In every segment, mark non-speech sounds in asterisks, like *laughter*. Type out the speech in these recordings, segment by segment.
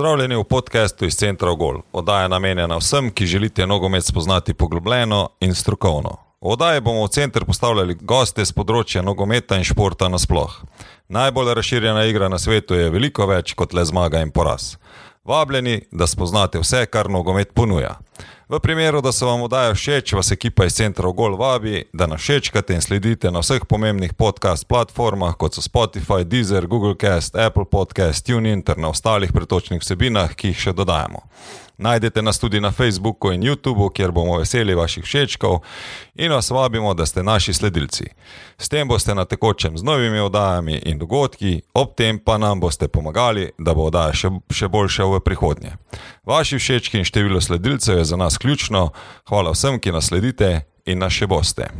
Pozdravljeni v podkastu iz Centra Gol. Oddaja je namenjena vsem, ki želite nogomet spoznati poglobljeno in strokovno. V oddaji bomo v center postavljali goste z področja nogometa in športa nasploh. Najbolj razširjena igra na svetu je veliko več kot le zmaga in poraz. Vabljeni, da spoznate vse, kar nogomet ponuja. V primeru, da se vam oddaja všeč, vas ekipa iz centra Gol vabi, da nas všečkate in sledite na vseh pomembnih podcast platformah, kot so Spotify, Deezer, Google Cast, Apple Podcast, TuneIn ter na ostalih pretočnih vsebinah, ki jih še dodajamo. Najdete nas tudi na Facebooku in YouTubu, kjer bomo veseli vaših všečkov in vas vabimo, da ste naši sledilci. S tem boste na tekočem z novimi oddajami in dogodki, ob tem pa nam boste pomagali, da bo oddaja še, še boljša v prihodnje. Vaši všečki in število sledilcev je za nas ključno. Hvala vsem, ki nas sledite in nas še boste.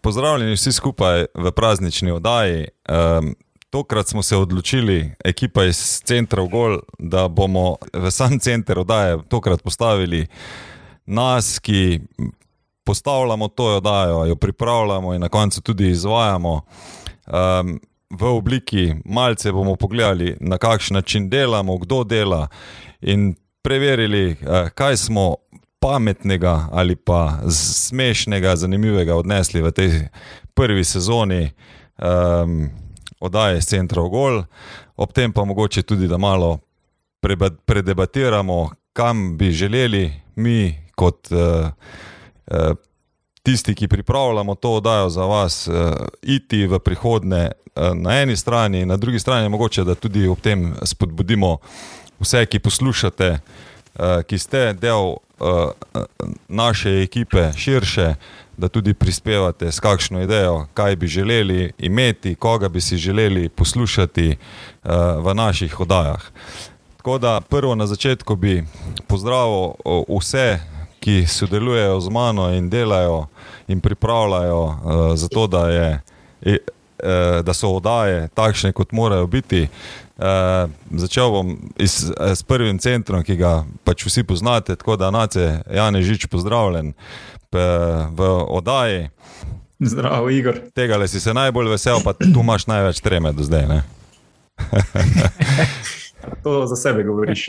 Pozdravljeni vsi skupaj v praznični oddaji. Um, Tokrat smo se odločili, ekipa iz centra Gol, da bomo v sam center oddaje tokrat postavili nas, ki postavljamo to oddajo, jo pripravljamo in na koncu tudi izvajamo. Um, v obliki malce bomo pogledali, na kakšen način delamo, kdo dela in preverili, uh, kaj smo pametnega ali pa smešnega, zanimivega odnesli v tej prvi sezoni. Um, oddaje iz centra Gol, ob tem pa mogoče tudi, da malo predebatiramo, kam bi želeli mi, kot uh, uh, tisti, ki pripravljamo to oddajo za vas, uh, iti v prihodnje uh, na eni strani, na drugi strani mogoče, da tudi ob tem spodbudimo vse, ki poslušate, uh, ki ste del uh, naše ekipe širše da tudi prispevate s kakšno idejo, kaj bi želeli imeti, koga bi si želeli poslušati uh, v naših oddajah. Tako da prvo na začetku bi pozdravil vse, ki sodelujejo z mano in delajo in pripravljajo uh, za to, da, je, uh, da so oddaje takšne, kot morajo biti. Uh, začel bom iz, s prvim centrom, ki ga pač vsi poznate, tako da nace Janežič pozdravljen. Uh, v oddaji. Zdravo, Igor. Tega le si se najbolj vesel, pa tu imaš največ treme do zdaj. *laughs* to za sebe govoriš.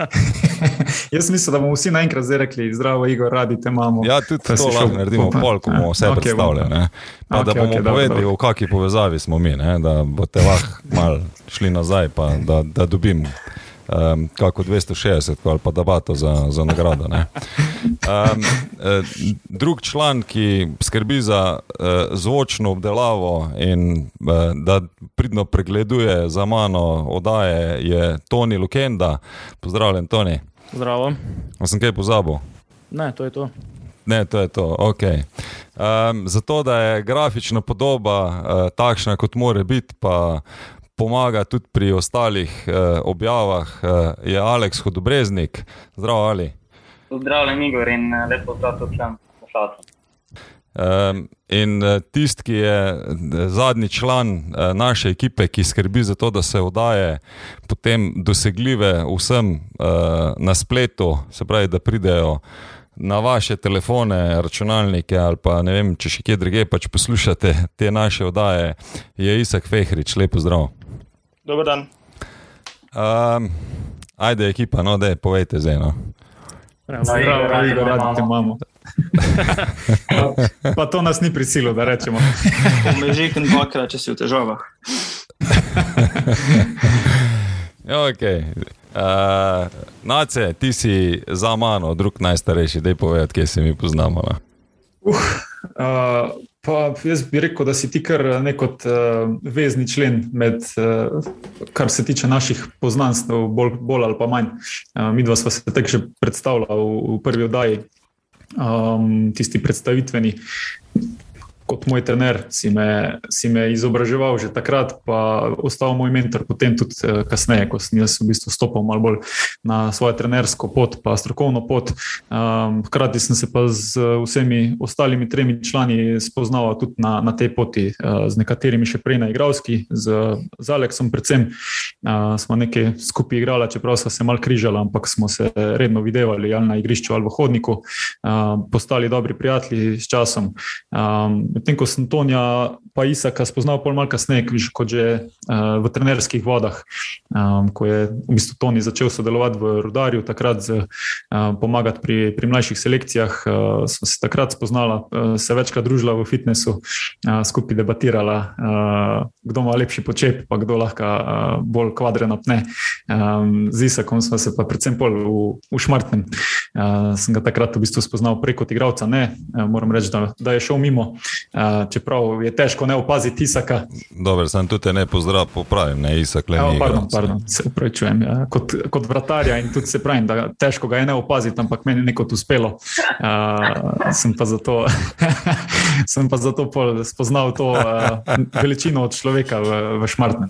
*laughs* Jaz mislim, da bomo vsi naenkrat zdaj rekli: Zdravo, Igor, radi te imamo. Ja, tudi to lahko naredimo, pol, ko bomo vse okay, predstavljali. Pa okay, da bomo okay, povedali, v kakšni povezavi smo mi, ne? da boste lahko mal šli nazaj, pa da, da dobimo um, kako 260 ali pa debato za, za nagrado. Um, drug član, ki skrbi za uh, zvočno obdelavo in uh, da pridno pregleduje za mano oddaje, je Toni Lukenda. Pozdravljen, Toni. Zdravo. Sem kaj pozabil? Ne, to je to. Ne, to je to. Okay. Um, zato, da je grafična podoba uh, takšna, kot mora biti, pa pomaga tudi pri ostalih uh, objavah, uh, je Aleks Hodobreznik. Zdravo, Ali. Pozdravljen, Igor, in eh, lepo zdrav tudi vsem poslušalcem. Um, in tisti, ki je zadnji član uh, naše ekipe, ki skrbi za to, da se vdaje potem dosegljive vsem uh, na spletu, se pravi, da pridejo na vaše telefone, računalnike ali pa ne vem, če še kje druge pač poslušate te naše vdaje, je Isak Fehrič, lepo zdrav. Dober dan. Um, ajde, ekipa, no, da je povejte zdaj. No. Zdravo, radi, radi te imamo. *laughs* pa to nas ni prisilo, da rečemo. Mežik in dvakrat, če si v težavah. *laughs* okay. uh, Nace, ti si za mano, drug najstarejši, da je povedati, kje se mi poznamo. No. Uh, uh, Pa jaz bi rekel, da si ti kar nek uh, vezni člen med, uh, kar se tiče naših poznanstv, bolj, bolj ali pa manj. Uh, mi dva smo se tako že predstavljali v, v prvi oddaji, um, tisti predstavitveni kot moj trener, si me, si me izobraževal že takrat, pa ostal moj mentor potem tudi uh, kasneje, ko sem jaz v bistvu stopil malo bolj na svojo trenersko pot, pa strokovno pot. Um, hkrati sem se pa z vsemi ostalimi tremi člani spoznal tudi na, na tej poti, uh, z nekaterimi še prej na igravski, z, z Aleksom predvsem. Uh, smo nekaj skupaj igrali, čeprav smo se mal križali, ampak smo se redno videvali ali na igrišču ali v hodniku, uh, postali dobri prijatelji s časom. Um, medtem ko sem Tonja pa Isaka spoznal pol malo kasneje, kot že uh, v trenerskih vodah, um, ko je v bistvu Toni začel sodelovati v Rudarju, takrat z, uh, pomagati pri, pri mlajših selekcijah. Uh, smo se takrat spoznala, uh, se večkrat družila v fitnesu, uh, skupaj debatirala, uh, kdo ima lepši počep, pa kdo lahko uh, bolj kvadren napne. Um, z Isakom smo se pa predvsem pol v, v Šmartnem. Uh, sem ga takrat v bistvu spoznal preko igralca. Ne, uh, moram reči, da, da je šel mimo, uh, čeprav je težko ne opaziti Isaka. Dobro, sem tudi ne pozdrav, popravim, ne Isak le. Ja, pardon, pardon, se upravičujem. Ja. Kot, kot vratarja in tudi se pravim, da težko ga je ne opaziti, ampak meni je neko uspelo. Uh, sem pa zato, *laughs* sem pa zato spoznal to uh, veličino od človeka v, v Šmartnem.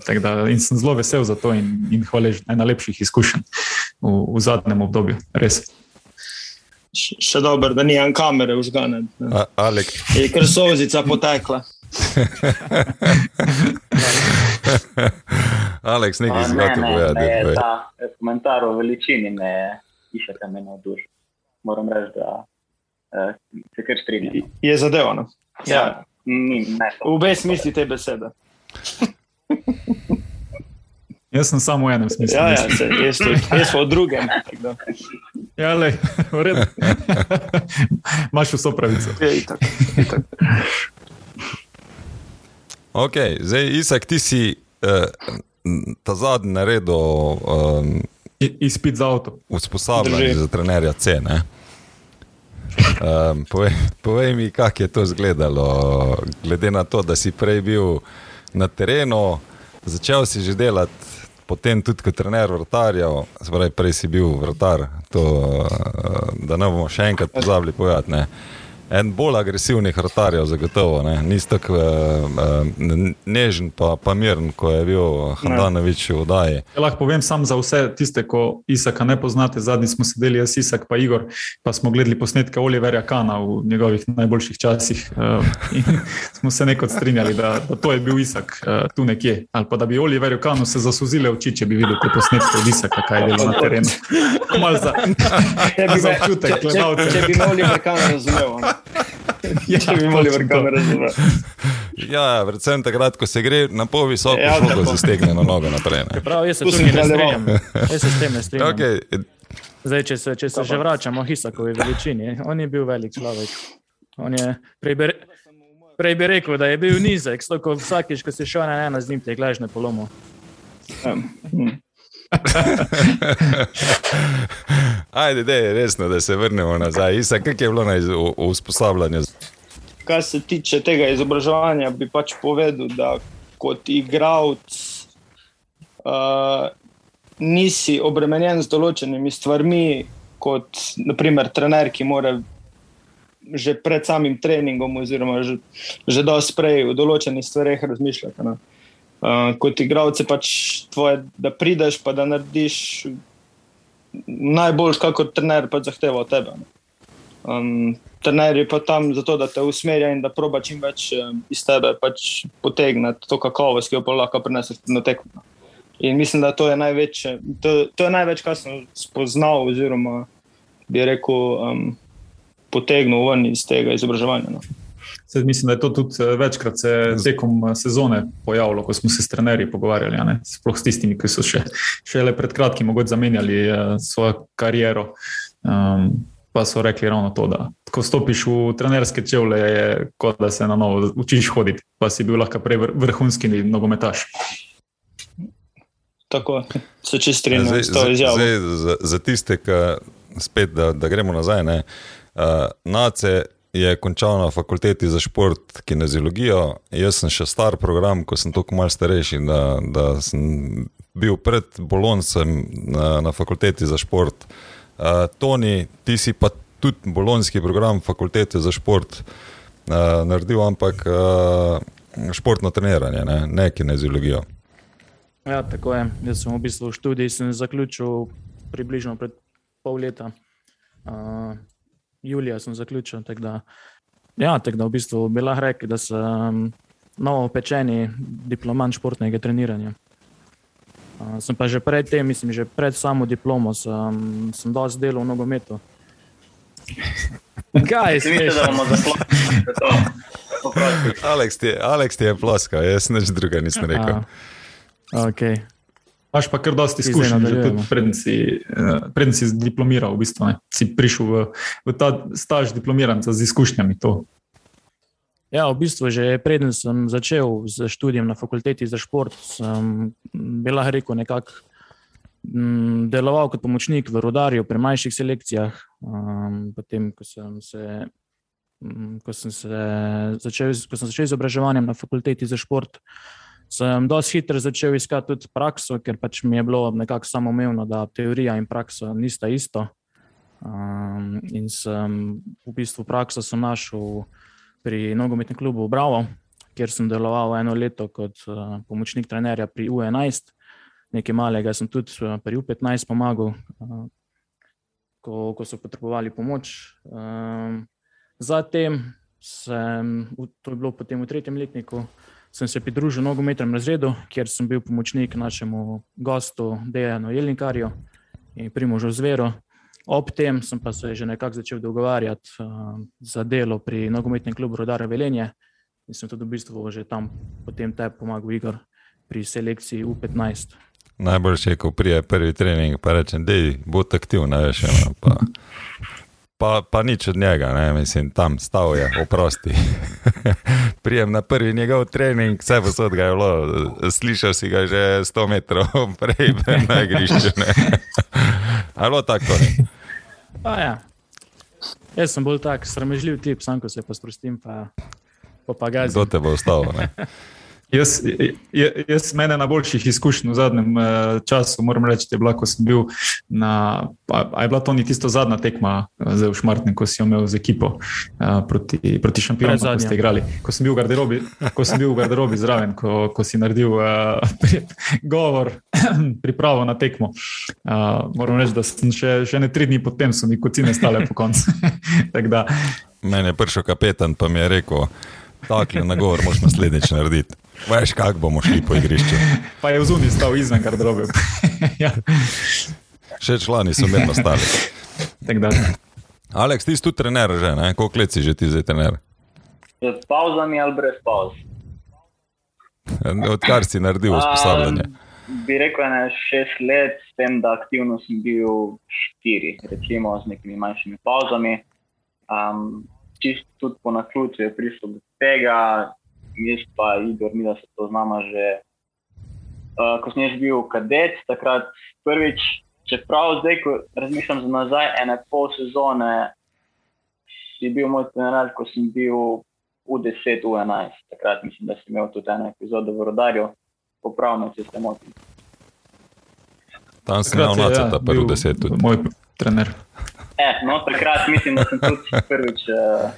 In sem zelo vesel za to in, in hvaležen. Ena najlepših izkušenj v, v zadnjem obdobju. Res. Še dobro, da ni en kamere užgane. Je kar sozica potekla. *laughs* Aleks, nekaj zgodi povedati. Ta komentar o veličini me piše, da me navduši. Moram reči, da uh, se kar strinjam. Je zadevano. Ja, ja. Ni, v obe smisli te besede. *laughs* Jaz sem samo v enem smislu. Ja, ja, se, jaz, jaz pa v drugem. Ja, le, v redu. *laughs* Imáš vso pravico. Je, itak, itak. Ok, zdaj, Isak, ti si uh, ta zadnji naredil um, izpit za avto. Usposabljanje za trenerja C. Um, povej, povej mi, kako je to izgledalo, glede na to, da si prej bil na terenu, začel si že delati potem tudi kot trener vrtarjev, spravi, prej si bil vrtar, to, eh, da ne bomo še enkrat pozabili povedati en bolj agresivnih vrtarjev, zagotovo. Nisi tako uh, nežen, pa, pa miren, kot je bil Hrvanovič v Daji. Ja, lahko povem samo za vse tiste, ko Isaka ne poznate. Zadnji smo sedeli, jaz, Isak, pa Igor, pa smo gledali posnetke Oliverja Kana v njegovih najboljših časih. Uh, *laughs* smo se nekaj strinjali, da, da to je bil Isak uh, tu nekje. Ali pa da bi Oliverju Kanu se zasuzile oči, če bi videl te posnetke od Isaka, kaj je bilo na terenu. *laughs* Mal za, za občutek, če, če, če, če bi Oliver Kan razumel. Ja, če bi imeli vrkane razume. Ja, predvsem takrat, ko se gre na pol visoko, ja, šlo se stegne na nogo naprej. Prav, jaz se tukaj ne strinjam. Jaz se s tem ne strinjam. Okay. Zdaj, če se, če se že vračamo Hisakovi veličini, on je bil velik človek. On je prej bi, prej bi rekel, da je bil nizek, stoko vsakiš, ko si šel na eno z njim, te gležne polomo. Um. Hm. Ajde, dej, resno, da se vrnemo nazaj. Isa, kak je bilo na usposabljanju? Kar se tiče tega izobraževanja, bi pač povedal, da kot igralec uh, nisi obremenjen z določenimi stvarmi, kot naprimer trener, ki mora že pred samim treningom, oziroma že, že dosti prej v določenih stvareh razmišljati. Ne? Uh, kot igralec je pač tvoje, da prideš, pa da narediš najboljš, kako trener pač zahteva od tebe. Um, trener je pa tam zato, da te usmerja in da proba čim več um, iz tebe pač potegniti to kakovost, ki jo pa lahko prineseš na tekmo. In mislim, da to je največje, to, to je največ, kar sem spoznal, oziroma bi rekel, um, potegnil ven iz tega izobraževanja. No. Se, mislim, da je to tudi eh, večkrat se tekom eh, sezone pojavilo, ko smo se s trenerji pogovarjali, sploh s tistimi, ki so še, še le pred kratkim mogoče zamenjali uh, svojo kariero. Um, pa so rekli ravno to, da ko stopiš v trenerske čevlje, je kot da se na novo učiš hoditi, pa si bil lahko prej vrhunski nogometaš. Tako se čez strinjam s to izjavo. Za, za tiste, ki spet, da, da gremo nazaj, ne, uh, nace je končal na fakulteti za šport, kineziologijo. Jaz sem še star program, ko sem tako malce starejši, da, da sem bil pred Boloncem na, na fakulteti za šport. Uh, Toni, ti si pa tudi bolonski program fakultete za šport uh, naredil, ampak uh, športno treniranje, ne, ne kineziologijo. Ja, tako je. Jaz sem v bistvu študij zaključil približno pred pol leta. Uh, julija sem zaključil. Tak da, ja, tak da v bistvu bi lahko rekel, da sem novo pečeni diplomant športnega treniranja. Uh, sem pa že pred tem, mislim, že pred samo diplomo, sem, sem dosti delal v nogometu. *laughs* Kaj je to? Da bomo zaklopili *laughs* to. Aleks ti je, Aleks ti je ploskal, jaz nič druga nisem rekel. A, okay. Imaš pa kar dosti izkušenj, že tudi preden si, eh, preden si diplomiral, v bistvu, ne. si prišel v, v ta staž diplomiranca z izkušnjami. To. Ja, v bistvu že preden sem začel z študijem na fakulteti za šport, sem bi lahko rekel nekako mm, deloval kot pomočnik v rodarju pri manjših selekcijah. Um, potem, ko sem se. mm, Ko sem, se začel, ko sem začel z izobraževanjem na fakulteti za šport, sem dosti hitro začel iskati tudi prakso, ker pač mi je bilo nekako samoumevno, da teorija in praksa nista isto. Um, in sem v bistvu prakso našel pri nogometnem klubu Bravo, kjer sem deloval eno leto kot uh, pomočnik trenerja pri U11. Nekaj malega sem tudi uh, pri U15 pomagal, uh, ko, ko so potrebovali pomoč. Um, zatem sem, to je bilo potem v tretjem letniku, sem se pridružil nogometnemu razredu, kjer sem bil pomočnik našemu gostu Dejanu Jelinkarju in Primožu Zveru. Ob tem sem pa se že nekako začel dogovarjati uh, za delo pri nogometnem klubu Rodara Velenje in sem tudi v bistvu že tam potem te pomagal Igor pri selekciji U15. Najboljše je, ko prije prvi trening, pa rečem, da je bo aktiv, ne veš. eno, Pa, pa, pa nič od njega, ne, mislim, tam stal je, oprosti. *laughs* Prijem na prvi njegov trening, vse posod ga je bilo, slišal si ga že 100 metrov *laughs* prej na igrišču. ne. *laughs* A je bilo tako, to ni. Pa ja. Jaz sem bolj tak sramežljiv tip, sam ko se pa sprostim, pa, pa, pa gazim. Kdo te bo ostal? Jaz, je- jaz mene na boljših izkušnj v zadnjem eh, času, moram reči, je bila, ko sem bil na. A, je bila to ni tisto zadnja tekma eh, zdaj v Šmartnem, ko si jo imel z ekipo a, proti, proti šampionom, ko ste igrali. Ko sem bil v garderobi, ko sem bil v garderobi zraven, ko, ko si naredil uh, govor, *clears throat* pripravo na tekmo. Uh, moram reči, da sem še, še ne tri dni potem, so mi kocine stale po koncu. *laughs* Da, Mene je prišel kapetan, pa mi je rekel, tako na gor, moš naslednjič narediti. Veš, kako bomo šli po igrišču. pa je v zunji stal izven garderobe. *laughs* ja, Še člani so mirno stali. Aleks, ti si tudi trener, že ne? Koliko let si že ti zdaj trener? Z pauzami ali brez pauz? Odkar si naredil usposabljanje? Um, bi rekel, da je šest let, s tem, da aktivno sem bil štiri, recimo z nekimi manjšimi pauzami. Um, čist tudi po naključju je prišlo do tega, jaz pa Igor, mi da se to znamo že. Uh, ko sem jaz bil kadet, takrat prvič, čeprav zdaj, ko razmišljam za nazaj, ene pol sezone, si bil moj trener, ko sem bil V10, V11. Takrat mislim, da sem imel tudi eno epizodo v rodarju, popravno, če se motim. Tam sem imel Takrat je, naceta, prvi bil deset tudi. Moj trener. E, no, takrat mislim, da sem tudi prvič uh,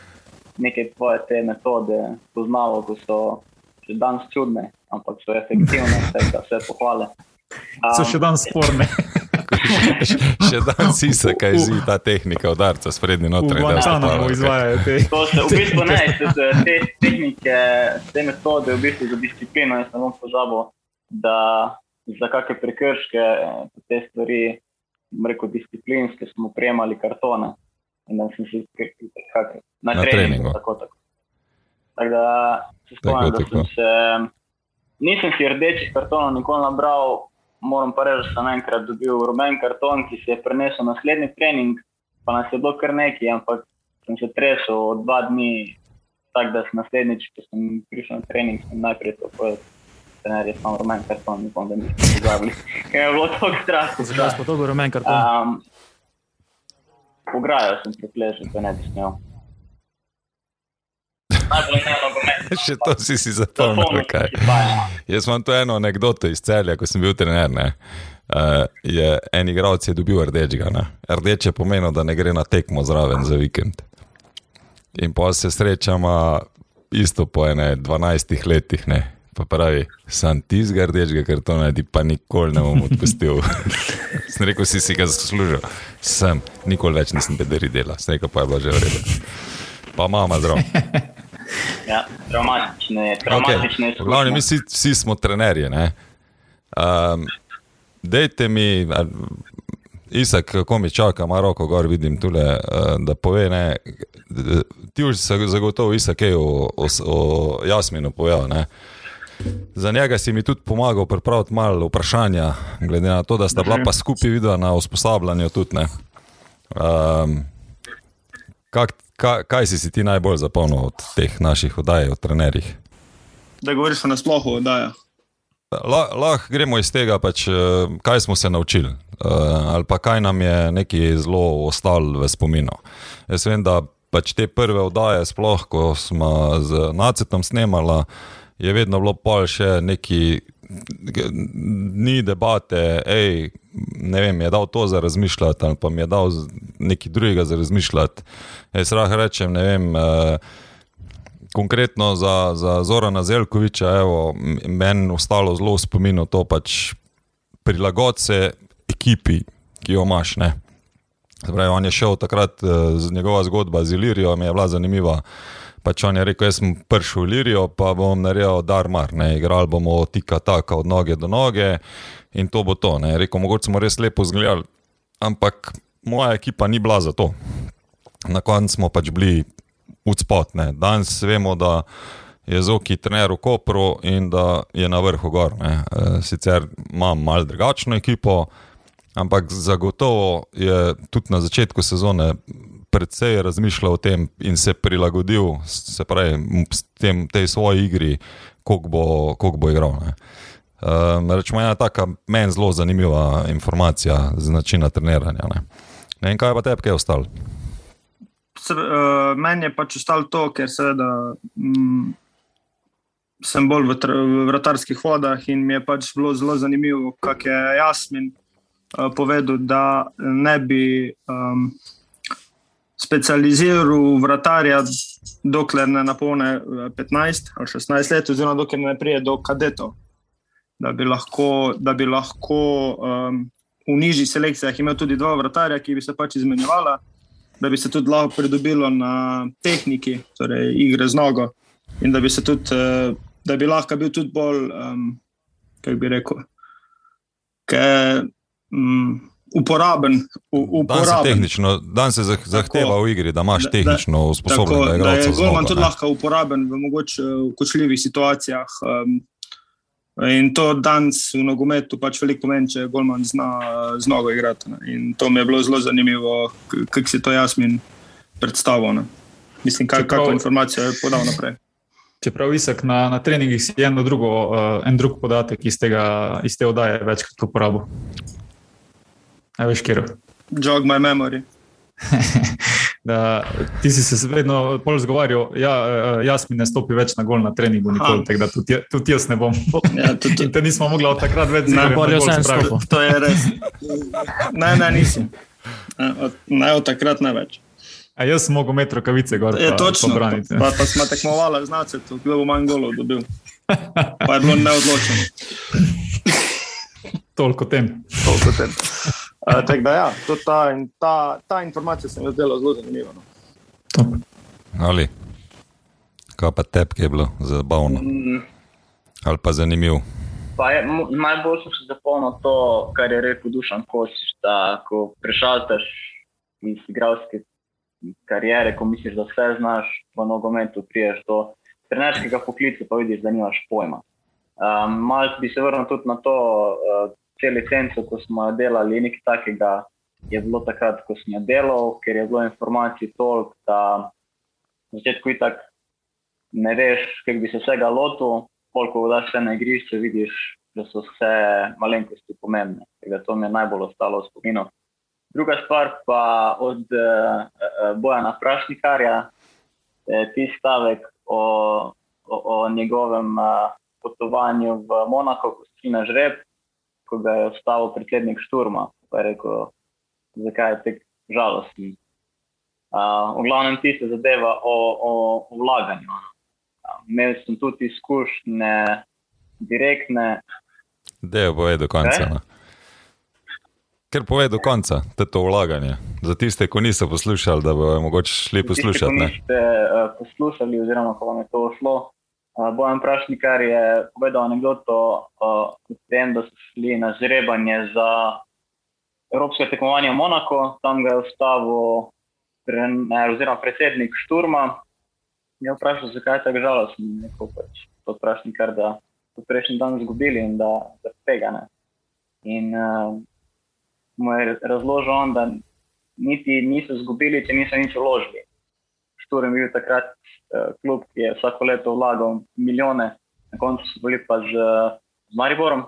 neke tvoje te metode poznal, ko so še danes čudne, ampak so efektivne, *laughs* vse, vse pohvale. So še dan sporne. *laughs* Še dan si se, kaj zdi ta tehnika udarca s prednji V notranji del Guantanamo stopala. izvajajo te. *laughs* To se v bistvu ne, te tehnike, te metode, v bistvu za disciplino, jaz ne bom pozabil, da za kakšne prekrške, te stvari, bom rekel, disciplinske, smo prejemali kartone. In da sem si kak, na, Na treningu. treningu. Tako, tako. tako da se spomnim, da sem se, nisem si rdečih kartonov nikoli nabral, moram pa reči, da sem enkrat dobil rumen karton, ki se je prenesel na naslednji trening, pa nas je bilo kar nekaj, ampak sem se tresel dva dni, tako da sem naslednjič, ko sem prišel na trening, sem najprej to povedal. Trener je samo rumen karton, upam, da nismo pozabili. *laughs* Ker je bilo tako strah. Zakaj si pa to rumen karton? Um, Pograjo sem se pležil, da ne bi smel. Ne *laughs* nogomet. Še to si si zapomnil, kaj. Jaz imam tu eno anegdoto iz celja, ko sem bil trener. Ne? Uh, je en igralec je dobil rdečega. Ne? Rdeče pomeni, da ne gre na tekmo zraven za vikend. In pa se srečamo isto po ene 12 letih. Ne? Pa pravi, sem ti z rdečega kartona, ti pa nikoli ne bom odpustil. *laughs* sem rekel, si si ga zaslužil. Sem, nikoli več nisem bederi dela, sem rekel, pa je bilo že v redu. Pa mama zdrav. *laughs* Ja, traumatične, Okay. traumatične V glavnem, mi vsi, vsi smo trenerji. ne. Um, dejte mi, a, Isek, kako mi čaka, ima roko gor, vidim tule, uh, da pove, ne, ti už se zagotovo Isek je o, o, o Jasminu ne. Za njega si mi tudi pomagal pripraviti malo vprašanja, glede na to, da sta bila pa skupaj videla na usposabljanju tudi, ne. Um, kak, kaj, kaj si si ti najbolj zapomnil od teh naših oddaj, od trenerjih? Da govoriš o nasplohu oddaja. Lahko lah, gremo iz tega, pač, kaj smo se naučili, ali pa kaj nam je nekaj zelo ostalo v spominu. Jaz vem, da pač te prve oddaje, sploh ko smo z Nacitom snemali, je vedno bilo pol še neki dni debate, hej, ne vem, je dal to za razmišljati, ali pa mi je dal nekaj drugega za razmišljati. Jaz lahko rečem, ne vem. Uh, Konkretno za, za Zorana Zelkoviča, meni je ostalo zelo v spominu to, pač prilagoditi se ekipi, ki jo imaš. Pravi, on je šel takrat z njegova zgodba z Ilirijo, mi je bila zanimiva. Pač on je rekel, jaz sem prišel v Ilirijo, pa bom naredil darmar, ne igral bomo tika taka od noge do noge in to bo to. Ne. Rekel, mogoče smo res lepo zgledali, ampak moja ekipa ni bila za to. Na koncu smo pač bili udspot. Danes vemo, da je Zoki trener v Kopru in da je na vrhu gor. Ne. Sicer imam malo drugačno ekipo, ampak zagotovo je tudi na začetku sezone predvsej razmišljal o tem in se prilagodil se pravi, tem, tej svoji igri, koliko bo, koliko bo igral. Ne. Um, rečemo, ena taka meni zelo zanimiva informacija z načina treniranja. Ne. Ne vem, kaj pa tebi je ostalo. Uh, meni je pač ostalo to, ker seveda mm, sem bolj v, v vratarskih vodah in mi je pač bilo zelo zanimivo, kako je Jasmin uh, povedal, da ne bi um, specializiral vratarja, dokler ne napolne 15 ali 16 let, oziroma dokler ne prije do kadetov. Da bi lahko, da bi lahko um, v nižjih selekcijah imel tudi dva vratarja, ki bi se pač izmenjevala da bi se tudi lahko pridobilo na tehniki, torej igre z nogo, in da bi, tudi, eh, da bi lahko bil tudi bolj, um, kako bi rekel, kaj, um, uporaben. uporaben. Dan se, tehnično, dan se zahteva tako, v igri, da imaš tehnično usposobljenega igralca. Da je Golman tudi lahko uporaben v mogoče kočljivih situacijah. Um, In to danes v nogometu pač veliko pomeni, če Golman zna z nogo igrati. Ne. In to mi je bilo zelo zanimivo, kako si to Jasmin predstavljal. Mislim, kaj, Čeprav, kako informacijo je podal naprej. Čeprav visok na, na treningih si eno drugo, uh, en drug podatek iz, tega, iz te oddaje večkrat uporabil. Največ kjer. Jog my memory. *laughs* da ti si se vedno bolj zgovarjal, ja, eh, jaz mi ne stopi več na gol na treningu, nikoli, tako da tudi, tudi jaz ne bom. Ja, tudi, tudi. *laughs* Te nismo mogli od takrat več zgoriti. To je res. Ne, ne, nisem. Ne, od takrat ne več. A jaz sem mogel imeti rokavice gor. Je točno. Pa, pa, pa smo tekmovali, znate, kdo bo manj golov dobil. Pa je bilo neodločeno. *laughs* Toliko tem. Toliko tem. Uh, da, ja, ta, ta, ta informacija se mi je zdela zelo zanimiva. No. Ali kaj pa tebi je bilo zabavno mm. ali pa zanimivo? Najbolj sem se zapomnil to, kar je rekel Dušan Kosiš, da ko prešaltaš iz igralske karijere, ko misliš, da vse znaš v nogometu, priješ do trenerskega poklica, pa vidiš, da nimaš pojma. Um, Malce bi se vrnil tudi na to, uh, te licence, ko smo delali, nekaj takega je bilo takrat, ko smo delali, ker je bilo informacij toliko, da na začetku itak ne veš, kako bi se vsega lotil, koliko daš vse na igrišče, vidiš, da so vse malenkosti pomembne. Tega to mi je najbolj ostalo v spominu. Druga stvar pa od uh, Bojana Prašnikarja, eh, ti stavek o, o, o njegovem uh, potovanju v Monako, ko si na žreb, ko ga je ustavil predsednik Šturma, pa je rekel, zakaj je tako žalosten. Uh, v glavnem ti se zadeva o, o, o vlaganju. Uh, imel sem tudi izkušnje, direktne. Da je povedal do konca. No. Ker pove do konca, da je to vlaganje. Za tiste, ki niso poslušali, da bo mogoče šli poslušati. Če ste uh, poslušali, oziroma ko vam je to šlo, Bojan Prašnikar je povedal anegdoto o tem, da so šli na zrebanje za Evropske tekmovanje v Monako, tam ga je ustavil pre, ne, oziroma predsednik Šturma. Je vprašal, zakaj je tako žalosten. Neko pač to vprašanje, kar da so prejšnji dan izgubili in da se tega ne. In uh, mu je razložil, on, da niti niso izgubili, če niso nič vložili. Šturm je bil takrat uh, klub, ki je vsako leto vlagal milijone, na koncu so bili pa že z Mariborom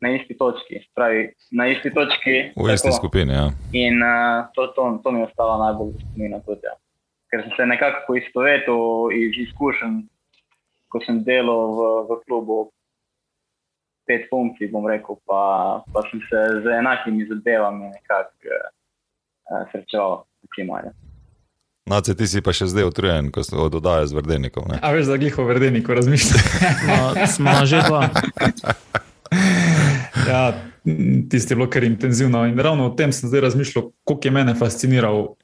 na isti točki. Pravi, na isti točki. V isti skupini. Ja. In uh, to, to, to mi je ostalo najbolj spominjeno tudi. Ja. Ker sem se nekako istovetil iz izkušenj, ko sem delal v, v klubu. Pet funkcij, bom rekel, pa, pa sem se z enakimi zadevami nekako uh, srečeval, recimo. No, ti si pa še zdaj utrujen, ko si oddajaš z Verdenikom. A veš, da gliho Verdeniku razmišljaš? *laughs* no, smo že dva. *laughs* ja, tisti je bilo kar intenzivno. In ravno o tem sem zdaj razmišljal, koliko je mene fasciniral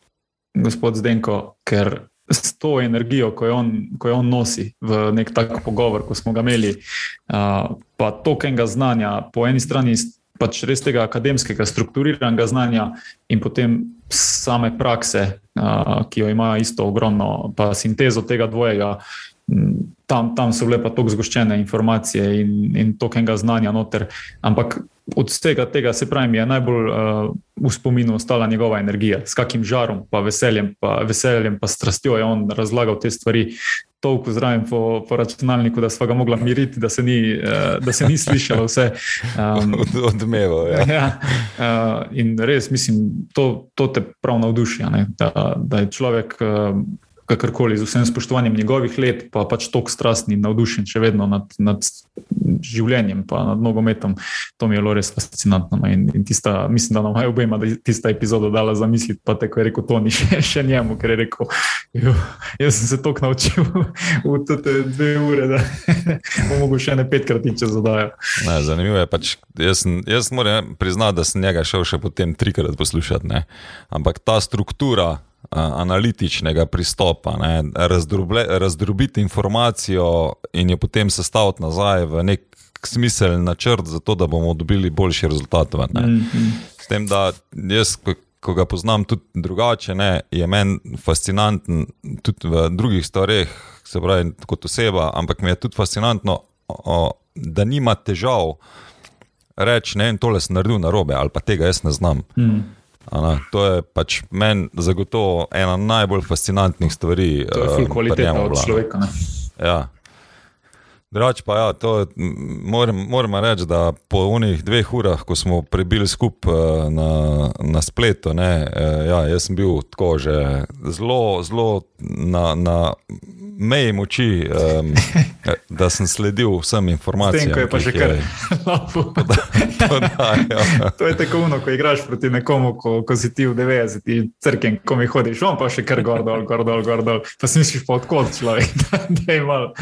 gospod Zdenko, ker s to energijo, ko jo on, ko jo on nosi v nek tak pogovor, ko smo ga imeli, uh, pa tokenga znanja, po eni strani pač res tega akademskega, strukturiranega znanja in potem same prakse, ki jo ima isto ogromno, pa sintezo tega dvojega tam, tam so bile pa tako zgoščene informacije in, in tokenega znanja noter. Ampak od vsega tega, se pravi, je najbolj uh, v spominu ostala njegova energija, s kakim žarom, pa veseljem, pa veseljem, pa strastjo je on razlagal te stvari. Toliko zraven po, po računalniku, da smo ga mogli miriti, da se ni, uh, da se ni slišalo vse. *laughs* Um, Odmevo. Ja. *laughs* Ja, uh, in res mislim, to, to te prav navduši, da, da je človek. Uh, kakorkoli, z vsem spoštovanjem njegovih let, pa pač tako strastni in navdušen še vedno nad, nad življenjem, pa nad nogometom. To mi je bilo res fascinantno. No, in, in tista, mislim, da nam je obema tista epizoda dala za misliti, pa tako je rekel Toni *laughs* še, še njemu, ker je rekel, jo, jaz sem se tako naučil v te dve ure, da bom mogel še ne petkrat in če zadajo. Ne, zanimivo je pač, jaz, jaz moram priznati, da sem njega šel še potem trikrat poslušati, ne? ampak ta struktura, analitičnega pristopa, razdrobiti informacijo in jo potem sestaviti nazaj v nek smiseln načrt, zato da bomo dobili boljši rezultat. Mm -hmm. S tem, da jaz, ko ga poznam tudi drugače, ne, je meni fascinanten tudi v drugih stvareh, se pravi, kot oseba, ampak mi je tudi fascinantno, o, da nima težav reči, ne, tole sem naredil na robe ali pa tega jaz ne znam. Mm. Ana, to je pač meni zagotovo ena najbolj fascinantnih stvari. To je uh, kvaliteta od človeka. Ja. Drugač pa ja, to moram, moram reči, da po unih dveh urah, ko smo prebili skupaj eh, na, na spletu, ne, eh, ja, jaz sem bil tako že zelo, zelo na, na meji moči, um, *laughs* da sem sledil vsem informacijam. Tem, je pa že kar lepo. *laughs* To je tako uno, ko igraš proti nekomu, ko, ko si ti v 90-ih crkven, ko mi hodiš, on pa še kar gor dol, gor dol, gor dol. Pa si misliš pa odkot človek, *laughs* da je malo.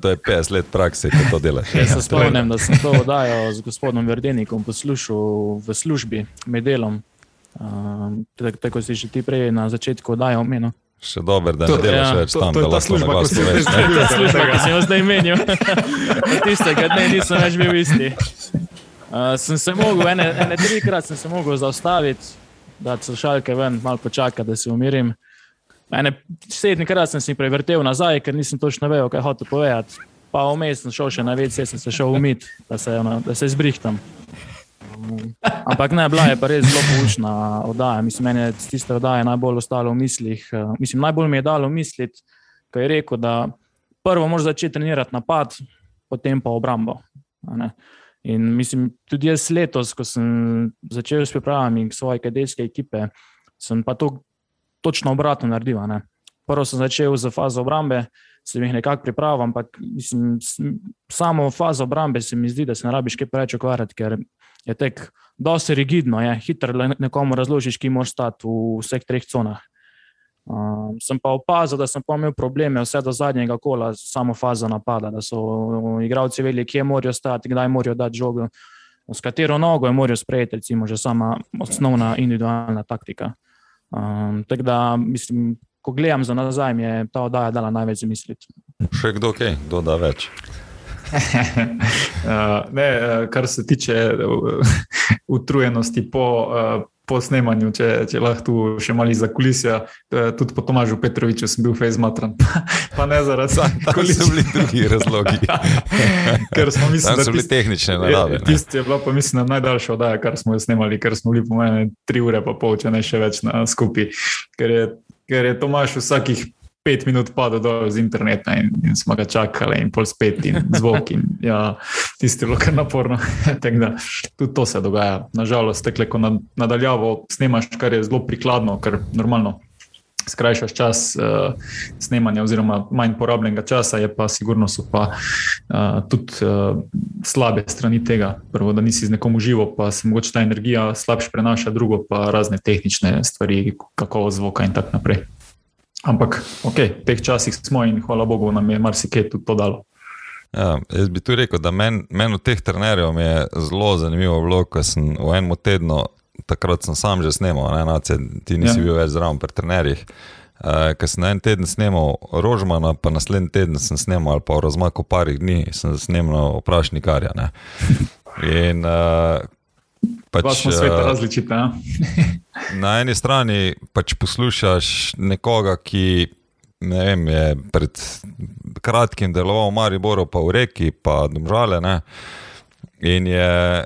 To je 50 let prakse, ki to delaš. Jaz se spomnim, da sem to oddajo z gospodom Verdenikom poslušal v službi med delom. Uh, tako si že ti prej na začetku oddaje omenil. Še dobro, da ne delaš ja, več tam, to, to da lahko služba, ko si veš, da je služba, ki sem jo zdaj menil. *laughs* Tistega dne nisem več bil isti. Uh, sem se mogel, ene, ene trikrat sem se mogel zaustaviti, da so šalke ven, malo počakati, da se umirim. Sedemkrat sem si prevrtel nazaj, ker nisem točno vedel, kaj hoče povedati. Pa vmes sem šel še na več, sem se šel umiti, da se, da se zbrihtam. Ampak ne, bila je pa res zelo poučna oddaja. Mislim, meni je tiste oddaje najbolj ostalo v mislih. Eh, mislim, najbolj mi je dalo misliti, ko je rekel, da prvo moraš začeti trenirati napad, potem pa obrambo. In mislim, tudi jaz letos, ko sem začel s pripravami svoje kadetske ekipe, sem pa to točno obratno naredil. Ne? Prvo sem začel z fazo obrambe, sem jih nekako pripravil, ampak mislim, samo fazo obrambe se mi zdi, da se ne rabiš kaj preveč ukvarjati, ker je tek dosti rigidno, je hitro nekomu razložiš, ki moraš stati v vseh treh conah. Uh, sem pa opazil, da sem pa imel probleme vse do zadnjega kola, samo faza napada, da so igravci vedeli, kje morajo stati, kdaj morajo dati žogo, s katero nogo je morajo sprejeti, recimo, že sama osnovna individualna taktika. Um, tako da, mislim, ko gledam za nazaj, mi je ta oddaja dala največ misliti. Še kdo, kaj, kdo da več? *laughs* ne, kar se tiče *laughs* utrujenosti po po snemanju, če, če lahko tu še malo za kulisija, tudi po Tomažu Petroviču sem bil fejzmatran, pa, pa ne zaradi tega, *laughs* da so bili drugi razlogi. ker smo mislili, da so bili tehnične narave. Tisti je bila pa mislim najdaljša oddaja, kar smo jo snemali, ker smo bili po meni tri ure pa pol, če ne še več na skupaj. Ker je, ker je Tomaž vsakih pet minut padel dol z interneta in, in smo ga čakali, in pol spet in zvok. In, ja, tisti je bilo kar naporno. *laughs* da, tudi to se dogaja. Nažalost, tekle, ko nadaljavo snemaš, kar je zelo prikladno, ker normalno. Skrajšaš čas uh, snemanja, oziroma manj porabljenega časa, je pa sigurno so pa uh, tudi uh, slabe strani tega. Prvo, da nisi z nekom uživo, pa se mogoče ta energija slabše prenaša, drugo pa razne tehnične stvari, kakovost zvoka in tako naprej. Ampak, ok, v teh časih smo in hvala Bogu, nam je marsikaj tudi to dalo. Ja, jaz bi tu rekel, da meni men od teh trenerjev je zelo zanimivo bilo, ker sem v enem tednu, takrat sem sam že snimal, ne, nace, ti nisi ja. bil več zraven pri trenerjih. Uh, ker sem en teden snimal Rožmana, pa naslednji teden sem snimal, ali pa v razmaku parih dni sem snimal vprašnikarja. *laughs* In uh, pač, smo sveta uh, različita. *laughs* na eni strani pač poslušaš nekoga, ki ne vem, je pred kratkim deloval v Mariboru, pa v reki, pa domžale. Ne? In je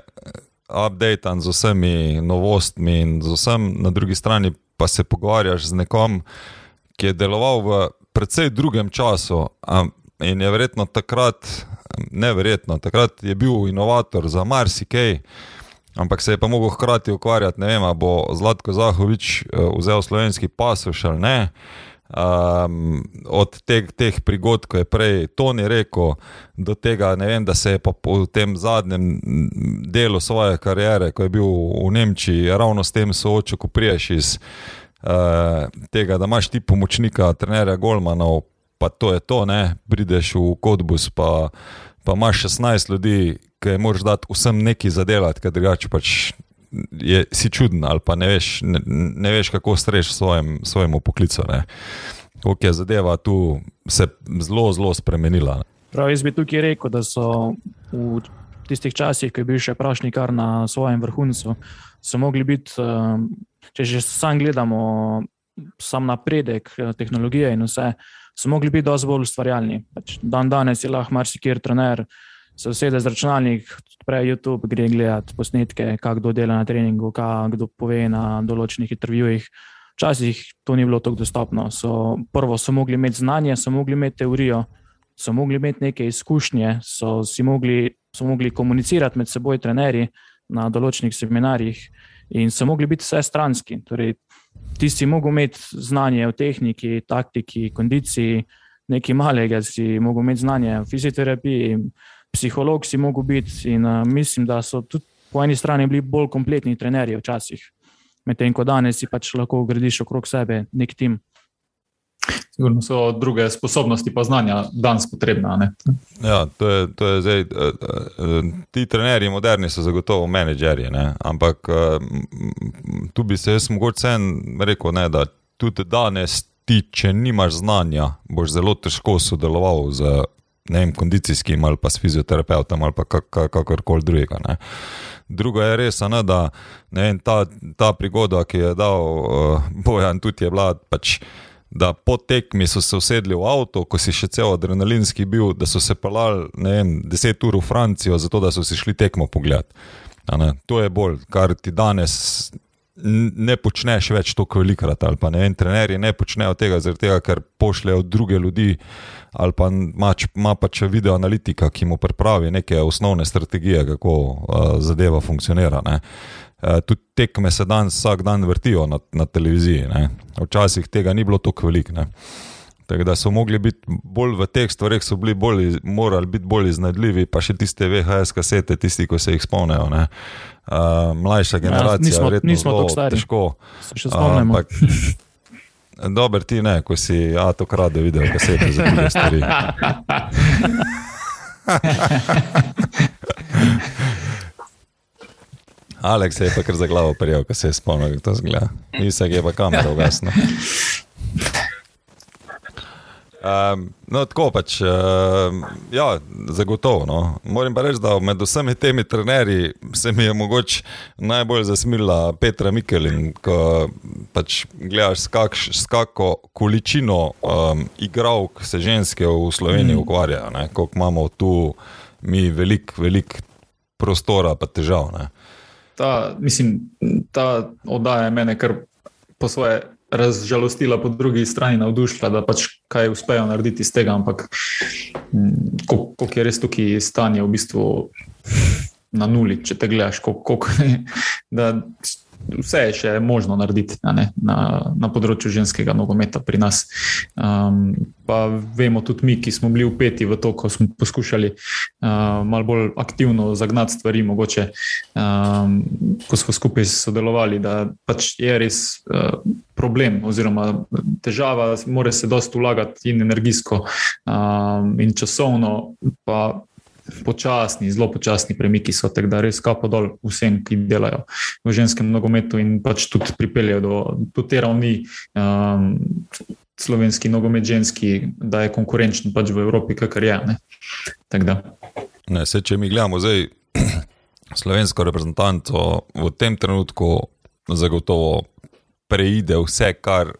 update z vsemi novostmi, in z vsem, na drugi strani pa se pogovarjaš z nekom, ki je deloval v precej drugem času. In je verjetno takrat, neverjetno, takrat je bil inovator za marsikaj. Ampak se je pa mogel hkrati ukvarjati, ne vem, bo Zlatko Zahovič uh, vzel slovenski pasoš ali ne. Um, od teh, teh prigod, ko je prej Toni rekel, do tega, vem, da se je pa v tem zadnjem delu svoje kariere, ko je bil v Nemčiji, ravno s tem soočil, ko priješ iz uh, tega, da imaš ti pomočnika, trenerja Golmanov, pa to je to, ne, prideš v Kodbus, pa, pa imaš 16 ljudi, ki moraš dati vsem nekaj zadelati, ker drugače pač je, si čuden ali pa ne veš, ne, ne veš kako streš svojem, svojemu poklicu. Ok, zadeva tu se zelo, zelo spremenila. Prav, jaz bi tukaj rekel, da so v tistih časih, ko je bil še prašnikar na svojem vrhuncu, so mogli biti, eh, če že sam gledamo, sam napredek eh, tehnologije in vse, so mogli biti dosti bolj ustvarjalni. Pač dan danes je lahko marsikjer trener se usede z računalnik, odpre YouTube, gre gledati posnetke, kako dela na treningu, kaj kdo pove na določenih intervjujih. Včasih to ni bilo tako dostopno. So, prvo so mogli imeti znanje, so mogli imeti teorijo, so mogli imeti neke izkušnje, so, mogli, so mogli komunicirati med seboj, trenerji na določenih seminarjih in so mogli biti vse stranski. Torej, ti si mogel imeti znanje o tehniki, taktiki, kondiciji, nekaj malega si mogel imeti znanje o fizioterapiji psiholog si mogel biti. In uh, mislim, da so tudi po eni strani bili bolj kompletni trenerji včasih, medtem ko danes si pač lahko gradiš okrog sebe nek tim. Sigurno so druge sposobnosti, pa znanja danes potrebna. Ja, to je, to je zdaj, ti trenerji, moderni so zagotovo menedžerji, ne? ampak tu bi se jaz mogoče rekel, ne, da tudi danes ti, če nimaš znanja, boš zelo težko sodeloval z ne vem, kondicijskim ali pa s fizioterapeutom ali kakorkoli drugega. Ne. Drugo je res, ne, da ne vem, ta, ta prigoda, ki je dal uh, Bojan, tudi je bila. Pač, Da po tekmi so se usedli v avto, ko si še cel adrenalinski bil, da so se pelali deset ur v Francijo, zato da so si šli tekmo pogledati. To je bolj, kar ti danes ne počneš več tako velikrat. Ne vem, trenerji ne počnejo tega, tega ker pošljajo druge ljudi ali pa ima pač video analitika, ki mu pripravi neke osnovne strategije, kako uh, zadeva funkcionira. Ne. Tudi tekme se danes vsak dan vrtijo na, na televiziji. Ne. Včasih tega ni bilo tako veliko. Tako da so mogli biti bolj v teh stvareh, so bili bolj, morali biti bolj iznajdljivi, pa še tiste VHS kasete, tisti, ki se jih spomnijo. Uh, mlajša ja, generacija, ja, nismo, nismo tako stari. Težko. Se še spomnimo. Uh, *laughs* Dober ti ne, ko si ja, to krade video, kaj *laughs* se ti zdi, stari. Aleks je pa kar za glavo prijel, ko se je spomnil, kako to zgleda. Isak je pa kamera ugasnila. Um, no, tako pač, uh, ja, zagotovo. No. Moram pa reči, da med vsemi temi trenerji se mi je mogoče najbolj zasmila Petra Mikelin, ko pač gledaš, s kakšno količino um, igralk se ženske v Sloveniji mm. ukvarjajo, koliko imamo tu mi veliko, veliko prostora, pa težav. Ta, mislim, ta oddaja mene kar po svoje razžalostila, po drugi strani navdušila, da pač kaj uspejo narediti iz tega. Ampak mm, koliko je res tukaj stanje v bistvu na nuli, če te gledaš, koliko je vse je še možno narediti ne, na, na področju ženskega nogometa pri nas. Um, pa vemo tudi mi, ki smo bili upeti v to, ko smo poskušali uh, malo bolj aktivno zagnati stvari, mogoče, um, ko smo skupaj sodelovali, da pač je res uh, problem oziroma težava, mora se dosta vlagati in energijsko um, in časovno. Pa počasni, zelo počasni premiki so, tako da res kapo dol vsem, ki delajo v ženskem nogometu in pač tudi pripeljejo do, do te ravni. Um, Slovenski nogomet, ženski, da je konkurenčen pač v Evropi, kar je. Ne? Ne, se, če mi gledamo zdaj *clears throat* slovensko reprezentanco, v tem trenutku zagotovo preide vse, kar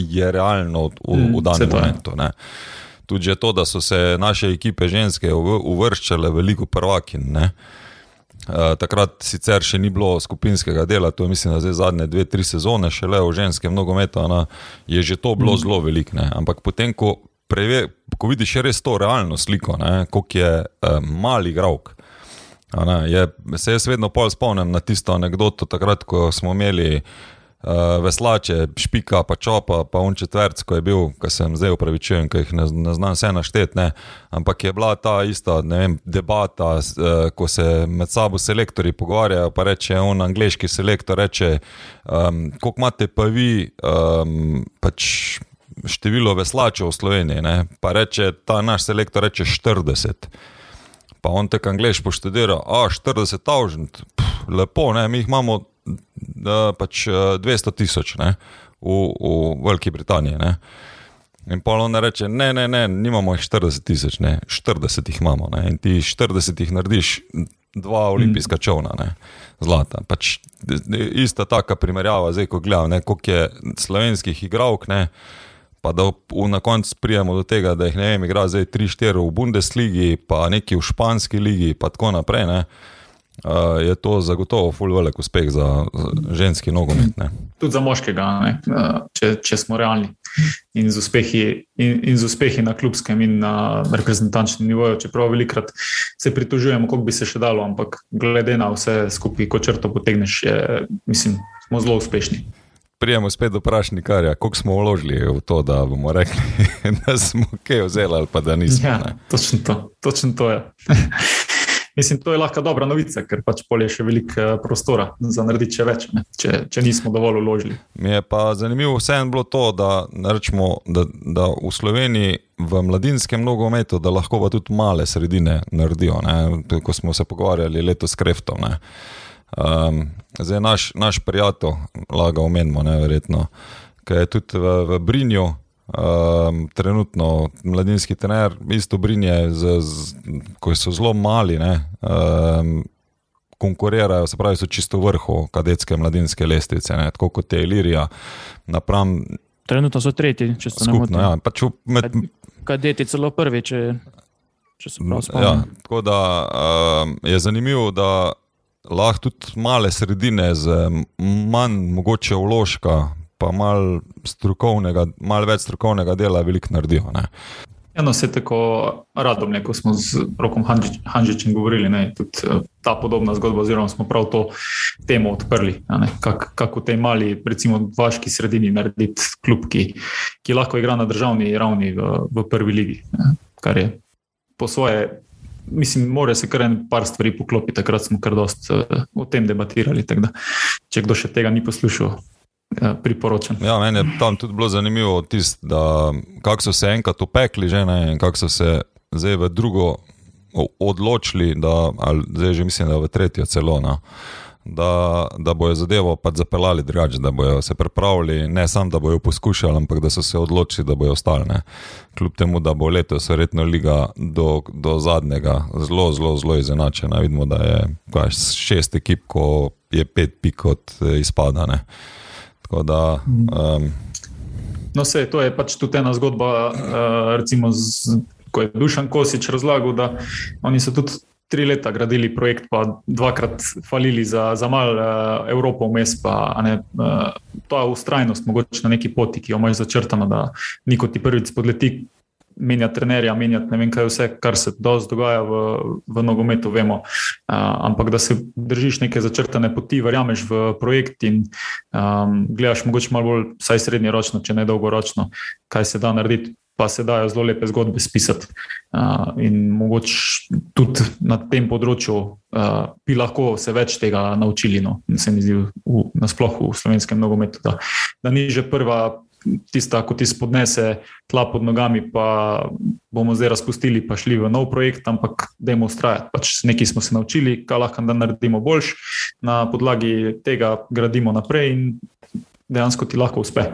je realno v, v mm, danem momentu. Ne? tudi to, da so se naše ekipe ženske uvrščale veliko prvakin. Ne? Uh, takrat sicer še ni bilo skupinskega dela, to je mislim, da zdaj zadnje dve, tri sezone, še le v ženskem nogometu, je že to bilo mm. zelo veliko. Ampak potem, ko, preve, ko vidiš res to realno sliko, koliko je uh, mali gravk. Se jaz vedno pol spomnim na tisto anegdoto, takrat, ko smo imeli uh, uh, veslače, špika, pa čopa, pa un četvrc, ko je bil, ki sem zdaj upravičujem, ki jih ne, ne znam vse našteti. Ampak je bila ta ista vem, debata, uh, ko se med sabo selektori pogovarjajo, pa reče on angliški selektor, reče, um, koliko imate pa vi. Um, pač, Število veslačev v Sloveniji, ne? pa reče ta naš selektor, reče 40. Pa on te angliš poštedira, a 40 tavžent, lepo, ne? mi jih imamo pač 200 eh, tisoč v, v Veliki Britaniji. Ne. In pa on reče: Ne, ne, ne, nimamo jih 40 tisoč, 40 jih imamo. Ne. In ti 40 jih narediš, dva olimpijska čovna, ne. zlata. Pač, ista taka primerjava, zdaj ko gledam, koliko je slovenskih igralk. Pa da v, na koncu prijemo do tega, da jih ne vem, igra zdaj 3-4 v Bundesligi, pa neki v španski ligi, pa tako naprej. Ne uh, je to zagotovo full velik uspeh za ženski nogomet. Ne. Tudi za moškega, če, če smo realni. In z, uspehi, in, in z uspehi na klubskem in na reprezentančnem nivoju, čeprav velikrat se pritožujemo, kako bi se še dalo, ampak glede na vse skupaj, ko črto potegneš, je, mislim, smo zelo uspešni. Prijemo spet do vprašanja, koliko smo vložili v to, da bomo rekli, *laughs* da smo kaj vzeli ali pa da nismo. Ja, točno to, točno to je. Mislim, to je lahko dobra novica, ker pač polje še veliko eh, prostora za narediti še več, če, če nismo dovolj uložili. Mi je pa zanimivo vseeno bilo to, da, rečemo, da, da v Sloveniji v mladinskem nogometu, da lahko pa tudi male sredine naredijo. Ne? Ko smo se pogovarjali letos s Kreftom. Um, zdaj naš, naš prijatelj, laga omenimo, verjetno, ki je tudi v, v Brinju. Um, trenutno mladinski trener, isto brinje, z, z, ko so zelo mali, um, konkurirajo, se pravi, so čisto vrhu kadetske mladinske lestvice, ne, tako kot je Ilirija. Napram, trenutno so tretji, če se skupno, ja, pač med, Kadeti celo prvi, če, če se prav spomnim. Ja, tako da um, je zanimivo, da lahko tudi male sredine z manj mogoče vložka pa malo strokovnega, malo več strokovnega dela, veliko naredijo. Ne. Eno se tako radom, ko smo z Rokom Hanžičem govorili, ne, tudi eh, ta podobna zgodba, oziroma smo prav to temo odprli. Kako kak v tej mali, recimo, vaški sredini narediti klub, ki, ki lahko igra na državni ravni v, v prvi ligi. Ne, kar je po svoje, mislim, mora se kar en par stvari poklopiti. Takrat smo kar dost uh, o tem debatirali. Da, če kdo še tega ni poslušal, Ja, priporočam. Ja, meni je tam tudi bilo zanimivo, tist, da, kako so se enkrat upekli, že, ne, in kako so se zdaj v drugo odločili, da, ali zdaj že mislim, da v tretjo celo. No, da, da bojo zadevo pač zapeljali drugače, da bojo se pripravili, ne samo da bojo poskušali, ampak da so se odločili, da bojo ostali. Ne. Kljub temu, da bo letos verjetno liga do, do zadnjega zelo, zelo, zelo izenačena. Vidimo, da je kaj, šest ekip, ko je pet pik od eh, izpada. Da, um, no, vse to je pač tudi ena zgodba, uh, recimo, z, ko je Dušan Kosič razlagal, da oni so tudi tri leta gradili projekt, pa dvakrat falili za, za malo uh, Evropo vmes. Pa, ne, uh, ta ustrajnost, mogoče na neki poti, ki jo imaš začrtano, da niko ti prvič spodleti. Menja trenerja, menjati ne vem, kaj vse, kar se dogaja v, v nogometu, vemo. Uh, ampak da se držiš neke začrtane poti, verjameš v projekt in um, gledaš, mogoče malo bolj, vsaj srednjeročno, če ne dolgoročno, kaj se da narediti pa se dajo zelo lepe zgodbe spisati. Uh, in mogoče tudi na tem področju uh, bi lahko se več tega naučili, no, se mi zdi, nasplošno v slovenskem nogometu. Da, da ni že prva. Tista, ko ti spodnese tla pod nogami, pa bomo zdaj razpustili, pa šli v nov projekt, ampak dajmo ustrajati. Pač nekaj smo se naučili, kaj lahko da naredimo boljš, na podlagi tega gradimo naprej in dejansko ti lahko uspe.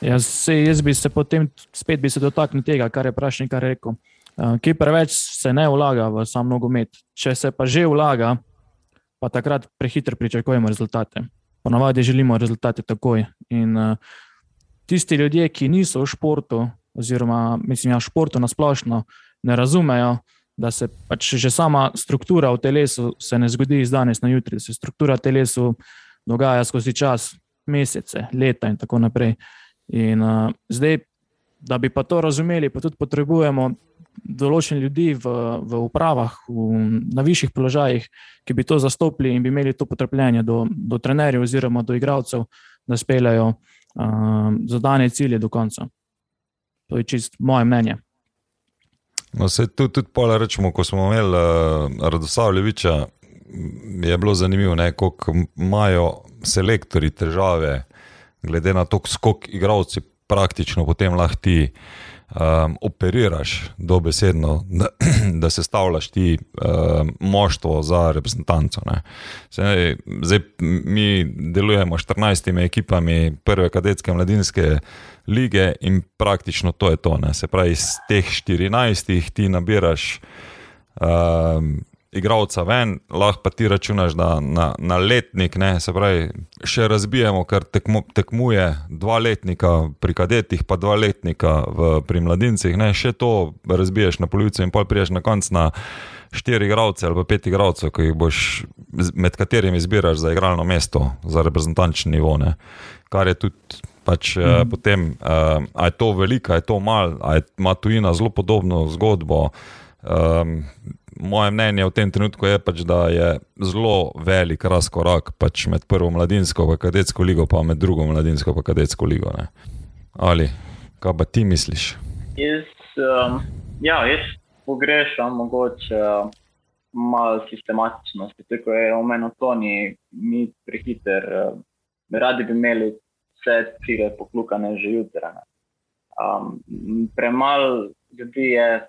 Jaz, se, jaz bi se potem spet bi se dotaknil tega, kar je je rekel. Uh, Ki preveč se ne vlaga v sam nogomet. Če se pa že vlaga, pa takrat prehitro pričakujemo rezultate. Ponavadi želimo rezultate takoj. In uh, tisti ljudje, ki niso v športu, oziroma mislim, ja, športu na splošno, ne razumejo, da se pač že sama struktura v telesu ne zgodi iz danes na jutri, da se struktura v telesu dogaja skozi čas, mesece, leta in tako naprej. In uh, zdaj, da bi pa to razumeli, pa tudi potrebujemo določene ljudi v, v upravah, v, na višjih položajih, ki bi to zastopili in bi imeli to potrpljenje do, do trenerjev oziroma do igralcev, da speljajo uh, zadane cilje do konca. To je čist moje mnenje. No, se tudi, tudi pole rečemo, ko smo imeli uh, Radosavljeviča, je bilo zanimivo, kako imajo selektori težave glede na to, koliko igralci praktično potem lahko ti um, operiraš, dobesedno, da, *clears throat* da se stavljaš ti um, moštvo za reprezentanco. Zdaj, zdaj mi delujemo s 14 ekipami prve kadetske mladinske lige in praktično to je to. Ne? Se pravi, iz teh 14 ti nabiraš. Um, igralca ven, lahko pa ti računaš, da na, na letnik, ne, se pravi, še razbijemo, ker tekmo, tekmuje dva letnika pri kadetih, pa dva letnika v, pri mladincih, ne, še to razbiješ na polici in pa priješ na konc na štiri igralce ali pa pet igralcev, boš med katerimi izbiraš za igralno mesto, za reprezentančni nivo, ne, kar je tudi. Pač, mm -hmm. uh, potem, uh, a je to velika, a je to malo, a ima tujina zelo podobno zgodbo. Um, moje mnenje v tem trenutku je, pač, da je zelo velik razkorak pač med prvo mladinsko in kadetsko ligo, pa med drugo mladinsko in kadetsko ligo. Ne. Ali kaj pa ti misliš? Jaz, um, ja, jaz pogrešam mogoče uh, malo sistematičnosti, tako je omenil Toni, mi prehiter, uh, radi bi imeli vse cilje poklukane že jutra. Um, premalo ljudi je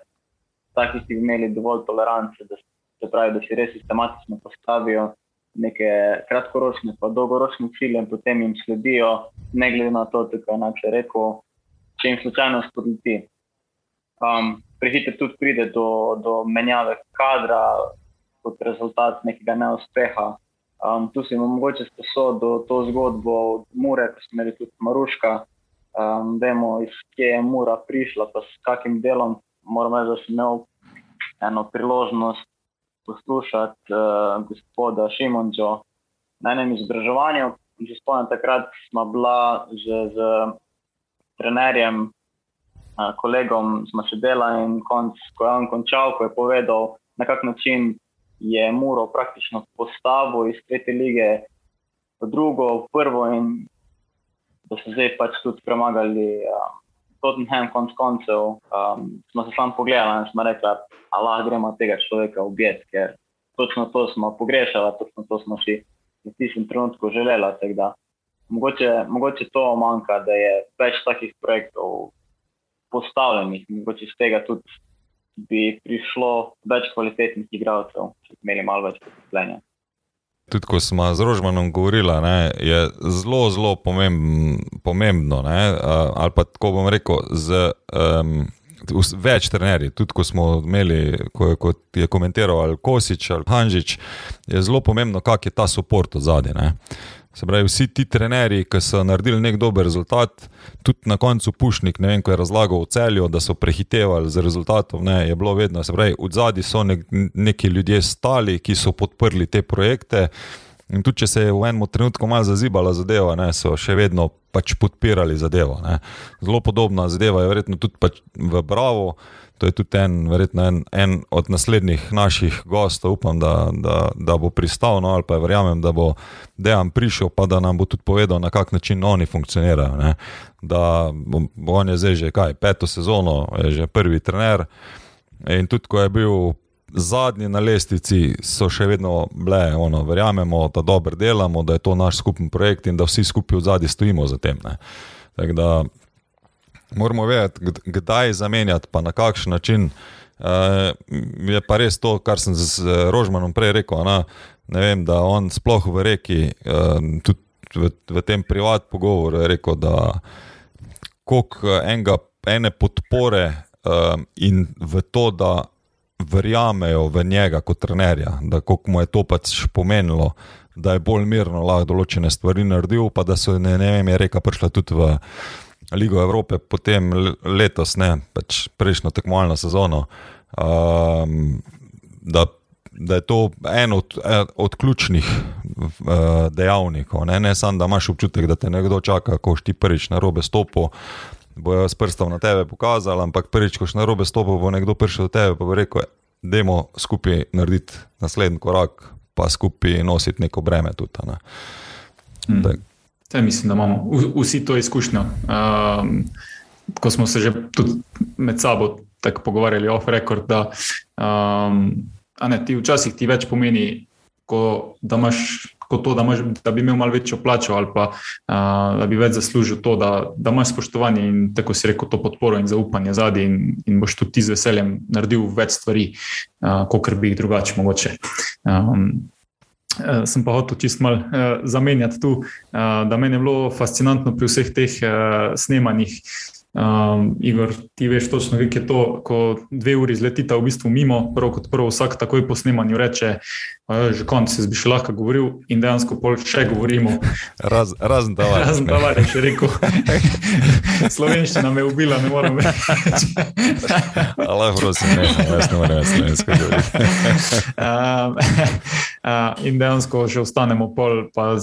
takih, ki bi imeli dovolj tolerance, da se, pravi, da si res sistematično postavijo neke kratkoročne, pa dolgoročne cilje in potem jim sledijo, ne glede na to, kako je načel rekel, če jim slučajno spodleti. Um, Prehiter tudi pride do, do menjave kadra kot rezultat nekega neuspeha. Um, tu si mogoče sposodo to zgodbo od Mure, ko smo imeli tudi Maruška. Um, vemo, iz kje je Mura prišla, pa s kakim delom moram reči, da sem imel eno priložnost poslušati uh, gospoda Šimunča na enem izobraževanju. Že spomnim, takrat smo bila že z trenerjem, uh, kolegom, smo sedela in konc, ko je on končal, ko je povedal, na kak način je Muro praktično postavil iz tretje lige v drugo, v prvo in da so zdaj pač tudi premagali. Uh, Tottenham, konc koncev, um, smo se samo pogledali in smo rekli, da lahko gremo tega človeka ubiti, ker točno to smo pogrešali, točno to smo si v tistem trenutku želeli. Mogoče, mogoče to manjka, da je več takih projektov postavljenih, mogoče iz tega tudi bi prišlo več kvalitetnih igralcev, če bi imeli malo več potrpljenja. Tudi ko smo z Rožmanom govorili, ne, je zelo, zelo pomembn, pomembno. Ne, ali pa tako bom rekel, z um, več trenerji. Tudi ko smo imeli, ko je, ko je komentiral ali Kosič ali Hanžič, je zelo pomembno, kak je ta podpor od zadaj. Se pravi, vsi ti trenerji, ki so naredili nek dober rezultat, tudi na koncu Pušnik, ne vem, ko je razlagal v celju, da so prehitevali z rezultatom, ne, je bilo vedno. Se pravi, v zadnji so nek, neki ljudje stali, ki so podprli te projekte. In tudi, če se je v enem trenutku malo zazibala zadeva, ne, so še vedno pač podpirali zadevo. Ne. Zelo podobna zadeva je verjetno tudi pač v Bravo. To je tudi en, verjetno en, en od naslednjih naših gostov, upam, da, da, da bo pristal, no, ali pa verjamem, da bo dejan prišel, pa da nam bo tudi povedal, na kak način oni funkcionirajo. Ne. Da on je zdaj že kaj, peto sezono, je že prvi trener. In tudi, ko je bil zadnji na lestvici so še vedno bile, ono, verjamemo, da dobro delamo, da je to naš skupen projekt in da vsi skupaj v zadnji stojimo za tem. Tako da moramo vedeti, kdaj zamenjati, pa na kakšen način. Uh, je pa res to, kar sem z Rožmanom prej rekel. Na, ne vem, da on sploh v reki, uh, tudi v, v tem privat pogovoru, rekel, da koliko enega, ene podpore uh, in v to, da verjamejo v njega kot trenerja, da koliko mu je to pač pomenilo, da je bolj mirno lahko določene stvari naredil, pa da so ne, ne vem, je reka prišla tudi v Ligo Evrope, potem letos, ne, pač prejšnjo tekmovalno sezono. Um, da, da je to en od, en od ključnih uh, dejavnikov. Ne, ne samo, da imaš občutek, da te nekdo čaka, ko ti prvič na robe stopi, bojo s prstom na tebe pokazali, ampak prvič, ko si na robe stopil, bo nekdo prišel do tebe in bo rekel: Demo skupaj narediti naslednji korak, pa skupaj nositi neko breme. Tudi, ne. hmm. Te, mislim, da imamo vsi to izkušnjo. Um, ko smo se že med sabo tako pogovarjali, off record, da um, ne, ti včasih ti več pomeni, ko, da imaš kot to, da, imaš, da bi imel malo večjo plačo ali pa uh, da bi več zaslužil to, da, da imaš spoštovanje in tako si rekel, to podporo in zaupanje zadnji in, in boš tudi ti z veseljem naredil več stvari, uh, kot bi jih drugače mogoče. Um, Sem pa hotel čist malo uh, zamenjati tu, uh, da meni je bilo fascinantno pri vseh teh uh, snemanjih, uh, Um, Igor, ti veš točno, kaj je to, ko dve uri zletita v bistvu mimo, prvo kot prvo, vsak takoj po snemanju reče, že konc se bi še lahko govoril in dejansko pol še govorimo. Raz, razen da vas. Razen da vas, še rekel. *laughs* Slovenščina me je ubila, ne morem več. *laughs* Allah, prosim, ne, jaz ne morem več slovensko govoriti. *laughs* um, uh, in dejansko še ostanemo pol, pa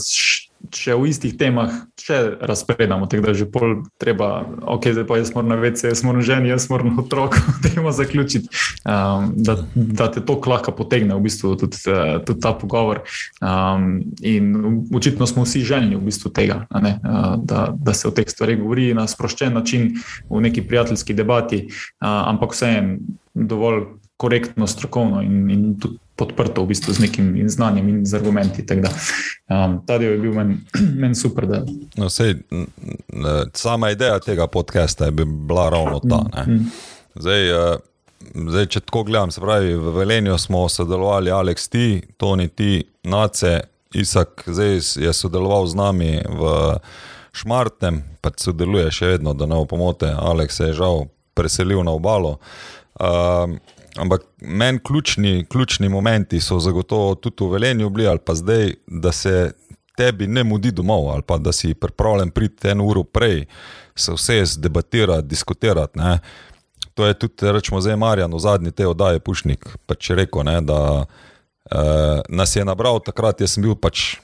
če v istih temah še razpredamo, tako da že pol treba, ok, zdaj pa jaz moram na vece, jaz moram ženi, jaz moram otrok, *laughs* um, da, da te to lahko potegne v bistvu tudi, uh, tudi ta pogovor. Um, in očitno smo vsi željni v bistvu tega, ne, uh, da, da se o teh stvarih govori na sproščen način v neki prijateljski debati, uh, ampak vseeno dovolj korektno, strokovno in, in tudi podprto v bistvu z nekim znanjem in z argumenti. Um, ta del je bil *clears throat* meni men super. Da... No, sej, sama ideja tega podcasta je bila ravno ta. Mm, mm. Zdaj, uh, zdaj, če tako gledam, se pravi, v Velenju smo sodelovali, Aleks, ti, Toni, ti, Nace, Isak, zdaj je sodeloval z nami v Šmartnem, pa sodeluje še vedno, da ne bo pomote. Aleks je žal preselil na obalo. Uh, Ampak meni ključni, ključni momenti so zagotovo tudi v Velenju bili, ali pa zdaj, da se tebi ne mudi domov, ali pa da si pripravljen priti eno uro prej, se vse zdebatirati, diskutirati. Ne. To je tudi, rečemo, zdaj Marjan v zadnji te oddaje Pušnik, pač rekel, ne, da eh, nas je nabral takrat, jaz sem bil pač.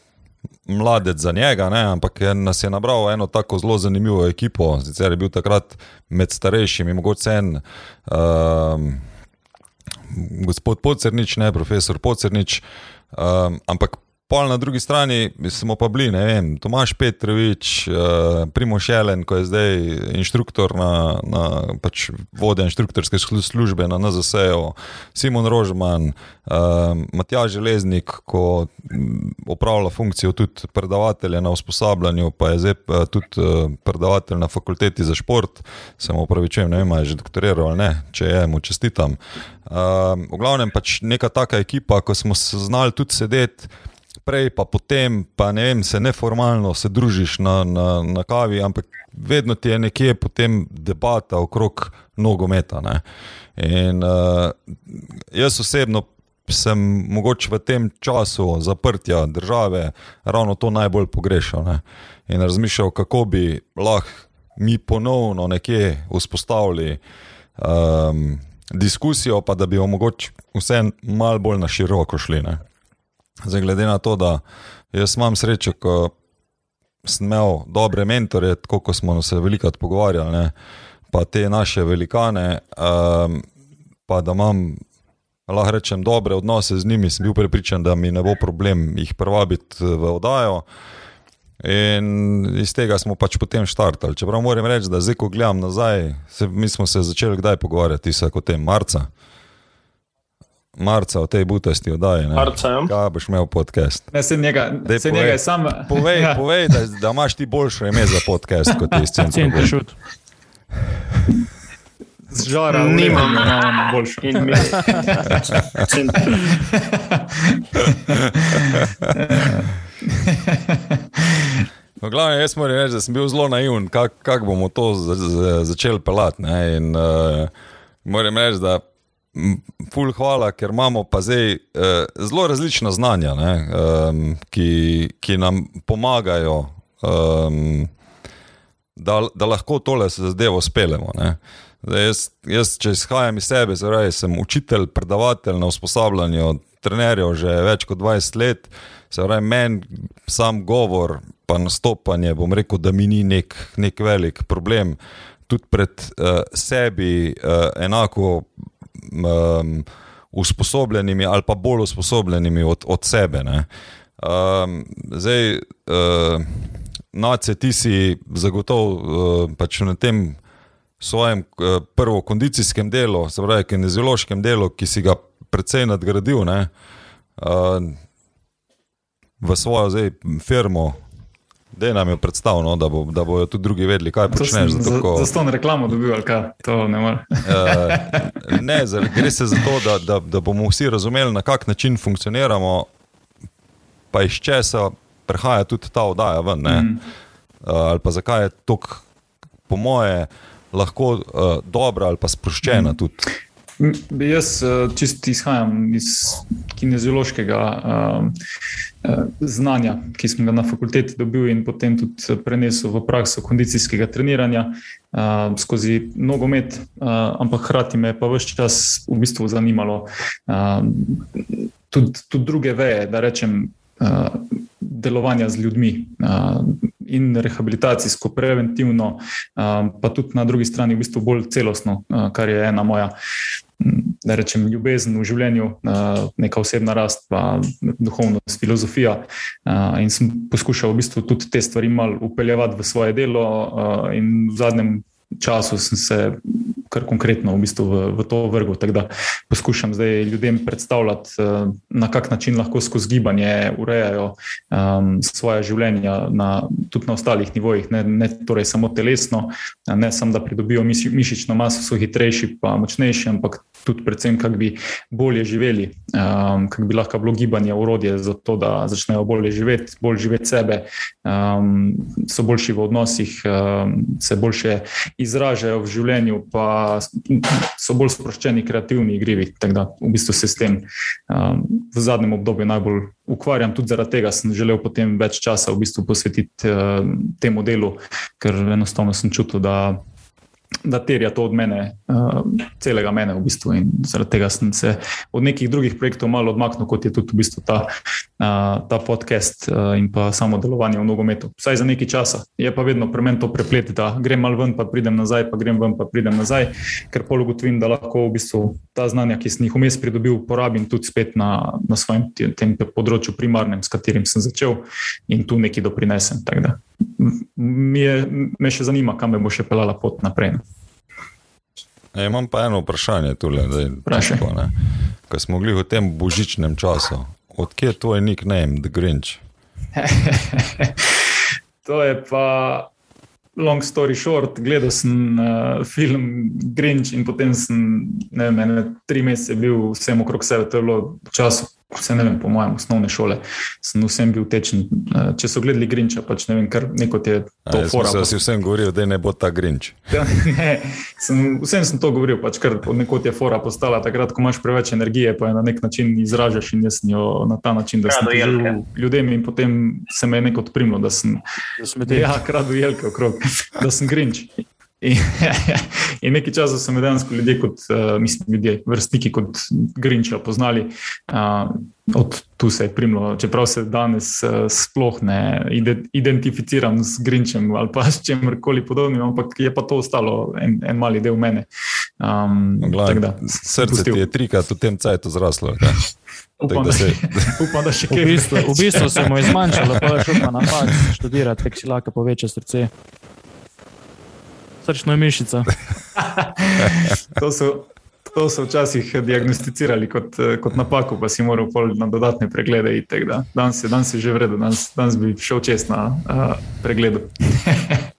Mladec za njega, ne, ampak je, nas je nabral eno tako zelo zanimivo ekipo. Sicer je bil takrat med starejšimi, mogoče en. Uh, gospod Pocernič, ne profesor Pocernič, um, ampak pol na drugi strani smo pa bili, ne vem, Tomaš Petrovič, uh, Primo Šelen, ko je zdaj inštruktor na, na pač vodja inštruktorske službe na NZS-u, Simon Rožman, uh, Matjaž Železnik, ko upravlja funkcijo tudi predavatelja na usposabljanju, pa je zdaj uh, tudi predavatelj na fakulteti za šport, se mu upravičujem, ne vem, je že doktoriral ali ne, če je, mu čestitam. Uh, v glavnem pač neka taka ekipa, ko smo se znali tudi sedeti, prej, pa potem, pa ne vem, se neformalno se družiš na, na, na kavi, ampak vedno ti je nekje potem debata okrog nogometa. Ne. In uh, jaz osebno sem mogoče v tem času zaprtja države ravno to najbolj pogrešal ne. in razmišljal, kako bi lahko mi ponovno nekje vzpostavili um, diskusijo, pa da bi omogoč vse malo bolj na široko šli. Ne. Zdaj, glede na to, da jaz imam srečo, ko sem imel dobre mentore, tako kot smo se veliko pogovarjali, ne, pa te naše velikane, um, pa da imam, lahko rečem, dobre odnose z njimi, sem bil prepričan, da mi ne bo problem jih privabiti v oddajo. In iz tega smo pač potem štartali. Čeprav moram reči, da zdaj, ko gledam nazaj, se, mi smo se začeli kdaj pogovarjati, se kot tem marca. Marca v tej butasti oddaji. Marca, ja. Kaj boš imel podcast? Ne, se njega, Daj, se povej. njega je sam. Povej, Ja. povej da, da imaš ti boljše ime za podcast kot ti iz centra. Center šut. Z žara, Nimam. imamo boljšo. In mi, center. No, glavno, jaz moram reči, da sem bil zelo naiven, kako kak bomo to za, za, začeli pelati. ne, In, uh, moram reči, da ful hvala, ker imamo pa zdaj uh, zelo različna znanja, ne, um, ki, ki nam pomagajo, um, da, da lahko tole zadevo speljemo. Zdaj, jaz, jaz, če izhajam iz sebe, zdaj, sem učitelj, predavatelj na usposabljanju trenerjev že več kot 20 let. Se pravi, meni sam govor, pa nastopanje, bom rekel, da mi ni nek, nek velik problem. Tudi pred uh, sebi uh, enako um, usposobljenimi ali pa bolj usposobljenimi od, od sebe. ne. Um, zdaj, uh, Nace, ti si zagotovo uh, pač na tem svojem uh, prvo kondicijskem delu, se pravi, kineziološkem delu, ki si ga precej nadgradil, ne, uh, v svojo zdaj firmo, da nam je predstavljeno, da, bo, da bojo tudi drugi vedeli, kaj To počneš. sem Za, ko- za ston reklamo dobil, ali kaj? To ne more. Uh, ne, za- gre se za to, da, da, da bomo vsi razumeli, na kak način funkcioniramo, pa iz česa prihaja tudi ta oddaja ven. Mm. Uh, ali pa zakaj je to, po moje, lahko uh, dobra ali pa sproščena mm. tudi. Jaz eh, čist izhajam iz kineziološkega um, znanja, ki sem ga na fakulteti dobil in potem tudi prenesel v prakso kondicijskega treniranja uh, skozi nogomet, uh, ampak hkrati me pa vse čas v bistvu zanimalo uh, tudi, tudi druge veje, da rečem. Delovanja z ljudmi in rehabilitacijsko, preventivno, pa tudi na drugi strani, v bistvu bolj celostno, kar je ena moja da rečem, ljubezen v življenju, uh, neka osebna rast, pa duhovnost, filozofija. Uh, in sem poskušal v bistvu tudi te stvari malo upeljevati v svoje delo, uh, in v zadnjem času sem se kar konkretno v, bistvu v, v to vrgel. Tako da poskušam zdaj ljudem predstavljati, uh, na kak način lahko skozi gibanje urejajo um, svoje življenja, na, tudi na ostalih nivojih, ne, ne torej samo telesno, ne samo da pridobijo miši, mišično maso, so hitrejši, pa močnejši, ampak tudi predvsem, kako bi bolje živeli, um, kako bi lahko bilo gibanje urodje za to, da začnejo bolje živeti, bolj živeti sebe, um, so boljši v odnosih, um, se boljše izražajo v življenju, pa so bolj sproščeni, kreativni, igrivi. Tako da v bistvu se s tem um, v zadnjem obdobju najbolj ukvarjam, tudi zaradi tega sem želel potem več časa v bistvu posvetiti uh, temu delu, ker enostavno sem čutil, da da terja to od mene, uh, celega mene v bistvu. In zaradi tega sem se od nekih drugih projektov malo odmaknil, kot je tudi v bistvu ta, uh, ta podcast uh, in pa samo delovanje v nogometu. Vsaj za nekaj časa. Je pa vedno pri meni to preplet, da grem mal ven, pa pridem nazaj, pa grem ven, pa pridem nazaj, ker pol ugotovim, da lahko v bistvu ta znanja, ki sem jih vmes pridobil, porabim tudi spet na, na svojem te- tem področju primarnem, s katerim sem začel in tu nekaj doprinesem. Mi je, me še zanima, kam me bo še pelala pot naprej. E, imam pa eno vprašanje zdaj, Vprašaj. čisto, ne. Ko smo bili v tem božičnem času, odkje je tvoj nickname, The Grinch? *laughs* to je pa long story short. Gledal sem uh, film Grinch in potem sem ne vem, ene tri mesece bil vsem okrog sebe. To je bilo v času vse ne vem, po mojem, osnovne šole, sem vsem bil tečen. Uh, če so gledali Grinča, pač ne vem, kar neko je to fora. Jaz sem vsem govoril, da ne bo ta Grinč. Ja, *laughs* ne, sem, vsem sem to govoril, pač, ker neko je fora postala takrat, ko imaš preveč energije, pa je na nek način izražaš in jaz jo na ta način, da sem živel ljudem in potem se me je neko odprimlo, da sem, ja, kradu jelke okrog, *laughs* da sem Grinč. In, *laughs* in nekaj časa so me dejansko ljudje, kot, uh, mislim, ljudje, vrstniki kot Grinča poznali, uh, od tu se je primlo. Čeprav se danes uh, sploh ne identificiram z Grinčem ali pa s čemkoli podobnim, ampak je pa to ostalo en, en mali del mene. Um, Glad, da, srce pustil. ti je trikrat v tem cajtu zraslo. *laughs* Upam, da, se... *laughs* upam, da še kaj. V bistvu, v bistvu se mu je zmanjšalo, pa je šel na faks študirati, ker si lahko poveča srce srčna mišica. *laughs* to, so, to so včasih diagnosticirali kot, kot napako, pa si moral na dodatne preglede. Danes je, danes je že vredno, danes, danes bi šel čest na uh, pregled. *laughs*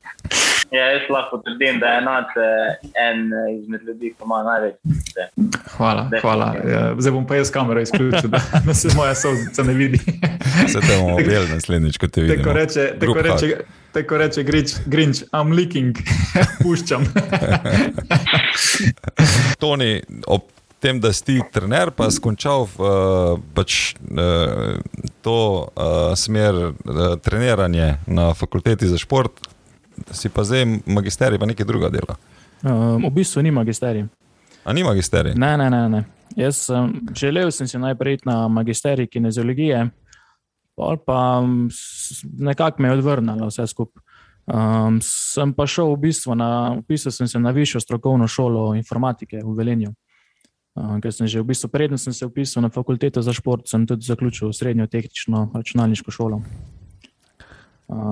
Ja, jaz lahko trdim, da je enote en izmed ljudi, ki ima največ. Hvala. hvala. Ja, zdaj bom pa jaz kamero izključil, da, *laughs* da se moja sozica ne vidi. Se te bomo objeli naslednjič, ko te vidimo. Tako reče, tako reče, tako reče Grinch, Grinch, I'm leaking, *laughs* puščam. *laughs* Toni, ob tem, da si trener, pa si končal uh, pač, uh, to uh, smer uh, treniranja na fakulteti za šport si pa zdaj magisterij, pa nekaj druga dela. Um, v bistvu ni magisterij. A ni magisterij? Ne, ne, ne. ne. Jaz sem želel sem si najprej na magisterij kineziologije, pa nekako me je odvrnilo vse skupaj. Um, sem pa šel v bistvu na, upisal sem se na višjo strokovno šolo informatike v Velenju. Um, ker sem že v bistvu, predtem sem se upisal na fakulteto za šport, sem tudi zaključil srednjo tehnično računalniško šolo.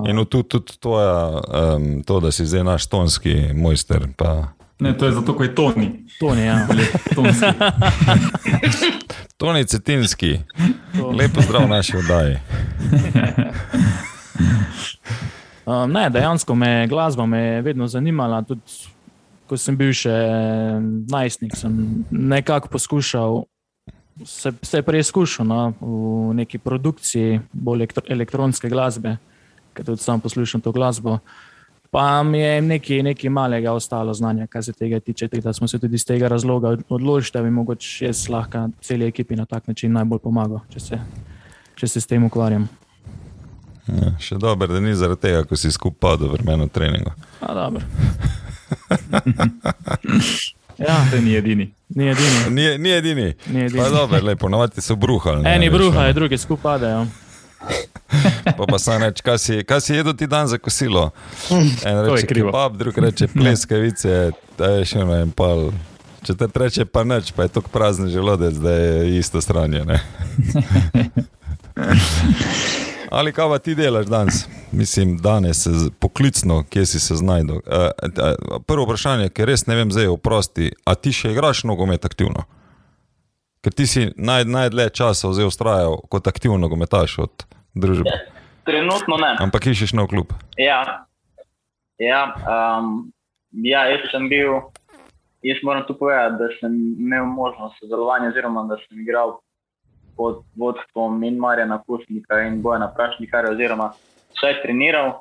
In tu tudi tvoja, um, to, da si zdaj naš tonski mojster. Pa... Ne, to je zato, ker je Toni. Toni, ja. *laughs* Toni Cetinski, lepo zdrav v naši oddaji. *laughs* um, ne, dejansko me glasba me je vedno zanimala. Tudi, ko sem bil še najstnik, sem nekako poskušal se, se preizkušati no, v neki produkciji bolj elektronske glasbe ker tudi sam poslušam to glasbo. Pa mi je nekaj, nekaj malega ostalo znanja, kar se tega tiče. Da smo se tudi iz tega razloga odločili, da bi mogoče jaz lahko celi ekipi na tak način najbolj pomagal, če se, če se s tem ukvarjam. Ja, še dobro, da ni zaradi tega, ko si skupaj padel v vremenu treninga. *laughs* Ja, ni edini. Ni edini. Ni, ni edini. Ni edini. Dobro, lepo, navadi so bruhali. Eni bruhajo, drugi skupaj padajo. *laughs* Pa pa sam reče, kaj si, kaj si jedel ti dan za kosilo? En reče kebab, drug reče *laughs* pleskavice, da je še eno en pal. Če te reče pa nič, pa je to prazen želodec, da je isto stranje. *laughs* Ali kaj ti delaš danes? Mislim, danes poklicno, kje si se znašel. Uh, prvo vprašanje, ker res ne vem, zdaj oprosti, a ti še igraš nogomet aktivno? Ker ti si naj, najdlje časa vzel ustrajal kot aktivno nogometaš od družbe. Trenutno ne. Ampak iščeš nov klub. Ja, ja, um, ja jaz sem bil, jaz moram tu povedati, da sem imel možnost sodelovanja, oziroma da sem igral pod vodstvom in Marjana Kusnika in Bojana Prašnika, oziroma vse treniral.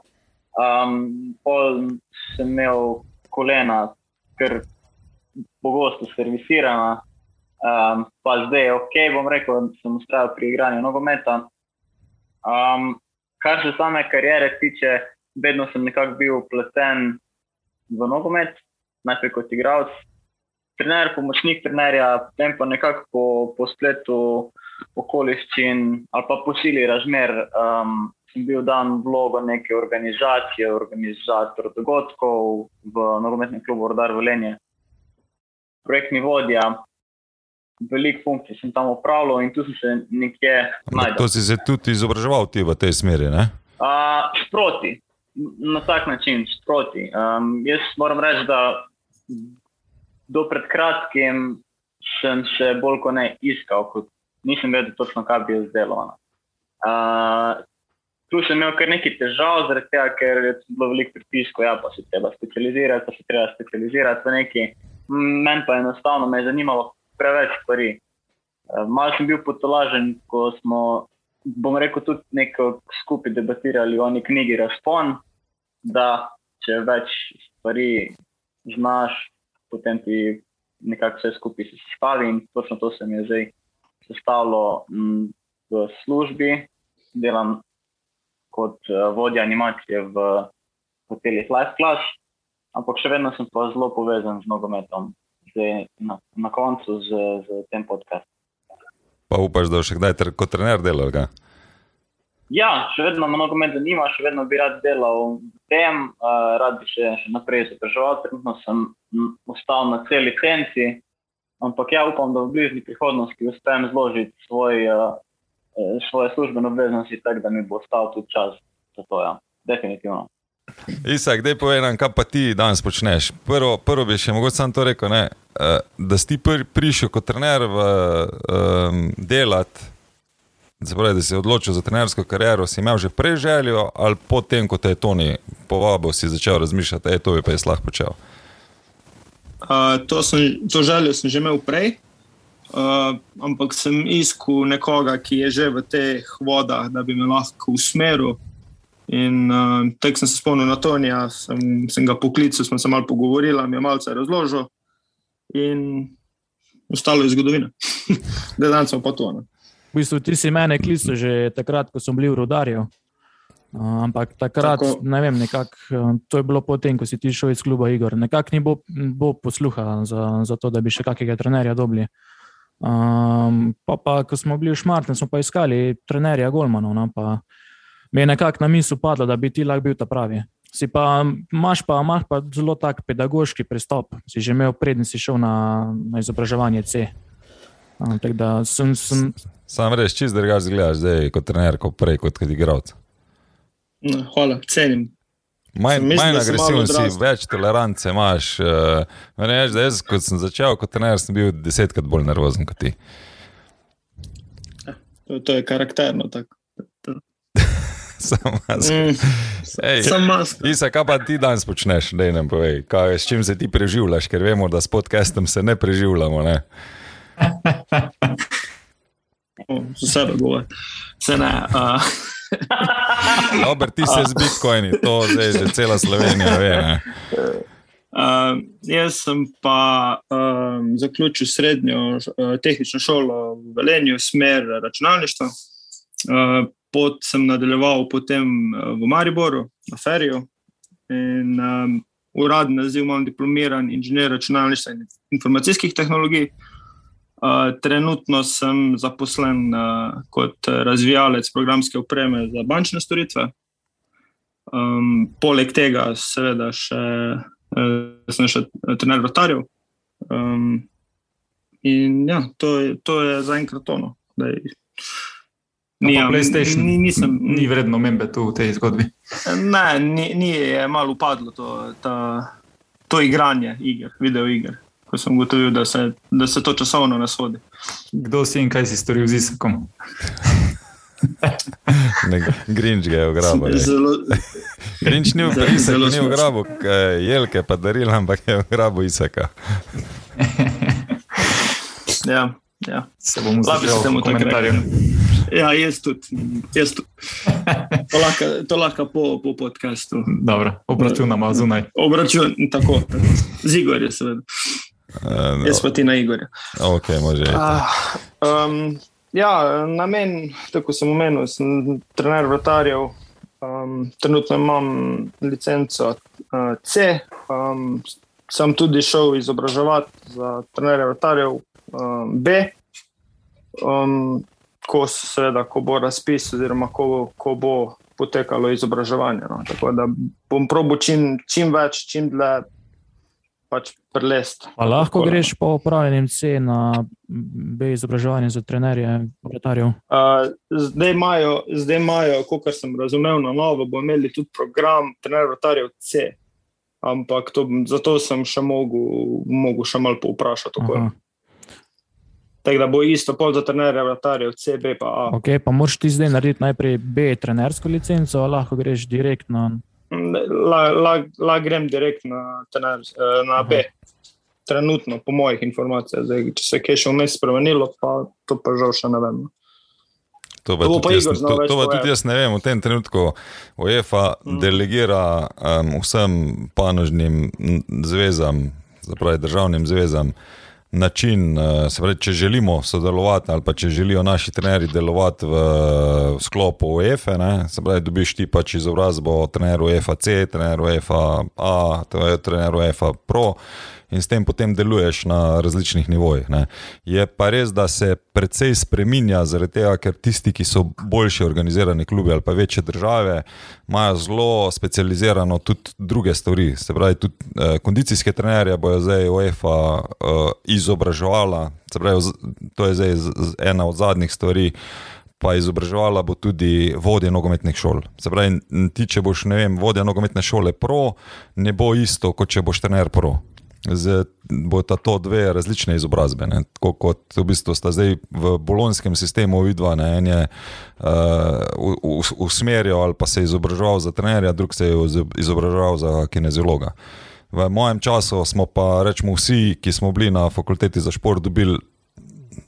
Um, pol sem imel kolena, ker pogosto servisirana. Um, pa zdaj, ok, bom rekel, da sem ustrajal pri igranju nogometa. Um, kar se same kariere tiče, vedno sem nekako bil upleten v nogomet, najprej kot igralec, trener, pomočnik trenerja, potem pa nekako po, po spletu okoliščin ali pa po sili razmer. Um, Sem bil dan vlogo neke organizacije, organizator dogodkov v nogometnem klubu Rodar Velenje, projektni vodja, veliko funkcij sem tam upravljal in tu sem se nekje znašel. To si se tudi izobraževal ti v tej smeri? Uh, sproti, na tak način, sproti. Um, jaz moram reči, da do pred kratkim sem se bolj kot ne iskal, kot nisem vedel točno, kaj bi jaz delal. Uh, tu sem imel kar nekaj težav, zaradi tega, ker je bilo veliko pritiskov, ja, pa se treba specializirati, pa se treba specializirati v neki. Meni pa enostavno me je zanimalo, preveč stvari. Uh, Mal sem bil potolažen, ko smo, bom rekel, tudi nekaj skupaj debatirali o neki knjigi Razpon, da če več stvari znaš, potem ti nekako vse skupaj se sestavi in točno to se mi je zdaj sestavilo m, v službi. Delam kot uh, vodja animacije v hotelih Life Class, ampak še vedno sem pa zelo povezan z nogometom, zdaj na, na koncu z, z tem podcastom. Pa upaš, da boš še kdaj ter, kot trener delal? Ga? Ja, še vedno me nogomet zanima, še vedno bi rad delal v tem, uh, rad bi še, še naprej izobraževal. Trenutno sem ostal na celi licenci, ampak ja, upam, da v bližnji prihodnosti uspem zložiti svoj, uh, svoje službene obveznosti, tako da mi bo ostal tudi čas za to. Ja. Definitivno. Isak, dej povej nam, kaj pa ti danes počneš. Prvo, prvo bi še mogoče sam to rekel, ne, eh, da si ti pr prišel kot trener v um, delati. Pravi, da si se odločil za trenersko kariero, si imel že prej željo, ali potem, ko te je Toni povabil, si začel razmišljati, da je to bi pa jaz lahko počel. Uh, to, sem, to željo sem že imel prej, uh, ampak sem iskal nekoga, ki je že v teh vodah, da bi me lahko usmeril. In uh, tako sem se spomnil na Tonija, sem, sem ga poklical, smo se malo pogovorili, mi je malce razložil in ostalo je zgodovina. da danes smo pa to. Ne. V bistvu ti si mene klical že takrat, ko sem bil v Rudarju. Uh, ampak takrat, Tako. ne vem, nekak, uh, to je bilo potem, ko si ti šel iz kluba Igor. Nekako ni bo, bo posluha za, za to, da bi še kakega trenerja dobili. Um, pa, pa, ko smo bili v Šmartnu, smo pa iskali trenerja Golmanov. No, pa mi je nekako na misel padlo, da bi ti lahko bil ta pravi. Si pa, imaš pa, imaš pa zelo tak pedagoški pristop. Si že imel prednji, si šel na, na izobraževanje C. Um, tako da sem, sem Sam res čist drugače zgledaš zdaj kot trener, kot prej kot kot igralec. No, hvala, cenim. Manj, Mislim, manj agresiven si, več tolerance imaš. Uh, reč, da jaz, kot sem začel kot trener, sem bil desetkrat bolj nervozen kot ti. To, to je karakterno. tako. *laughs* Sam jaz. Mm, Ej, Sam maska. Isa, kaj pa ti danes počneš? Dej nam povej, kaj, s čim se ti preživljaš, ker vemo, da s podcastom se ne preživljamo. Ne? Sebe govori. Se ne. Uh, *laughs* Dober, ti se z bitcoini, to zdaj že cela Slovenija ve. Ne? Uh, jaz sem pa um, zaključil srednjo uh, tehnično šolo v Velenju, smer računalništva. Uh, pot sem nadaljeval potem uh, v Mariboru, na Feriju. In um, uradni naziv imam diplomiran inženir računalništva in informacijskih tehnologij. Uh, trenutno sem zaposlen uh, kot eh, razvijalec programske opreme za bančne storitve. Um, poleg tega, seveda, še, uh, sem še trener vrtarjev. Um, in ja, to je, to je zaenkrat ono. Daj, No, pa Nijam- PlayStation ni, nisem, ni vredno membe tu v tej zgodbi. Ne, ni, ni je malo upadlo to, ta, to igranje iger, video iger. Ko sem ugotovil, da se, da se to časovno ne sodi. Kdo si in kaj si storil z Isakom? Grinč ga je ugrabil. Zelo, *laughs* Grinč ni Zelo ugrabil, ni ugrabil jelke, pa daril, ampak je ugrabil Isaka. ja, ja. Se bomo zavedali temu v tako komentarju. Ja, jaz tudi. Jaz tudi. To lahko, to lahko po, po podkastu. Dobro, obračunamo zunaj. Obračun, tako, tako. z Igorjem, seveda. Uh, Jaz pa ti na Igorja. ok, može. Ah, um, ja, namen, tako sem omenil, sem trener vrtarjev. Um, trenutno imam licenco uh, C, um, sem tudi šel izobraževati za trenerje vrtarjev um, B. Um, ko, seveda, ko bo razpis, oziroma ko, ko bo potekalo izobraževanje. No. Tako da bom probo čim, čim več, čim dlje pač prelest. Pa lahko Tako, greš po upravljenem C na B izobraževanje za trenerje, vratarjev. Uh, zdaj imajo, zdaj imajo kot sem razumel, na novo bomo imeli tudi program trener rotarjev C. Ampak to, zato sem še mogel, mogel še malo povprašati. Tako da bo isto pol za trenerje rotarjev C, B pa A. Ok, pa moraš ti zdaj narediti najprej B trenersko licenco, a lahko greš direktno. La, la, la grem direkt na, trener, eh, na B. trenutno, po mojih informacijah. Zdaj, če se je kaj še vmes spremenilo, pa to pa žal še ne vem. To pa, To bo pa tudi, jaz, to, to pa tudi jaz ne vem. V tem trenutku UEFA mm. delegira um, vsem panožnim zvezam, zapravi državnim zvezam, način, uh, se pravi, če želimo sodelovati ali pa če želijo naši trenerji delovati v, sklopu UEFA, ne, se pravi, dobiš ti pač izobrazbo trener UEFA C, trener UEFA A, to je trener UEFA Pro. In s tem potem deluješ na različnih nivojih. Ne. Je pa res, da se precej spreminja, zaradi tega, ker tisti, ki so boljši organizirani klubi ali pa večje države, imajo zelo specializirano tudi druge stvari. Se pravi, tudi eh, kondicijske trenerje bojo zdaj UEFA eh, izobraževala, se pravi, to je zdaj ena od zadnjih stvari. Pa izobraževala bo tudi vodje nogometnih šol. Se pravi, ti, če boš, ne vem, vodja nogometne šole pro, ne bo isto, kot če boš trener pro. Zdaj bo ta to dve različne izobrazbe. Ne? Tako kot v bistvu sta zdaj v bolonskem sistemu vidva, ne? en je uh, usmerjal ali pa se izobraževal za trenerja, drug se je izo- izobraževal za kineziologa. V mojem času smo pa, rečemo, vsi, ki smo bili na fakulteti za šport, dobili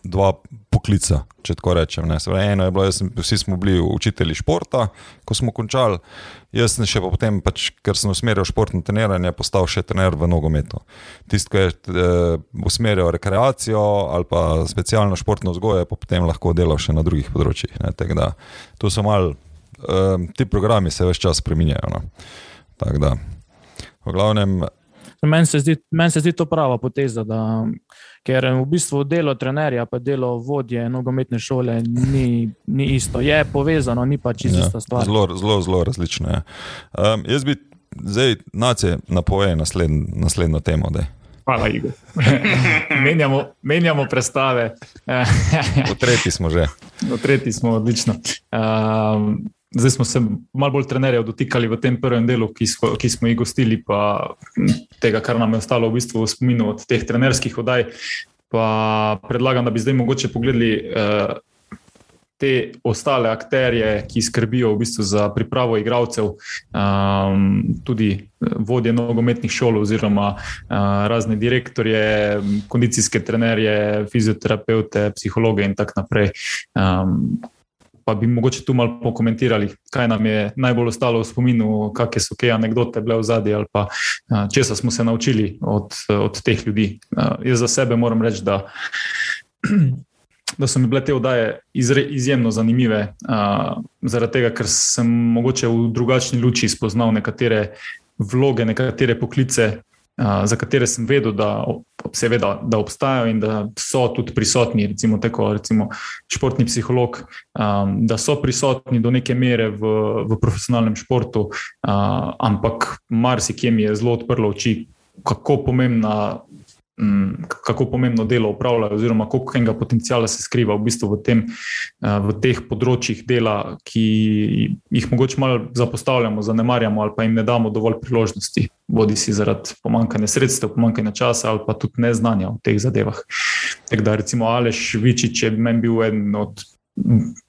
dva poklica, če tako rečem. Ne. Se pravi, eno je bilo, jaz vsi smo bili učitelji športa, ko smo končali, jaz sem še pa potem, pač, ker sem usmerjal športno treniranje, postal še trener v nogometu. Tisti, ki je eh, usmerjal rekreacijo ali pa specialno športno vzgojo, pa potem lahko delal še na drugih področjih. Ne. Tako Da, tu so mal, eh, ti programi se več čas spreminjajo. No. Tako da, v glavnem, Meni se, zdi- meni se zdi to prava poteza, da, ker v bistvu delo trenerja in delo vodje nogometne šole ni, ni isto. Je povezano, ni pa čisto ista stvar. Zelo, zelo, zelo različno je. Um, jaz bi zdaj nacije napovedal nasledn, naslednjo temo. Daj. Hvala, Igor. *laughs* menjamo, menjamo predstave. V *laughs* tretji smo že. No, tretji smo odlično. Um, zdaj smo se malo bolj trenerjev dotikali v tem prvem delu, ki smo, ki smo jih gostili, pa tega, kar nam je ostalo v bistvu v spominu od teh trenerskih oddaj. Pa predlagam, da bi zdaj mogoče pogledali uh, te ostale akterje, ki skrbijo v bistvu za pripravo igralcev, um, tudi eh, vodje nogometnih šol, oziroma uh, razne direktorje, kondicijske trenerje, fizioterapeute, psihologe in tako naprej. Um, pa bi mogoče tu malo pokomentirali, kaj nam je najbolj ostalo v spominu, kakšne so kaj anekdote bile v zadnji ali pa česa smo se naučili od, od teh ljudi. Jaz za sebe moram reči, da *clears throat* da so mi bile te oddaje izre, izjemno zanimive, uh, zaradi tega, ker sem mogoče v drugačni luči spoznal nekatere vloge, nekatere poklice, za katere sem vedel, da, seveda, da obstajajo in da so tudi prisotni, recimo, tako, recimo športni psiholog, um, da so prisotni do neke mere v, v profesionalnem športu, uh, ampak marsikje mi je zelo odprlo oči, kako pomembna kako pomembno delo upravljajo, oziroma koliko enega potencijala se skriva v, bistvu v, tem, eh, v teh področjih dela, ki jih mogoče malo zapostavljamo, zanemarjamo ali pa jim ne damo dovolj priložnosti, bodi si zaradi pomankanja sredstev, pomankanja časa ali pa tudi neznanja o teh zadevah. Tako da recimo Aleš Vičič je meni bil eden od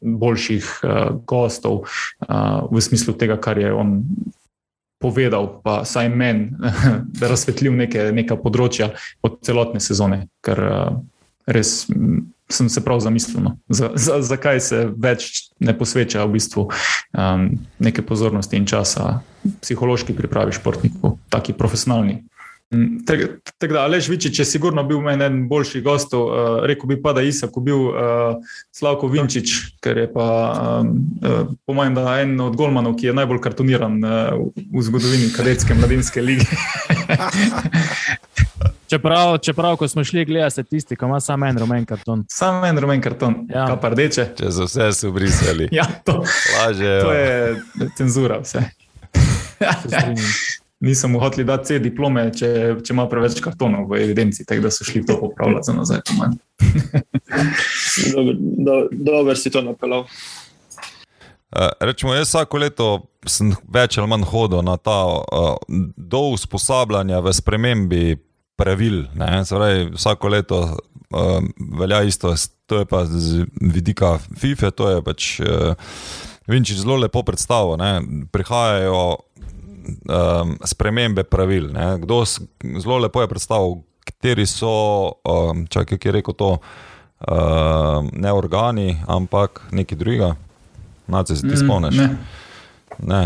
boljših uh, gostov uh, v smislu tega, kar je on povedal, pa saj meni, *laughs* da razsvetlil neke, neka področja od celotne sezone, ker uh, res sem se prav zamislil, no. za, za, zakaj se več ne posveča v bistvu um, neke pozornosti in časa psihološki pripravi športnikov, taki profesionalni. Tako tak da, Aleš Vičič je sigurno bil meni eden boljših gostov, uh, rekel bi pa, da Isak bil uh, Slavko Vinčič, ker je pa um, uh, po mojem, da en od golmanov, ki je najbolj kartoniran uh, v zgodovini kadetske mladinske lige. *laughs* Čeprav, čeprav, ko smo šli gledati statistiko, ima samo en rumen karton. Samo en rumen karton, Ja. pa rdeče. Če so vse se obrisali, *laughs* Ja, to, laže. to je cenzura. Vse. Nisem mu hotel dati C diplome, če, če ima preveč kartonov v evidenci, tako da so šli to popravljati za nazaj. *laughs* Dobro, do, dobro si to napeljal. Uh, rečemo, jaz vsako leto sem več ali manj hodil na ta uh, do usposabljanja v spremembi pravil. ne. Se Pravi, vsako leto uh, velja isto, to je pa z vidika FIFA, to je pač uh, Vinčič zelo lepo predstavo. Ne. Prihajajo um, spremembe pravil. Ne. Kdo Zelo lepo je predstavil, kateri so, um, čakaj, ki je rekel to, uh, ne organi, ampak nekaj drugega. Nace se ti spomniš? Ne. Ne.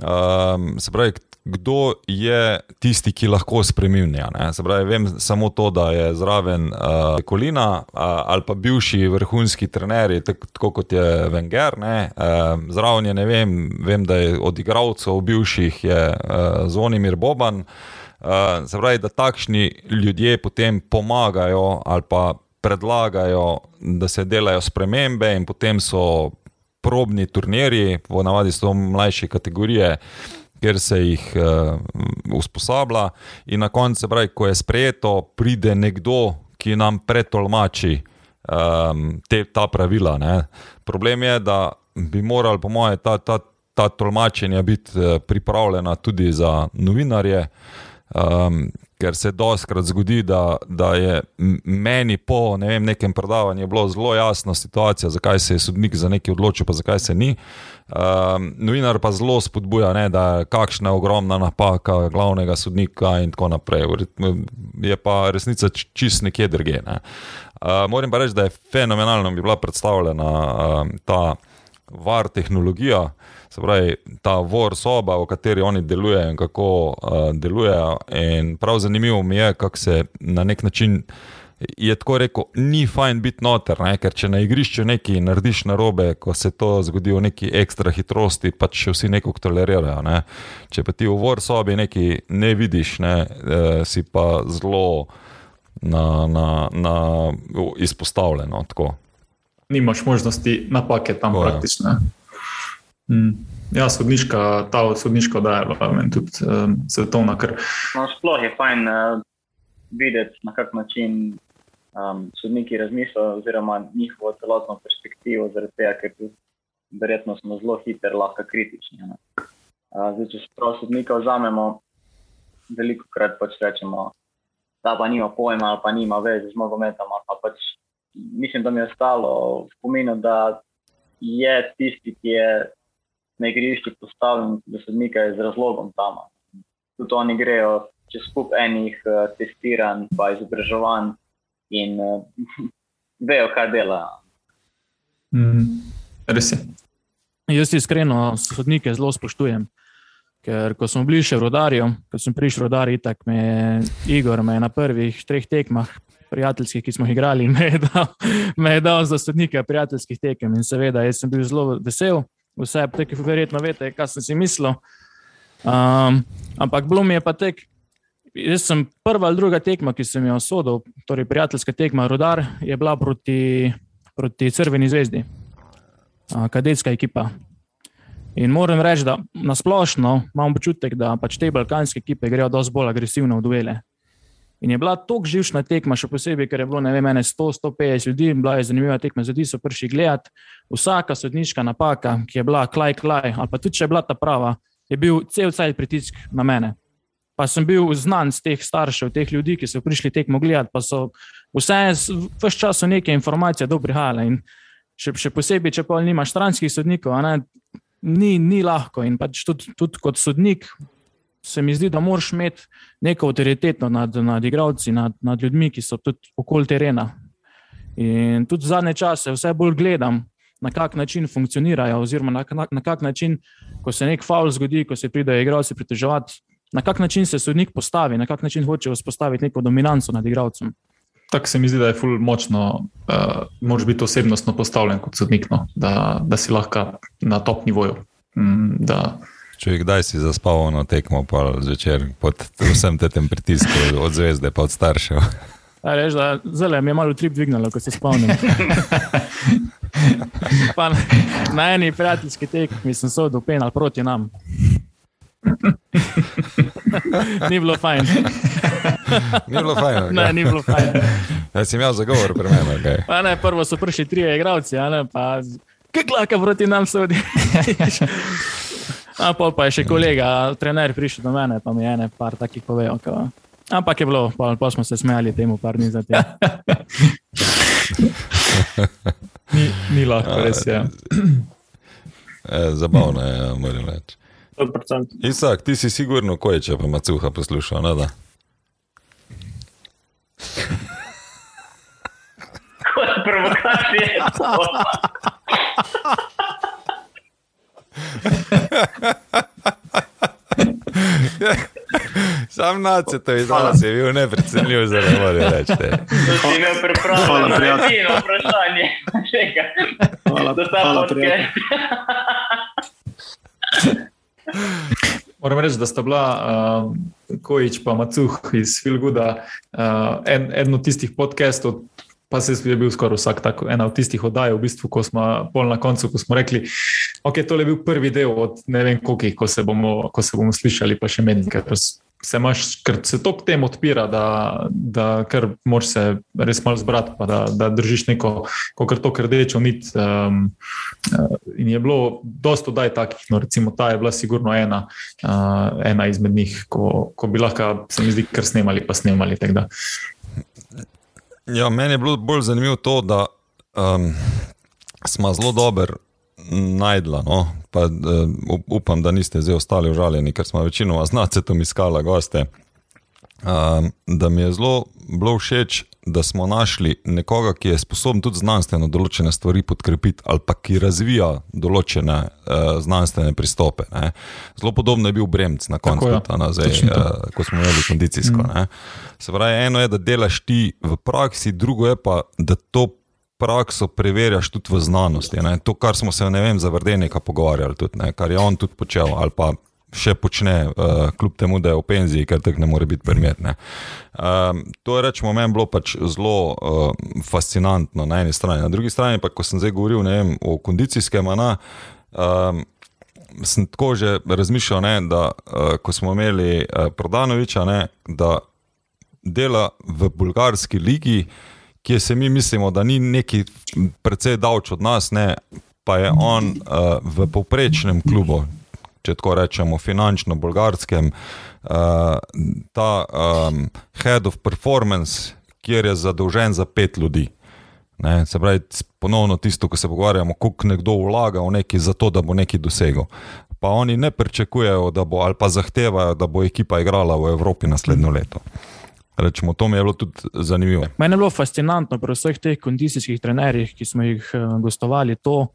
Um, se pravi, kdo je tisti, ki lahko spremenja? pravi, vem samo to, da je zraven uh, Kolina uh, ali pa bivši vrhunski trenerji, tak, tako kot je Wenger. ne. Um, zraven je ne vem, vem, da je od igralcev bivših je uh, Zvonimir Boban. Uh, se pravi, da takšni ljudje potem pomagajo ali pa predlagajo, da se delajo spremembe, in potem so probni turnirji, ponavadi so to mlajše kategorije, kjer se jih uh, usposablja, in na koncu, se pravi, ko je sprejeto, pride nekdo, ki nam pretolmači um, te, ta pravila. Ne. Problem je, da bi morali, po mojem, ta, ta, ta tolmačenja biti uh, pripravljena tudi za novinarje. Um, ker se doskrat zgodi, da, da je meni po ne vem, nekem predavanju bilo zelo jasna situacija, zakaj se je sodnik za nekaj odločil, pa zakaj se ni. Um, novinar pa zelo spodbuja, ne, da je kakšna ogromna napaka glavnega sodnika in tako naprej. Je pa resnica čist nekje drugje. Ne. Uh, moram pa reči, da je fenomenalno bi bila predstavljena um, ta var tehnologija, se pravi ta vor soba, v kateri oni delujejo in kako uh, delujejo. In prav zanimivo mi je, kako se na nek način. Je tako rekel, ni fajn biti noter, ne? ker če na igrišču nekaj narediš na robe, ko se to zgodi v neki ekstra hitrosti, pa še vsi nekako tolerirajo. Ne? Če pa ti v vor sobi nekaj ne vidiš, ne? E, si pa zelo na, na, na, izpostavljen. no, tako. Nimaš možnosti napake tam Tako je. praktično. Mm. Ja, sodniška, ta sodniška oddaja je bila meni tudi um, svetovna, ker No, sploh je fajn uh, videti, na kak način um, sodniki razmišljajo, oziroma njihovo celotno perspektivo, zaradi tega, ker tudi verjetno smo zelo hitri, lahko kritični. ne. Uh, zdaj, če se prav sodnika vzamemo, veliko krat pač rečemo, da pa nima pojma ali pa nima veze z nogometom. Pa pač, mislim, da mi je ostalo v spominu, da je tisti, ki je na igrišču postavljen, da sodnika je z razlogom tam. Tudi oni grejo čez skup enih uh, testiranj, pa izobraževanj in uh, *laughs* vejo, kaj delajo. mm, res je. Jaz iskreno sodnike zelo spoštujem. Ker ko smo bili še v rodarju, ko sem prišel v rodarju, tako me je Igor me je na prvih treh tekmah, prijateljskih, ki smo jih igrali, *laughs* me je dal, me je dal za sodnika prijateljskih tekem. In seveda, jaz sem bil zelo vesel, vse tako verjetno veste, kaj sem si mislil. Um, ampak bilo mi je pa tek. Jaz sem prva ali druga tekma, ki sem jo sodel, torej prijateljska tekma Rudar, je bila proti, proti Crveni zvezdi, a, kadetska ekipa. In moram reči, da na splošno imam občutek, da pač te balkanske ekipe grejo dosti bolj agresivno v duele. In je bila tako živčna tekma, še posebej, ker je bilo ne vem, 100-150 ljudi, in bila je zanimiva tekma, ljudi so prišli gledati. Vsaka sodniška napaka, ki je bila klaj, klaj, ali pa tudi če je bila ta prava, je bil cel cel pritisk na mene. Pa sem bil znan z teh staršev, teh ljudi, ki so prišli tekmo gledati, pa so vse, čas neke informacije do prihajale. In še, še posebej, če pa nimaš stranskih sodnikov, ne, ni, ni lahko. In pač tudi, tudi kot sodnik se mi zdi, da moraš imeti neko avtoriteto nad, nad igravci, nad, nad ljudmi, ki so tudi okoli terena. In tudi zadnje čase vse bolj gledam, na kak način funkcionirajo, oziroma na, na, na kak način, ko se nek faul zgodi, ko se pridejo igravci pritoževati, na kak način se sodnik postavi, na kak način hoče vzpostaviti neko dominanco nad igravcem. Tako se mi zdi, da je ful močno, uh, moraš biti osebnostno postavljen kot sodnik, no? da, da si lahko na top nivoju. Mm, da, Če kdaj si zaspal na tekmo, pa zvečer pod vsem tem pritiskom od zvezde, pa od staršev. Reč, da, zelo mi je malo trip dvignilo, ko se spomnim. pa na, na eni prijateljski tekmi sem se odopel proti nam. ni bilo fajn. Ni bilo fajn. ne, ni bilo fajn. Jaz sem imel zagovor pri meni. Okay. Pa ne, prvo so prišli trije igravci, a ne, pa kaj glaka proti nam sodi. A pol pa je še kolega, trener prišel do mene, pa mi je ene par takih povedal. Kao. Ampak je bilo, pa, pa smo se smejali temu par dni zatem. *laughs* ni, ni lahko, res je. E, zabavno je, moram reči. 100%. Isak, ti si sigurno kojče, pa macuha poslušal, ne da? Kot provokacija. *laughs* *laughs* Sam nace to izraz je bil neprecenljiv, za ne morem reči. To si imel pripravljeno, Hvala, prijatelj. recimo, vprašanje. Hvala, hvala, prijatelj. Moram reči, da sta bila uh, Kojič in Macuh iz Filguda uh, en, eden od tistih podcastov. Pa se je bil skoraj vsak tako, ena od tistih oddaj, v bistvu, ko smo pol na koncu, ko smo rekli, ok, to je bil prvi del od ne vem koliko, ko, se bomo- ko se bomo slišali, pa še meni, ker se, imaš, ker se to k tem odpira, da, da kar moraš se res malo zbrati, pa da, da držiš neko, kot to rdečo nit. Um, in je bilo dosto daj takih, no recimo ta je bila sigurno ena, uh, ena izmed njih, ko, ko bi lahko, se mi zdi, kar snemali, pa snemali. tako da. Ja, meni je bilo bolj zanimivo to, da um, smo zelo dobro najdla. No? Pa, uh, upam, da niste zdaj ostali užaljeni, ker smo večinoma znati tam iskala goste. Um, da mi je zelo bilo všeč, da smo našli nekoga, ki je sposoben tudi znanstveno določene stvari podkrepiti, ali pa ki razvija določene uh, znanstvene pristope. Ne. Zelo podobno je bil Bremc na koncu, ja. ne, uh, ko smo imeli kondicijsko. Mm. Se pravi, eno je, da delaš ti v praksi, drugo je pa, da to prakso preverjaš tudi v znanosti. Ne. To, kar smo se ne vem, za Vrdenika pogovarjali, tudi, ne, kar je on tudi počel. ali pa Še počne, uh, kljub temu, da je v penziji, ker tako ne more biti primerne. Um, to je, rečemo, meni bilo pač zelo uh, fascinantno na eni strani. Na drugi strani, pa ko sem zdaj govoril vem, o kondicijskem, a ne, um, sem tako že razmišljal, ne, da uh, ko smo imeli uh, Prodanoviča, ne, da dela v bulgarski ligi, kjer se mi mislimo, da ni neki precej davč od nas, ne, pa je on uh, v povprečnem klubu, če tako rečemo, finančno bolgarskem, uh, ta um, head of performance, kjer je zadolžen za pet ljudi. Ne, se pravi, ponovno tisto, ko se pogovarjamo, koliko nekdo vlaga v neki zato, da bo nekaj dosegel. Pa oni ne pričakujejo, da bo ali pa zahtevajo, da bo ekipa igrala v Evropi naslednjo leto. Rečemo, to mi je bilo tudi zanimivo. Meni je bilo fascinantno pri vseh teh kondicijskih trenerjih, ki smo jih eh, gostovali, to,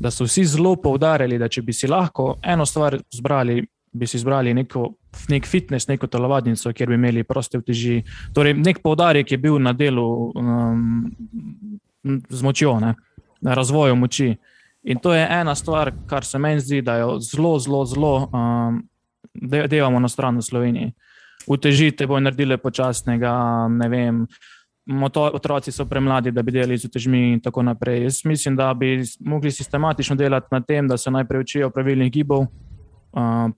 da so vsi zelo poudarjali, da če bi si lahko eno stvar zbrali, bi si izbrali neko, nek fitness, neko telovadnico, kjer bi imeli proste vteži. Torej, nek poudarek je bil na delu um, z močjo, ne? na razvoju moči. In to je ena stvar, kar se meni zdi, da jo zelo, zelo, zelo um, de- delamo na stran v Sloveniji. Utežite bo naredile počasnega, ne vem. Moto- Otroci so premladi, da bi delali z utežmi, in tako naprej. Jaz mislim, da bi mogli sistematično delati na tem, da se najprej učijo pravilnih gibov,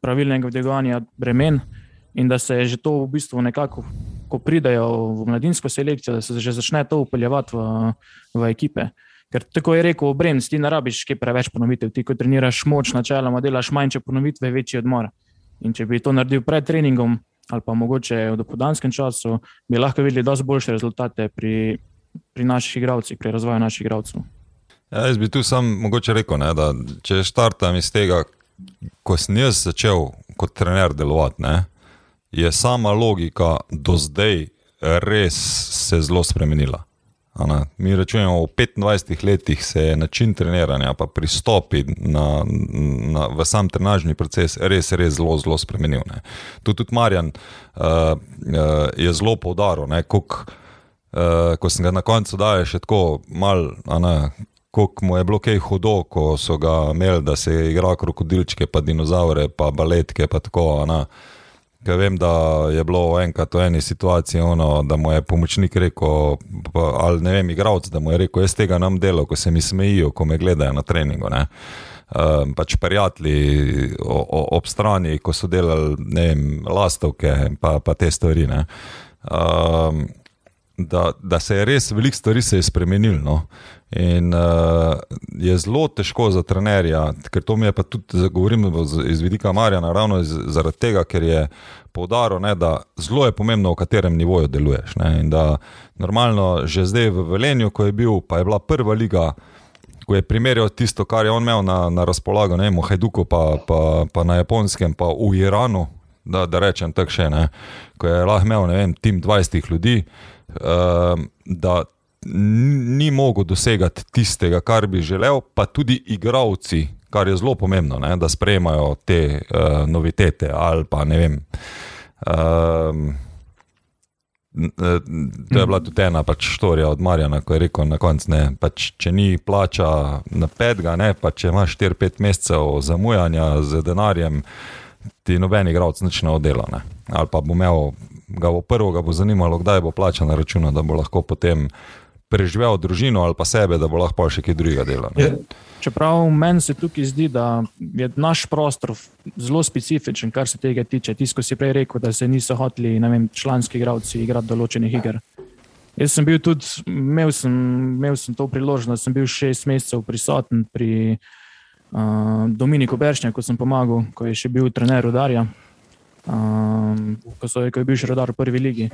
pravilnega vdigovanja bremen, in da se že to v bistvu nekako, ko pridejo v mladinsko selekcijo, da se že začne to upeljevati v, v ekipe. Ker tako je rekel Bremc, ti ne rabiš kaj preveč ponovitev. Ti, ko treniraš moč, načeloma delaš manjše ponovitve, večji odmor. In če bi to naredil pred treningom, ali pa mogoče v dopoldanskem času, bi lahko videli dosti boljše rezultate pri, pri naših igralcih, pri razvoju naših igralcev. Ja, jaz bi tu sam mogoče rekel, ne, da če štartam iz tega, ko sem jaz začel kot trener delovati, ne, je sama logika do zdaj res se zelo spremenila. Mi rečemo, v 25 letih se je način treniranja, pa pristopi na, na, v sam trenažni proces res, res zelo, zelo spremenil. Ne. Tu tudi Marjan uh, uh, je zelo poudaril, koliko Uh, ko sem ga na koncu dal, še tako malo, kako mu je bilo kaj hudo, ko so ga imeli, da se je igral krokodilčke, pa dinozaure, pa baletke. Pa tako, ne. Ker vem, da je bilo enkrat v eni situaciji, ono, da mu je pomočnik rekel, ali ne vem, igravc, da mu je rekel: Jaz tega nam delo, ko se mi smejijo, ko me gledajo na treningu. Ne. Um, pač prijatelji o- o- ob strani, ko so delali vem, lastovke, pa, pa te stvari. ne. Um, da, da se je res veliko stvari je spremenilo. No? In uh, je zelo težko za trenerja, ker to mi je pa tudi, govorim iz vidika Marjana, ravno iz, zaradi tega, ker je poudaril, ne, da zelo je pomembno, v katerem nivoju deluješ. Ne? In da normalno, že zdaj v Velenju, ko je bil, pa je bila prva liga. Ko je primerjal tisto, kar je on imel na, na razpolago, ne vem, v Hajduku, pa, pa, pa na Japonskem, pa v Iranu, da, da rečem tako še ne, ko je lahko imel vem, tim 20 ljudi, uh, da ni mogel dosegati tistega, kar bi želel, pa tudi igravci, kar je zelo pomembno, ne, da sprejemajo te uh, novitete ali pa ne vem. Uh, To je bila tudi ena pač štorija od Marjana, ko je rekel na koncu, da pač, če ni plača na petega, ne, pa če imaš 4-5 mesecev zamujanja z denarjem, ti noben igralec nič ne oddela. Ne. Ali pa bo imel, ga bo prvo ga bo zanimalo, kdaj bo plača na računu, da bo lahko potem preživel družino ali pa sebe, da bo lahko še kaj drugega delal. Ja. Čeprav meni se tukaj zdi, da je naš prostor zelo specifičen, kar se tega tiče. Tisto, ko si prej rekel, da se niso hoteli članski igravci igrati določenih iger. Jaz sem bil tudi, imel sem, imel sem to priložnost, da sem bil šest mesecev prisoten pri uh, Dominiku Beršnju, ko sem pomagal, ko je še bil trener Rudarja, uh, ko, so, ko je bil še Rudar v prvi ligi.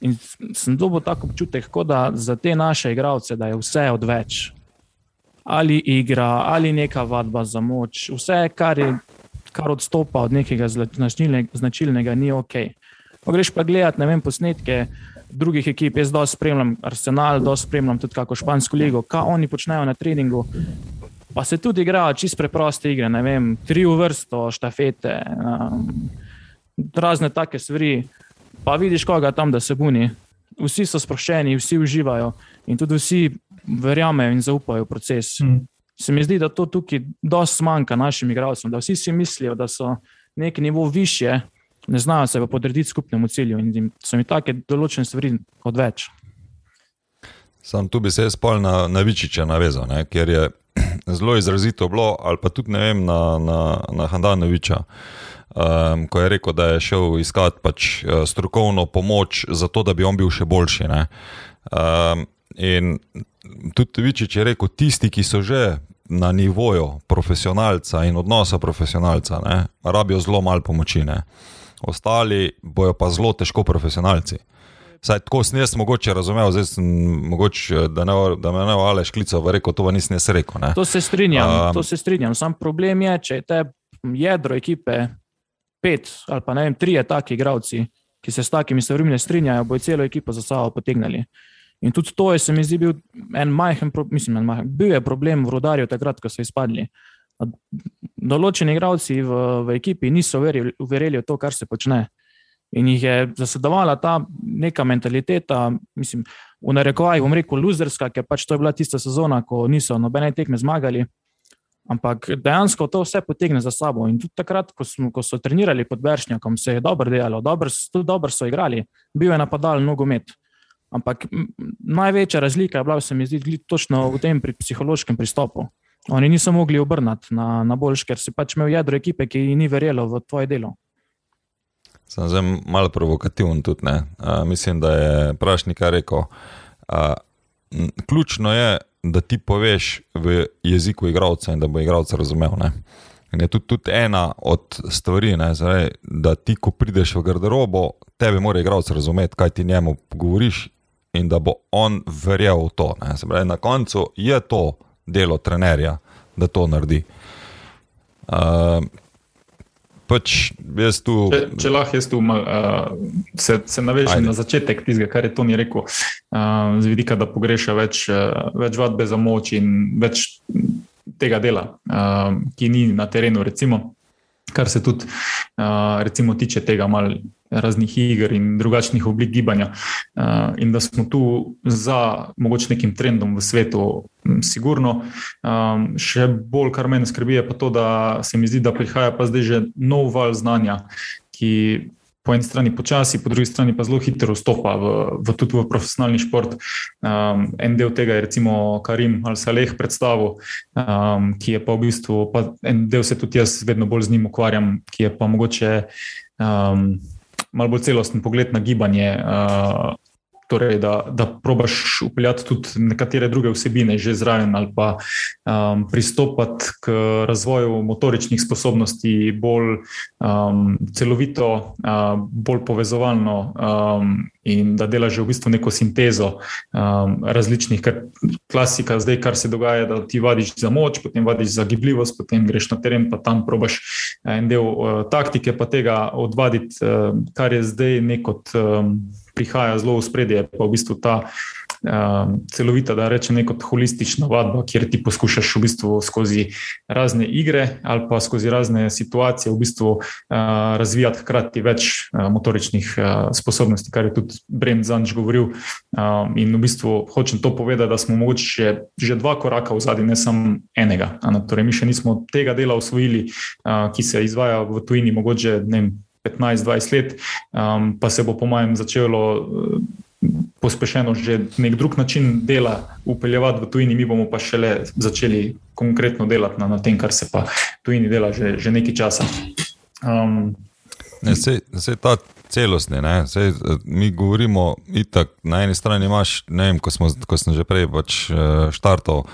In sem dobil tako občutek, da za te naše igralce je vse odveč. Ali igra, ali neka vadba za moč, vse, kar, je, kar odstopa od nekega značilnega, značilnega ni ok. Pa greš pa gledati, ne vem, posnetke drugih ekip, jaz dosti spremljam Arsenal, dosti spremljam tudi kako špansko ligo, kaj oni počnejo na treningu. Pa se tudi igrajo čist preproste igre, ne vem, tri v vrsto, štafete, um, razne take stvari pa vidiš koga tam, da se buni. Vsi so sproščeni, vsi uživajo in tudi vsi verjamejo in zaupajo v proces. Mm. Se mi zdi, da to tukaj dosti manjka našim igralcem, da vsi si mislijo, da so neki nivo više, ne znajo se pa podrediti skupnemu cilju in so mi take določene stvari odveč. Sam tu bi se jaz pol na, na Vičiča navezal, ne, ker je *clears throat* zelo izrazito bilo, ali pa tudi ne vem, na, na, na Handanoviča um, ko je rekel, da je šel iskat pač, uh, strokovno pomoč, zato da bi on bil še boljši. Um, in tudi Vičič je rekel, tisti, ki so že na nivoju profesionalca in odnosa profesionalca, ne, rabijo zelo malo pomoči. Ne. Ostali bojo pa zelo težko profesionalci. Saj tako sem jaz mogoče razumel, zdaj sem mogoče, da, ne, da me ne bo Aleš klical, rekel, to pa nisem jaz rekel. Ne. To se strinjam, um, to se strinjam. Sam problem je, če je te jedro ekipe pet ali pa ne vem, tri taki igravci, ki se s takimi stvarmi ne strinjajo, bo celo ekipo za sabo potegnili. In tudi to je, se mi zdi, bil en majhen, mislim, en majhen, bil je problem v rodarju takrat, ko so izpadli. Določeni igravci v, v ekipi niso verjeli, v to, kar se počne. In jih je zasedovala ta neka mentaliteta, mislim, v narekovajih, bom rekel, luzerska, ker pač to je bila tista sezona, ko niso nobene tekme zmagali. Ampak dejansko to vse potegne za sabo. In tudi takrat, ko, smo, ko so trenirali pod Bršnjakom, se je dobro delalo, dobro, tudi dobro so igrali, bil je napadal nogomet. Ampak največja razlika je bila, se mi zdi, točno v tem pri psihološkem pristopu. Oni niso mogli obrniti na, na boljš, ker si pač imel jedro ekipe, ki ni verjelo v tvoje delo. Sem zdaj malo provokativen tudi. Uh, mislim, da je Prašnik rekel, uh, ključno je, da ti poveš v jeziku igralca in da bo igralec razumel. Ne? In je tudi, tudi ena od stvari, ne, zdaj, da ti, ko prideš v garderobo, tebe mora igralec razumeti, kaj ti njemu govoriš, in da bo on verjel v to. Zdaj, na koncu je to delo trenerja, da to naredi. Uh, Pač tu... če, če lahko jaz tu mal, uh, se, se navežem na začetek tistega, kar je Toni rekel, uh, z vidika, da pogreša več, uh, več vadbe za moč in več tega dela, uh, ki ni na terenu. Recimo, kar se tudi uh, recimo, tiče tega mal raznih iger in drugačnih oblik gibanja. Uh, in da smo tu za mogoče nekim trendom v svetu, m, sigurno. Um, še bolj, kar meni skrbi, je pa to, da se mi zdi, da prihaja pa zdaj že nov val znanja, ki. Po eni strani počasi, po drugi strani pa zelo hitro vstopa v, v tudi v profesionalni šport. Um, en del tega je recimo Karim Al-Saleh predstavil, um, ki je pa v bistvu, pa en del se tudi jaz vedno bolj z njim ukvarjam, ki je pa mogoče um, malo bolj celosten pogled na gibanje uh, torej, da, da probaš upeljati tudi nekatere druge vsebine že zraven ali pa um, pristopati k razvoju motoričnih sposobnosti bolj um, celovito, um, bolj povezovalno um, in da delaš v bistvu neko sintezo um, različnih, kar klasika zdaj, kar se dogaja, da ti vadiš za moč, potem vadiš za gibljivost, potem greš na teren, pa tam probaš en del uh, taktike, pa tega odvaditi, uh, kar je zdaj neko. Um, prihaja zelo v spredje, pa v bistvu ta uh, celovita, da rečem, neko holistična vadba, kjer ti poskušaš v bistvu skozi razne igre ali pa skozi razne situacije v bistvu uh, razvijati hkrati več uh, motoričnih uh, sposobnosti, kar je tudi Brem Zanč govoril. Uh, in v bistvu hočem to povedati, da smo mogoče že dva koraka v zadnji, ne samo enega. Torej, mi še nismo tega dela usvojili, uh, ki se izvaja v tujini, mogoče ne. 15-20 let, um, pa se bo, po mojem, začelo uh, pospešeno že nek drug način dela upeljevati v tujini, mi bomo pa šele začeli konkretno delati na, na tem, kar se pa tujini dela že, že nekaj časa. Um, ne, sej, sej ta celostni, sej, mi govorimo, itak, na eni strani imaš, ne vem, ko, smo, ko sem že prej pač, uh, štartov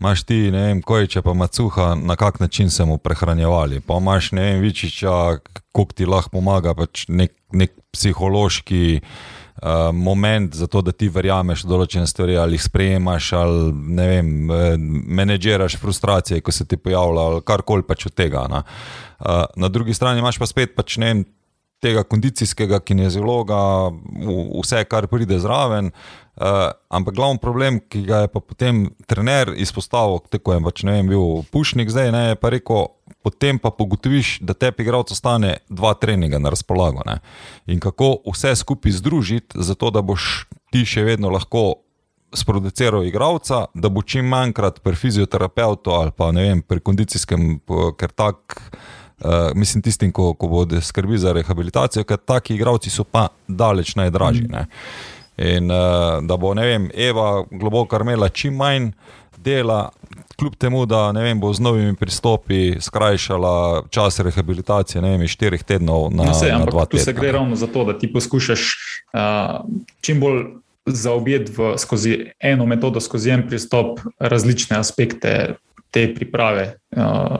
imaš ti, ne vem, kojiče pa macuha, na kak način se mu prehranjevali. Pa imaš, ne vem, vičiča, koliko ti lahko pomaga, pač nek, nek psihološki uh, moment za to, da ti verjameš določene stvari ali jih sprejemaš ali ne vem, uh, menedžeraš frustracije, ko se ti pojavlja ali karkoli pač od tega. Uh, na drugi strani imaš pa spet pač ne vem. Tega kondicijskega kineziologa, vse, kar pride zraven, Uh, ampak glavni problem, ki ga je pa potem trener izpostavil, tako je pač, ne vem, bil pušnik, zdaj ne, je pa rekel, potem pa pogotoviš, da tebi igralcu stane dva treninga na razpolago. Ne? In kako vse skupaj združiti, zato da boš ti še vedno lahko sproduciral igralca, da bo čim manjkrat pri fizioterapeutu ali pa ne vem, pri kondicijskem, ker tak. Uh, mislim, tistim, ko, ko bodo skrbi za rehabilitacijo, ker taki igravci so pa daleč najdražji. Mm. In uh, da bo, ne vem, Eva globoko imela čim manj dela, kljub temu, da vem, bo z novimi pristopi skrajšala čas rehabilitacije, ne vem, iz štirih tednov na, no, sej, na dva tedna. Tu se gre ravno za to, da ti poskušaš uh, čim bolj zaobjeti skozi eno metodo, skozi en pristop, različne aspekte te priprave. Uh,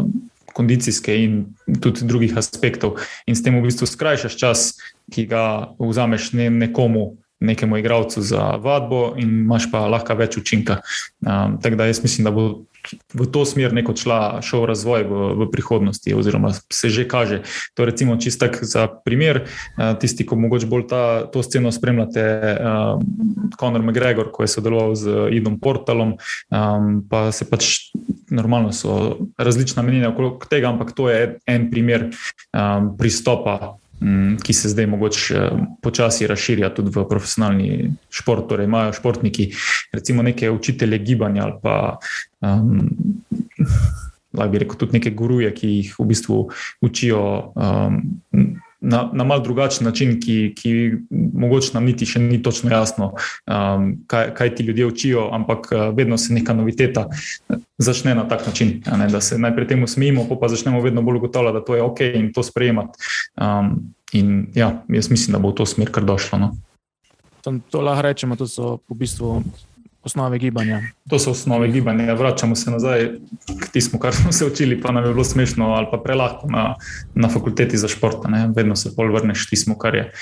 Kondicijske in tudi drugih aspektov, in s tem v bistvu skrajšaš čas, ki ga vzameš ne, nekomu, nekemu igralcu za vadbo, in imaš pa lahko več učinka. Um, tako da jaz mislim, da bo v to smer neko šla šel razvoj v, v prihodnosti, oziroma se že kaže. To je recimo čistak za primer, uh, tisti, ko mogoče bolj ta, to sceno spremljate, uh, Conor McGregor, ko je sodeloval z Idom Portalom, um, pa se pač. Normalno so različna menjenja okrog tega, ampak to je en primer um, pristopa ki se zdaj mogoče eh, počasi razširja tudi v profesionalni šport. Torej, imajo športniki, recimo, neke učitelje gibanja ali pa. Um, Lahko bi rekel tudi neke guruje, ki jih v bistvu učijo um, na, na mal drugačen način, ki, ki mogoče nam niti še ni točno jasno, um, kaj, kaj ti ljudje učijo, ampak uh, vedno se neka noviteta začne na tak način. Ne, da se najprej temu smejimo, pa, pa začnemo vedno bolj ugotavljati, da to je ok in to sprejemati. Um, in ja, jaz mislim, da bo v to smer kar došlo. No. To lahko rečemo, to so v bistvu osnove gibanja. To so osnove gibanja. Vračamo se nazaj k tistemu, kar smo se učili, pa nam je bilo smešno ali pa prelahko na, na fakulteti za šport. Ne? Vedno se pol vrneš tistemu, kar je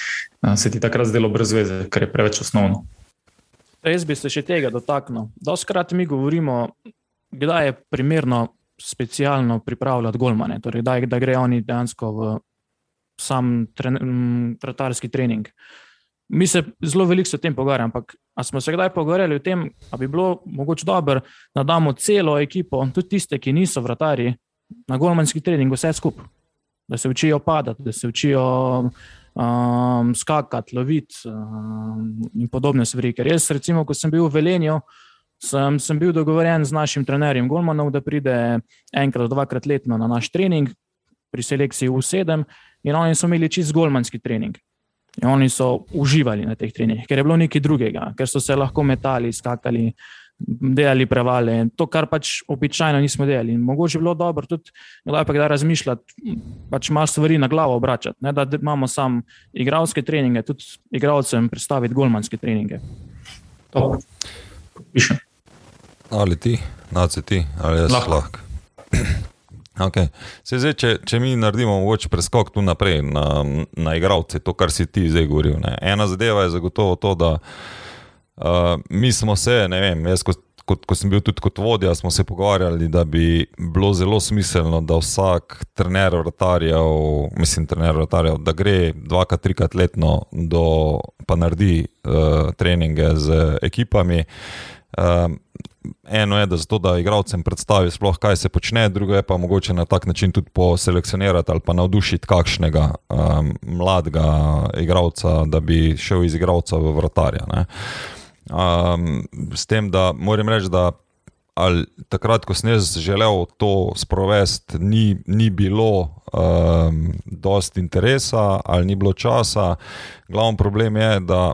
se ti takrat zdelo brez veze, kar je preveč osnovno. Jaz bi se še tega dotaknil. Doskrat mi govorimo, kdaj je primerno specialno pripravljati golmane, torej da, da gre oni dejansko v sam tratarski trening. Mi se zelo veliko o tem pogovarjamo, ampak smo se kdaj pogovarjali o tem, da bi bilo mogoče dobro, da damo celo ekipo, tudi tiste, ki niso vratari, na golmanski trening, vse skupaj, da se učijo padati, da se učijo um, skakati, loviti um, in podobne stvari. Ker jaz, recimo, ko sem bil v Velenju, sem, sem bil dogovorjen z našim trenerjem Golmanov, da pride enkrat, dvakrat letno na naš trening, pri selekciji U7, in oni so imeli čist golmanski trening. In oni so uživali na teh treningih, ker je bilo nekaj drugega, ker so se lahko metali, skakali, delali prevale. To, kar pač običajno nismo delali. In mogoče bi bilo dobro tudi, da pa kdaj razmišljati, pač malo stvari na glavo obračati. Ne, da imamo samo igralske treninge, tudi igralcem predstaviti golmanske treninge. To pišem. Ali ti, naci ti, ali jaz Lahko. lahko. Okay. Se zdaj, če, če mi naredimo mogoče preskok tu naprej na, na igralce, to, kar si ti zdaj govoril. Ne. Ena zadeva je zagotovo to, da uh, mi smo se, ne vem, jaz kot, kot, ko sem bil tudi kot vodja, smo se pogovarjali, da bi bilo zelo smiselno, da vsak trener vratarjev, mislim, trener vratarjev, da gre dvakrat, trikrat letno do, pa naredi uh, treninge z ekipami. Um, eno je, da, zato, da igralcem predstavi, sploh, kaj se počne, drugo je pa mogoče na tak način tudi poselekcionirati ali pa navdušiti kakšnega um, mladega igralca, da bi šel iz igralca v vratarja. ne. Um, s tem, da moram reči, da ali, takrat, ko sem jaz želel to sprovesti, ni, ni bilo um, dosti interesa ali ni bilo časa. Glavni problem je, da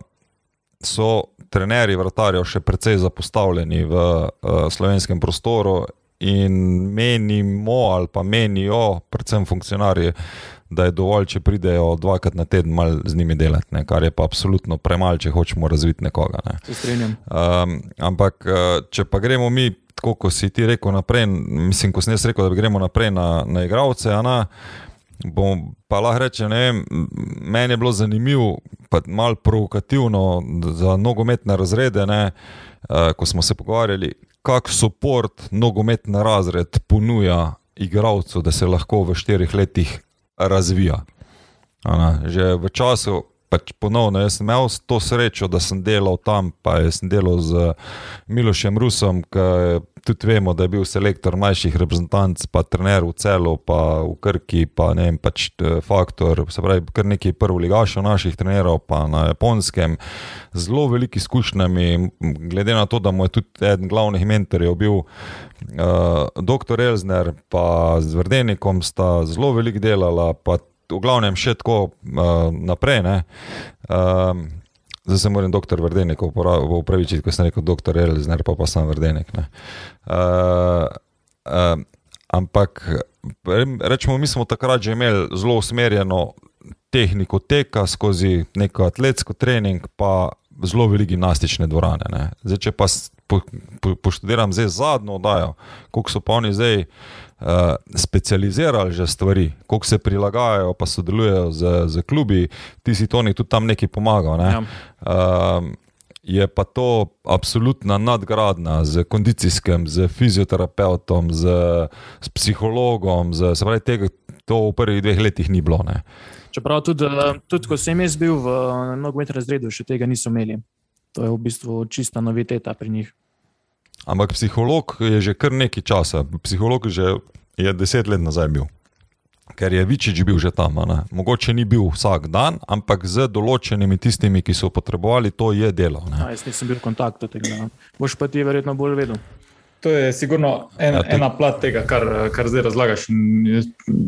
so trenerji vratarjev še precej zapostavljeni v uh, slovenskem prostoru in menimo ali pa menijo, predvsem funkcionarji, da je dovolj, če pridejo dvakrat na teden malo z njimi delati, ne, kar je pa absolutno premalo, če hočemo razviti nekoga. Ne. Se strinjam. Um, ampak, eh, če pa gremo mi, tako kot si ti rekel, naprej, mislim, ko sem jaz rekel, da gremo naprej na, na igralce, a na, bom pa lahko rekel, ne vem, meni je bilo zanimivo, pa malo provokativno za nogometne razrede, ne, uh, ko smo se pogovarjali, kak support nogometni razred ponuja igralcu, da se lahko v štirih letih razvija. A ne, Že v času, pač ponovno, jaz sem imel to srečo, da sem delal tam, pa sem delal z Milošem Rusom, ki tudi vemo, da je bil selektor mlajših reprezentanc, pa trener v celu, pa v Krki, pa ne vem, pač eh, faktor, se pravi, kar nekaj prvoligašov naših trenerov, pa na japonskem, zelo velikimi izkušnjami, glede na to, da mu je tudi eden glavnih mentorjev bil uh, dr. Elzner, pa z Verdenikom sta zelo veliko delala, pa v glavnem še tako uh, naprej. ne. Um, Zdaj se moram doktor Verdenik upravičiti, ko sem rekel doktor Elzner, pa pa sem Verdenik. ne. Uh, uh, ampak re- rečemo, mi smo takrat že imeli zelo usmerjeno tehniko teka skozi neko atletsko trening, pa zelo velike gimnastične dvorane. Ne. Zdaj, če pa po, po, poštudiram zdaj zadnjo oddajo, koliko so pa oni zdaj uh, specializirali že stvari, koliko se prilagajajo, pa sodelujejo z, z klubi, ti si Toni tudi tam nekaj pomagal. Ne. Ja. Um, je pa to absolutna nadgradnja z kondicijskim, z fizioterapeutom, z, z psihologom, z, se pravi, tega to v prvih dveh letih ni bilo. Ne. Čeprav tudi, eh, tudi ko sem jaz bil v eh, nogometnem razredu, še tega niso imeli. To je v bistvu čista noviteta pri njih. Ampak psiholog je že kar nekaj časa, psiholog že je deset let nazaj bil. Ker je Vičič bil že tam, mogoče ni bil vsak dan, ampak z določenimi tistimi, ki so potrebovali, to je delo. Ne. A, jaz nisem bil v kontaktu, tako da boš pa ti verjetno bolj vedel. To je sigurno en, Ja, to- ena plat tega, kar, kar zdaj razlagaš. Jaz,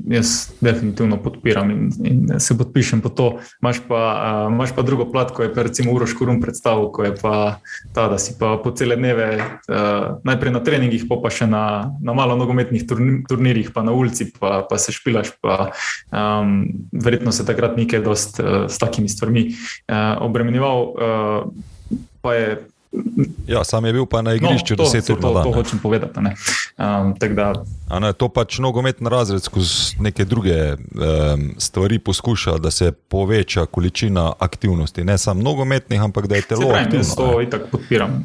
jaz definitivno podpiram in, in se podpišem pod to. Imaš pa, uh, imaš pa drugo plat, ko je pa recimo Uroš Kurum predstavil, ko je pa ta, da si pa po cele dneve, uh, najprej na treningih, pa, pa še na, na malo nogometnih turni- turnirjih, pa na ulici, pa, pa se špilaš. Pa, um, verjetno se takrat nekaj dost uh, s takimi stvarmi uh, obremenjeval. Uh, pa je Ja, sam je bil pa na igrišču No, to, deset saj ur to, na dan. to ne. hočem povedati. ne. Um, da, A Ne, to pač nogometni razred skozi neke druge um, stvari poskuša, da se poveča količina aktivnosti. Ne samo nogometnih, ampak da je se telo pravi, jaz aktivno. to itak podpiram.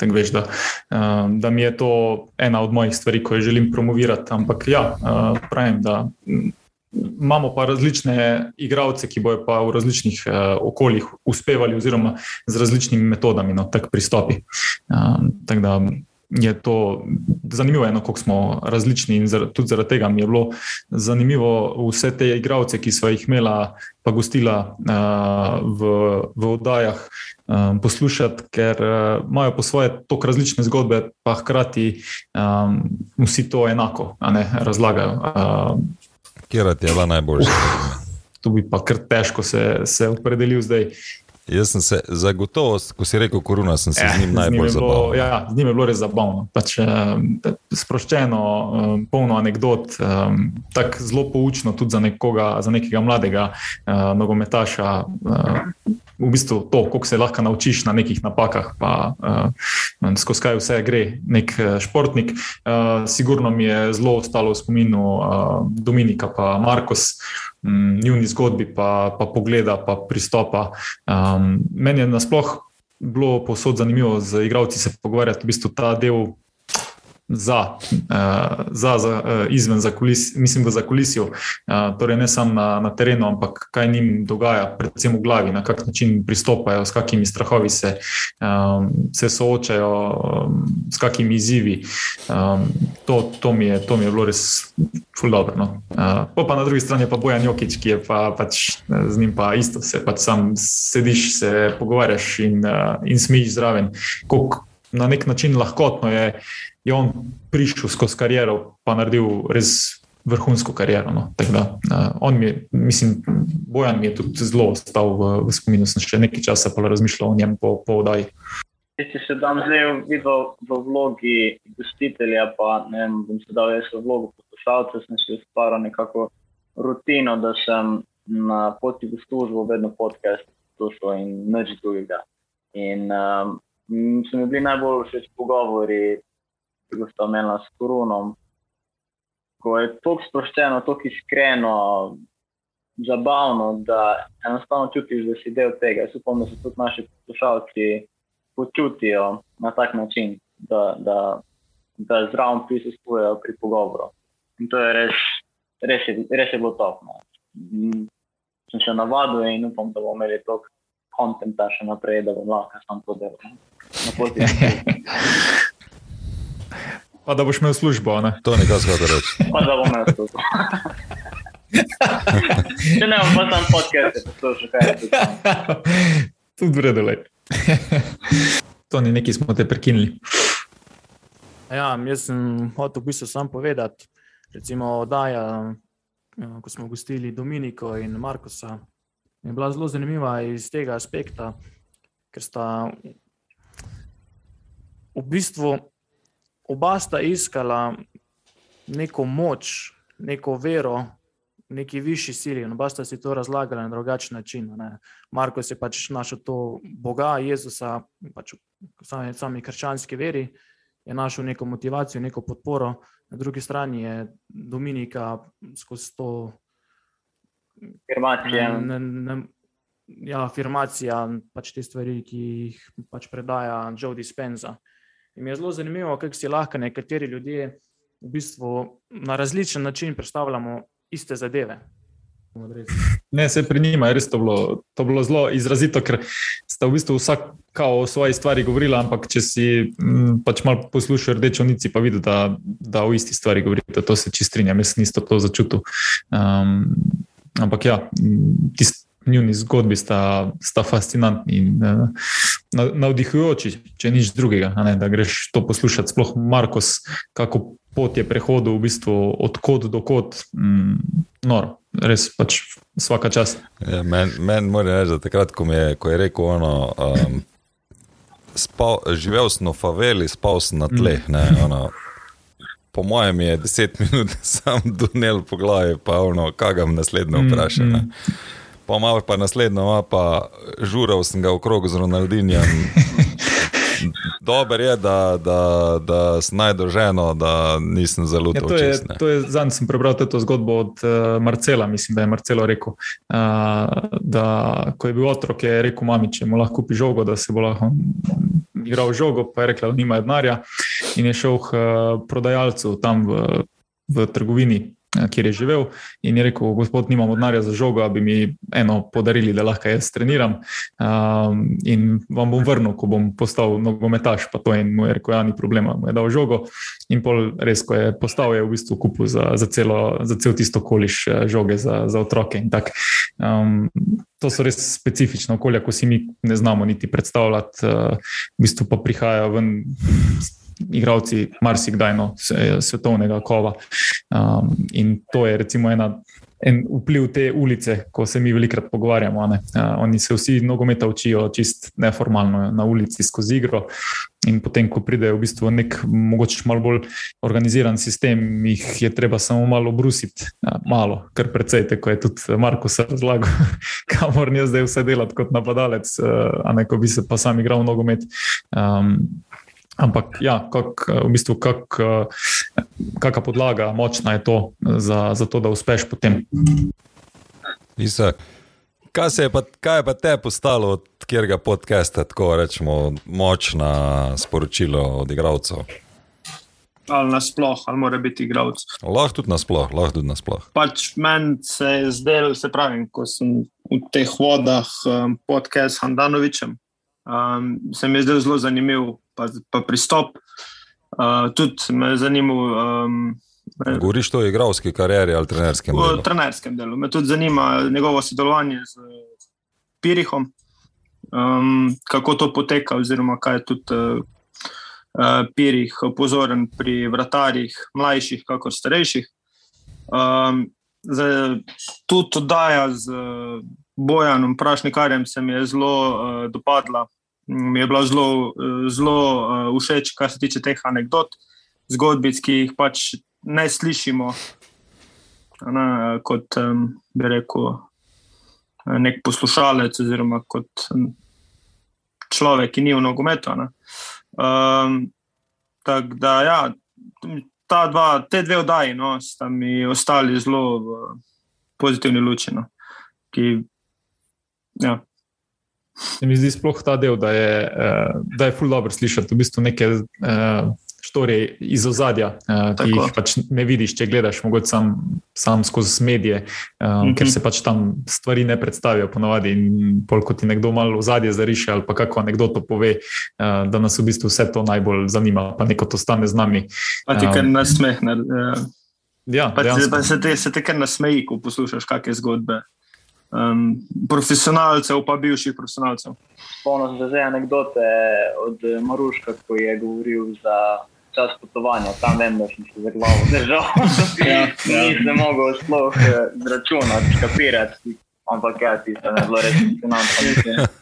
Uh, veš, da, uh, da mi je to ena od mojih stvari, ko jo želim promovirati. Ampak ja, uh, pravim, da. mm, Imamo pa različne igralce, ki bojo pa v različnih uh, okoljih uspevali, oziroma z različnimi metodami, no, tak pristopi. Um, tako da je to zanimivo, eno, kako smo različni in zar, tudi zaradi tega mi je bilo zanimivo vse te igralce, ki so jih imela, pa gostila uh, v, v oddajah, um, poslušati, ker uh, imajo po svoje tako različne zgodbe, pa hkrati um, vsi to enako ne, razlagajo. Um, Kjer ti je bila najboljša? tu bi pa kar težko se, se opredelil zdaj. Jaz sem se zagotovo, ko si rekel koruna, sem se ja, z njim najbolj zabaval. Ja, z njim je bilo res zabavno. Pač, um, sproščeno, um, polno anegdot, um, tako zelo poučno tudi za, nekoga, za nekega mladega uh, nogometaša. Uh, v bistvu to, koliko se lahko naučiš na nekih napakah, pa uh, skozi kaj vse gre nek uh, športnik. Uh, sigurno mi je zelo ostalo v spominu uh, Dominika in Markus, um, njuni zgodbi, pa, pa pogleda, pa pristopa. Um, meni je nasploh bilo posod zanimivo z igravci se pogovarjati, v bistvu ta del za, uh, za, za uh, izven za kulis, mislim, da za kulisijo, uh, torej ne samo na, na terenu, ampak kaj njim dogaja, predvsem v glavi, na kak način pristopajo, s kakimi strahovi se, um, se soočajo, um, s kakimi izzivi. Um, to, to, mi je, to mi je bilo res ful dobro. No. Uh, pa na drugi strani pa Bojan Jokič, ki je pa, pač z njim pa isto, se pač sam sediš, se pogovarjaš in, uh, in smiš zraven. Kolik, na nek način lahkotno je je on prišel skozi kariero, pa naredil res vrhunsko kariero. No. Da, uh, on mi je, mislim, Bojan mi je tudi zelo ostal v, v spominu, sem še nekaj časa pa razmišljal o njem po, po oddaji. Če se dam zdaj videl v vlogi gostitelja, pa ne vem, bom se dal jaz v vlogo poslušalca, sem si ustvaril nekako rutino, da sem na poti v službo vedno podcast poslušal in nič drugega. In um, so mi bili najbolj všeč pogovori ki ga sta omenila s koronom. Ko je tako sproščeno, tako iskreno, zabavno, da enostavno čutiš, da si del tega. Jaz upam, da se tudi naši poslušalci počutijo na tak način, da, da, da zraven prisustvujejo pri pogovoru. In to je res, res, je, res je bilo topno. Sem še navadil in upam, da bomo imeli toliko konta še naprej, da bom lahko sam to delal. Pa da boš imel službo. Ne? To je nekaj zgodaj reči. Pa da bom imel službo. *laughs* Če ne, pa tam podcast, to že kaj je. *laughs* Tudi vredno je. *laughs* To ni nekaj, smo te prekinili. Ja, jaz sem hotel v bistvu sam povedati, recimo, da je, ja, ko smo gostili Dominiko in Markosa, je bila zelo zanimiva iz tega aspekta, ker sta v bistvu oba sta iskala neko moč, neko vero, neki višji sili. Oba sta si to razlagala na drugačen način. Ne. Marko je pač našel to Boga, Jezusa, pač v sami, sami krščanski veri, je našel neko motivacijo, neko podporo. Na drugi strani je Dominika skozi to. Afirmacija. Ja, afirmacija, pač te stvari, ki jih pač predaja Joe Dispenza. In mi je zelo zanimivo, kako si lahko nekateri ljudje v bistvu na različen način predstavljamo iste zadeve. Ne, se pri njima je res to bilo, to bilo zelo izrazito, ker sta v bistvu vsak o svoji stvari govorila, ampak če si m, mm, pač malo poslušal rdečo nici, pa videl, da, da o isti stvari govorite, to se čistrinjam, jaz nisem to začutil. Um, ampak ja, tisti njuni zgodbi sta, sta fascinantni in uh, navdihujoči, če nič drugega. Ne, da greš to poslušati, sploh Markos, kako pot je prehodil v bistvu od kod do kod. Mm, noro, res pač vsaka čas. Ja, Meni men mora reči, da takrat, ko, je, ko je rekel ono. Um, Spal, živel sem v faveli, spal sem na tleh. Ne, ono, po mojem je deset minut *laughs* sam dunel po glavi, pa ono, kaj ga naslednjo vpraša. Mm, mm pa malo pa naslednjo, pa žural sem ga v krogu z Ronaldinjem. *laughs* Dober je, da, da, da sem najdel ženo, da nisem zelo ja, to čist, je. Zadnji sem prebral to zgodbo od uh, Marcela, mislim, da je Marcelo rekel, uh, da ko je bil otrok, je rekel mami, če mu lahko kupi žogo, da se bo lahko igral žogo, pa je rekla, da nima denarja in je šel k uh, prodajalcu tam v, v trgovini kjer je živel. In je rekel, gospod, nimamo denarja za žogo, da bi mi eno podarili, da lahko jaz treniram. Um, in vam bom vrnil, ko bom postal nogometaš. Pa to in mu je rekel, ja, ni problema, mu je dal žogo. In pol res, ko je postal, je v bistvu kupil za, za, celo, za cel tisto koliš eh, žoge za, za otroke. Um, to so res specifična okolja, ko si mi ne znamo niti predstavljati, uh, v bistvu pa prihajajo ven igravci marsikdaj no, svetovnega kova. Um, in to je recimo ena, en vpliv te ulice, ko se mi velikrat pogovarjamo. Uh, oni se vsi nogometa učijo čist neformalno na ulici skozi igro. In potem, ko pridejo v bistvu nek, mogoče malo bolj organiziran sistem, jih je treba samo malo brusiti, ja, malo, kar precej, kot je tudi Marko razlagal, *laughs* kamor je zdaj vse delati kot napadalec, a ne ko bi se pa sam igral nogomet. Um, Ampak, ja, kak, v bistvu, kak, kakšna podlaga močna je to za, za to, da uspeš potem. Isak, kaj, je pa, kaj je pa te postalo, od katerega podcasta, tako rečemo, močna sporočilo od igralcev? Ali nasploh, ali mora biti igralec. Lahko tudi nasploh, lahko tudi nasploh. Pač meni se je zdelo, se pravi, ko sem v teh vodah um, podcast s Handanovičem, um, se mi je zdel zelo zanimiv pa, pa pristop. Uh, tudi me je zanimalo. Um, Govoriš to o igralski karieri ali trenerskem delu? V trenerskem delu. Me tudi zanima njegovo sodelovanje z Pirihom, um, kako to poteka, oziroma kaj je tudi uh, uh, Pirih pozoren pri vratarjih, mlajših, kakor starejših. Um, zdaj, tudi oddaja z Bojanom Prašnikarjem se mi je zelo uh, dopadla mi je bilo zelo, zelo uh, všeč, kar se tiče teh anegdot, zgodbic, ki jih pač ne slišimo, ne, kot um, bi rekel, nek poslušalec, oziroma kot človek, ki ni v nogometu. Um, Tako da, ja, ta dva, te dve oddaji, no, sta mi ostali zelo v pozitivni luči. No, ki, ja, Se mi zdi sploh ta del, da je, uh, da je ful dobro slišati v bistvu neke uh, štorije iz ozadja, uh, ki jih pač ne vidiš, če gledaš mogoče sam, sam skozi medije, um, mm -hmm. ker se pač tam stvari ne predstavijo ponovadi in pol, ko ti nekdo malo ozadje zariše ali pa kako nekdo to pove, uh, da nas v bistvu vse to najbolj zanima, pa neko to stane z nami. Pa ti kar nasmehne. Uh, ja, pa, pa se te, te kar nasmeji, ko poslušaš kakšne zgodbe um, profesionalcev, pa bivših profesionalcev. Spomnim se zdaj anekdote od Maruška, ko je govoril za čas potovanja. Tam vem, da sem se za glavo držal. ja, ja. Nisem mogel sploh eh, zračunati, škapirati. Ampak, ja, ti si zelo resni.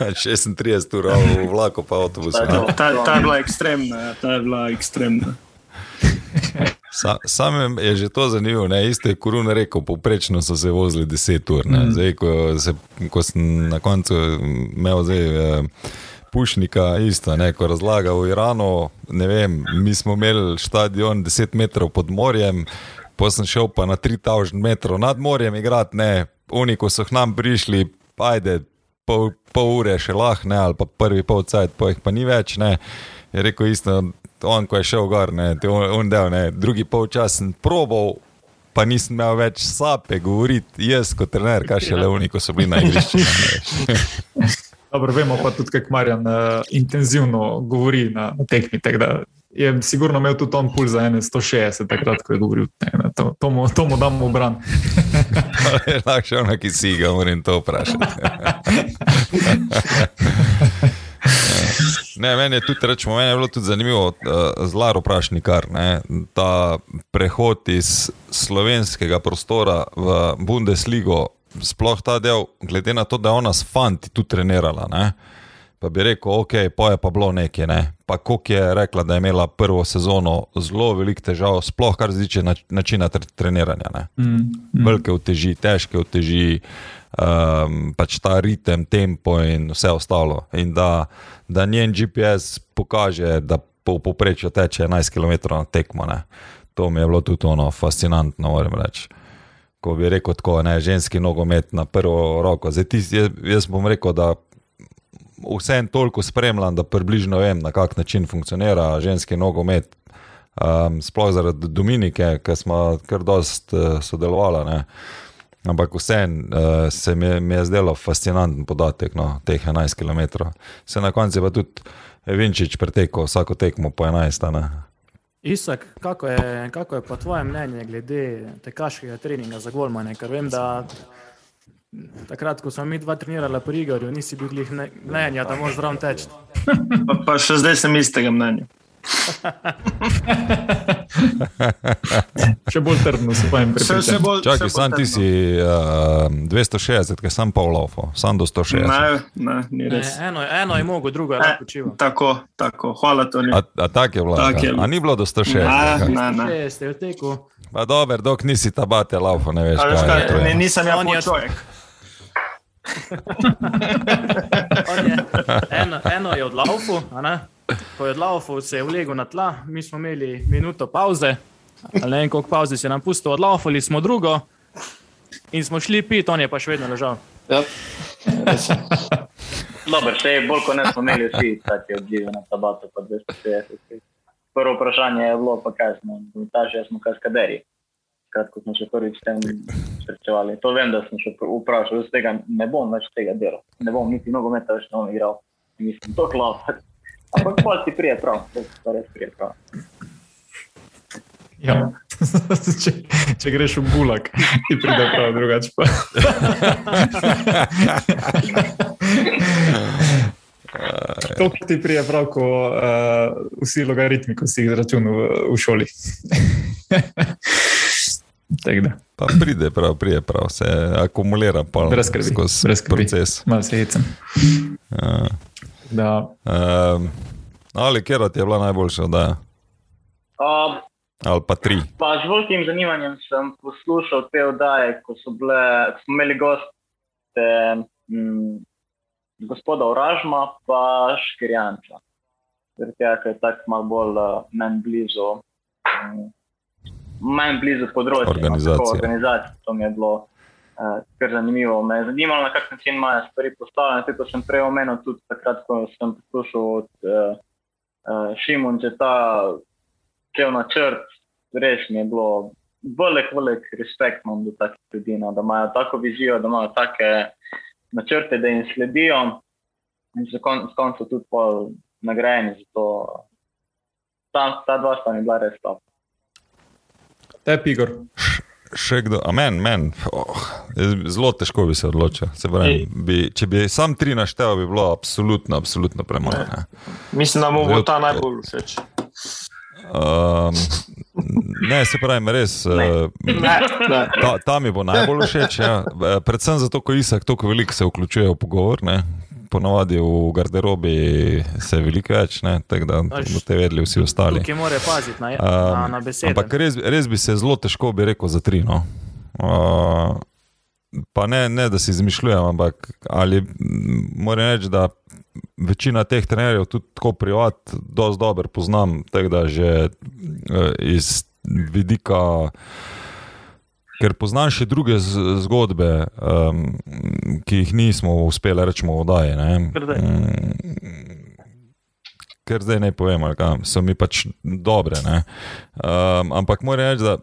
36 ur v vlaku, pa avtobus. Ta, ta, ta je bila ekstremna. Ja, ta je bila ekstremna. *laughs* Sa, sam je že to zanimivo, ne? isto je korun rekel, poprečno so se vozili 10 ur. Mm. Zdaj, ko, se, ko sem na koncu imel zdaj, eh, pušnika, isto, ne? ko razlaga v Iranu, ne vem, mi smo imeli stadion 10 metrov pod morjem, pa sem šel pa na 3000 metrov nad morjem igrati, ne, oni, ko so k nam prišli, ajde, pol, pol ure še lahko, ali pa prvi pol cajt, pa jih pa ni več, ne. Je rekel isto, on, ko je šel gor, ne, te on del, ne, drugi polčas sem probal, pa nisem imel več sape govoriti, jaz kot trener, kaj še le oni, ko so bili na igrišču. *laughs* Dobro, vemo pa tudi, kako Marjan uh, intenzivno govori na, na tekmi. Je sigurno imel tudi on puls za 160, takrat, ko je govoril. Ne, to, to, mu, to mu damo v bran. *laughs* Lahko še ono, ki si ga moram to vprašati. *laughs* Ne, meni je tudi, rečemo, meni je bilo tudi zanimivo, uh, zelo vprašanje, kar ne, ta prehod iz slovenskega prostora v Bundesligo, sploh ta del, glede na to, da je ona s fanti tu trenirala. Ne, pa bi rekel, ok, pa je pa bilo nekaj. Ne, pa koliko je rekla, da je imela prvo sezono zelo velik težav, sploh kar zdiče načina treniranja. Mm, mm. Velike uteži, težke uteži um, pač ta ritem, tempo in vse ostalo. In da, da njen GPS pokaže, da po povprečju teče 11 km na tekmo. Ne. To mi je bilo tudi ono fascinantno, moram reči. Ko bi rekel tako, ne, ženski nogomet na prvo roko. Zdaj, tis, jaz, jaz bom rekel, da vse en toliko spremljam, da približno vem, na kak način funkcionira ženski nogomet. Um, sploh zaradi Dominike, ki smo kar dost uh, sodelovali. Ampak vseeno uh, se mi, mi je zdelo fascinanten podatek, no, teh 11 km. Se na koncu pa tudi Vinčič pretekel vsako tekmo po 11. Ne. Isak, kako je, kako je pa tvoje mnenje glede tekaškega treninga za Golmane? Ker vem, da takrat, ko smo mi dva trenirali pri Igorju, nisi bil glih mnenja, da moraš zraven teči. Pa, pa še zdaj sem istega mnenja. *laughs* še bolj trdno se pa jim pripričam. Čakaj, sam ti si uh, 260, ker sem pol laufo, sam do 160. Ne, ne, ni Ne, res. eno, eno je mogo, drugo je lahko počival. Tako, tako, hvala, Toni. A, a tak je bilo? Tak je. A ni bilo do 160? Ne, ne, ne. Ste v teku, Pa dober, dok nisi tabate laufo, ne veš, A kaj kaj, je to. ne, nisem jaz On je- pol človek. *laughs* on je, eno, eno je odlaufal, a ne? Ko je odlaufal, se je vlegel na tla, mi smo imeli minuto pauze, ali ne vem koliko pauze se je nam pustil, odlaufali smo drugo in smo šli pit, on je pa še vedno ležal. Ja. Je. Dobro, še je bolj kot ne smo imeli vsi take odzive na tabato, pa 260. Prvo vprašanje je bilo, pa kaj smo, komentaži, jaz smo kaskaderi. Kratko smo se prvič s tem srečevali. To vem, da sem še vprašal, jaz tega ne bom več tega delal. Ne bom niti nogometa več ne bom igral. Mislim, to klapa. Ampak pa ti prije prav, to pa res prije prav. Ja. *laughs* če, če greš v gulag, ti pride prav, drugače pa. *laughs* To ti prije prav, ko uh, vsi logaritmi, ko si jih izračunal v, v šoli. *laughs* Pa pride prav, pride prav, se akumulira pa skozi proces. malo se hecam. Ja. Da, Um, ali kjer ti je bila najboljša oddaja? Um, Ali pa tri? Pa z velikim zanimanjem sem poslušal te oddaje, ko, so bile, ko smo imeli goste m, gospoda Uražma pa Škirjanča. Tega, ker je tako malo bolj uh, meni blizu, um, meni blizu področja. no, Organizacije. tako, organizacije. To mi je bilo uh, kar zanimivo. Me je zanimalo, na kak način imajo stvari postavljene. Tako kot sem prej omenil, tudi takrat, ko sem poslušal od uh, uh, Šimunča ta cel načrt, res mi je bilo velik, velik respekt imam do takih ljudi, no, da imajo tako vizijo, da imajo take načrte, da jim sledijo in za kon, s konca tudi nagrajeni za to. Ta, ta dva sta mi bila res top. te Igor. Še kdo, a men, men. Oh, zelo težko bi se odločil. Se pravi, bi, če bi sam tri naštel, bi bilo absolutno, absolutno premalo. ne. Mislim, da mu bo ta najbolj všeč. Um, ne, se pravi, res. Uh, Ne, ne. Ta, ta mi bo najbolj všeč. Ja. Predvsem zato, ker Isak tako veliko se vključuje v pogovor. Ne. Ponavadi v garderobi se veliko več, ne, tako da Až- boste vedeli vsi ostali. Tukaj mora paziti na, na, Um, na besede. Ampak res, res bi se zelo težko bi rekel za tri. No. Uh, pa ne, ne, da si izmišljujem, ampak ali moram reči, da večina teh trenerjev tudi tako privat, dosti dobro poznam, tako da že uh, iz vidika. Ker poznam še druge zgodbe, um, ki jih nismo uspeli reči v oddaji. Ker zdaj ne povem, kaj, so mi pač dobre. ne. Um, ampak moram reči, da,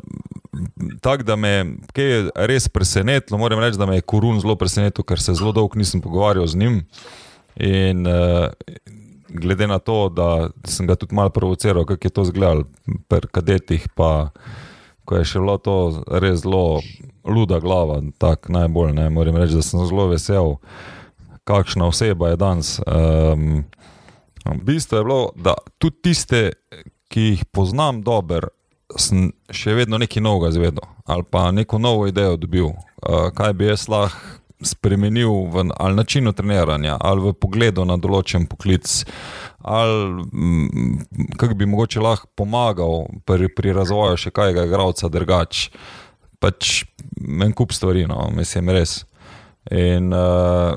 tak, da me je res presenetilo, moram reči, da me je Korun zelo presenetil, ker se zelo dolgo nisem pogovarjal z njim. In uh, glede na to, da sem ga tudi malo provociral, kako je to izgledalo pri kadetih, pa ko je še bilo to res zelo luda glava, tako najbolj ne. Moram reči, da sem zelo vesel, kakšna oseba je danes. Um, bistvo je bilo, da tudi tiste, ki jih poznam dobro, sem še vedno nekaj novega izvedel ali pa neko novo idejo dobil, uh, kaj bi jaz lahko spremenil v ali načinu treniranja, ali v pogledu na določen poklic, ali mm, kako bi mogoče lahko pomagal pri, pri razvoju še kajega igralca drugač. Pač en kup stvari, no, mislim, res. In uh,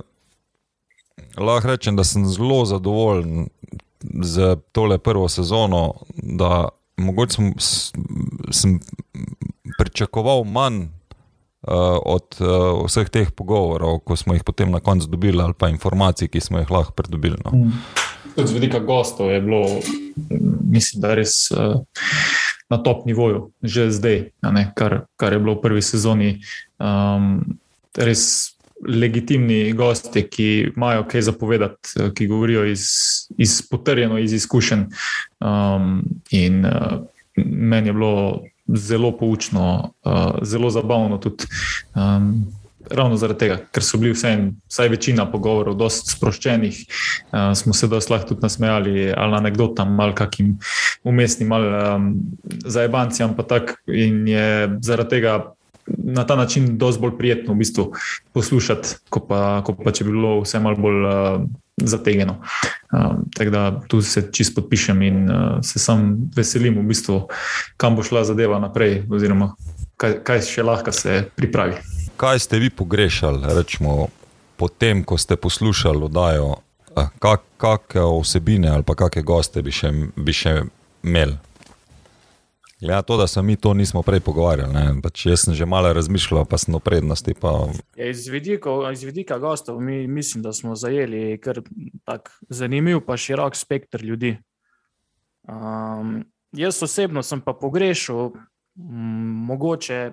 lahko rečem, da sem zelo zadovoljen z tole prvo sezono, da mogoče sem, sem pričakoval manj od uh, vseh teh pogovorov, ko smo jih potem na koncu dobili, ali pa informacij, ki smo jih lahko pridobili. No. Tudi z vidika gostov je bilo, mm, mislim, da res uh, na top nivoju, že zdaj, a ne, kar, kar je bilo v prvi sezoni. Um, res legitimni gosti, ki imajo kaj zapovedati, ki govorijo iz, iz potrjeno, iz izkušenj. Um, in uh, meni je bilo zelo poučno, uh, zelo zabavno tudi. Um, ravno zaradi tega, ker so bili vsaj, vsaj večina pogovorov dosti sproščenih, uh, smo se dosti lahko tudi nasmejali ali anekdotam, ali kakim umestnim, ali um, zajebancem, pa tako in je zaradi tega. Na ta način je dosti bolj prijetno v bistvu poslušati, kot pa, ko pa če bi bilo vse malo bolj uh, zategeno. Um, tako da tu se čist podpišem in uh, se sam veselim, v bistvu, kam bo šla zadeva naprej, oziroma kaj, kaj še lahko se pripravi kaj ste vi pogrešali, rečemo, potem, ko ste poslušali oddajo, kak, kakšne osebine ali kakšne goste bi še, bi še imeli? Ja, to, da se mi to nismo prej pogovarjali. Pač jaz sem že malo razmišljal, pa sem o prednosti. Pa... Ja, iz, vidiko, iz vidika gostov mi, mislim, da smo zajeli kar tak zanimiv, pa širok spektr ljudi. Um, jaz osebno sem pa pogrešal m, mogoče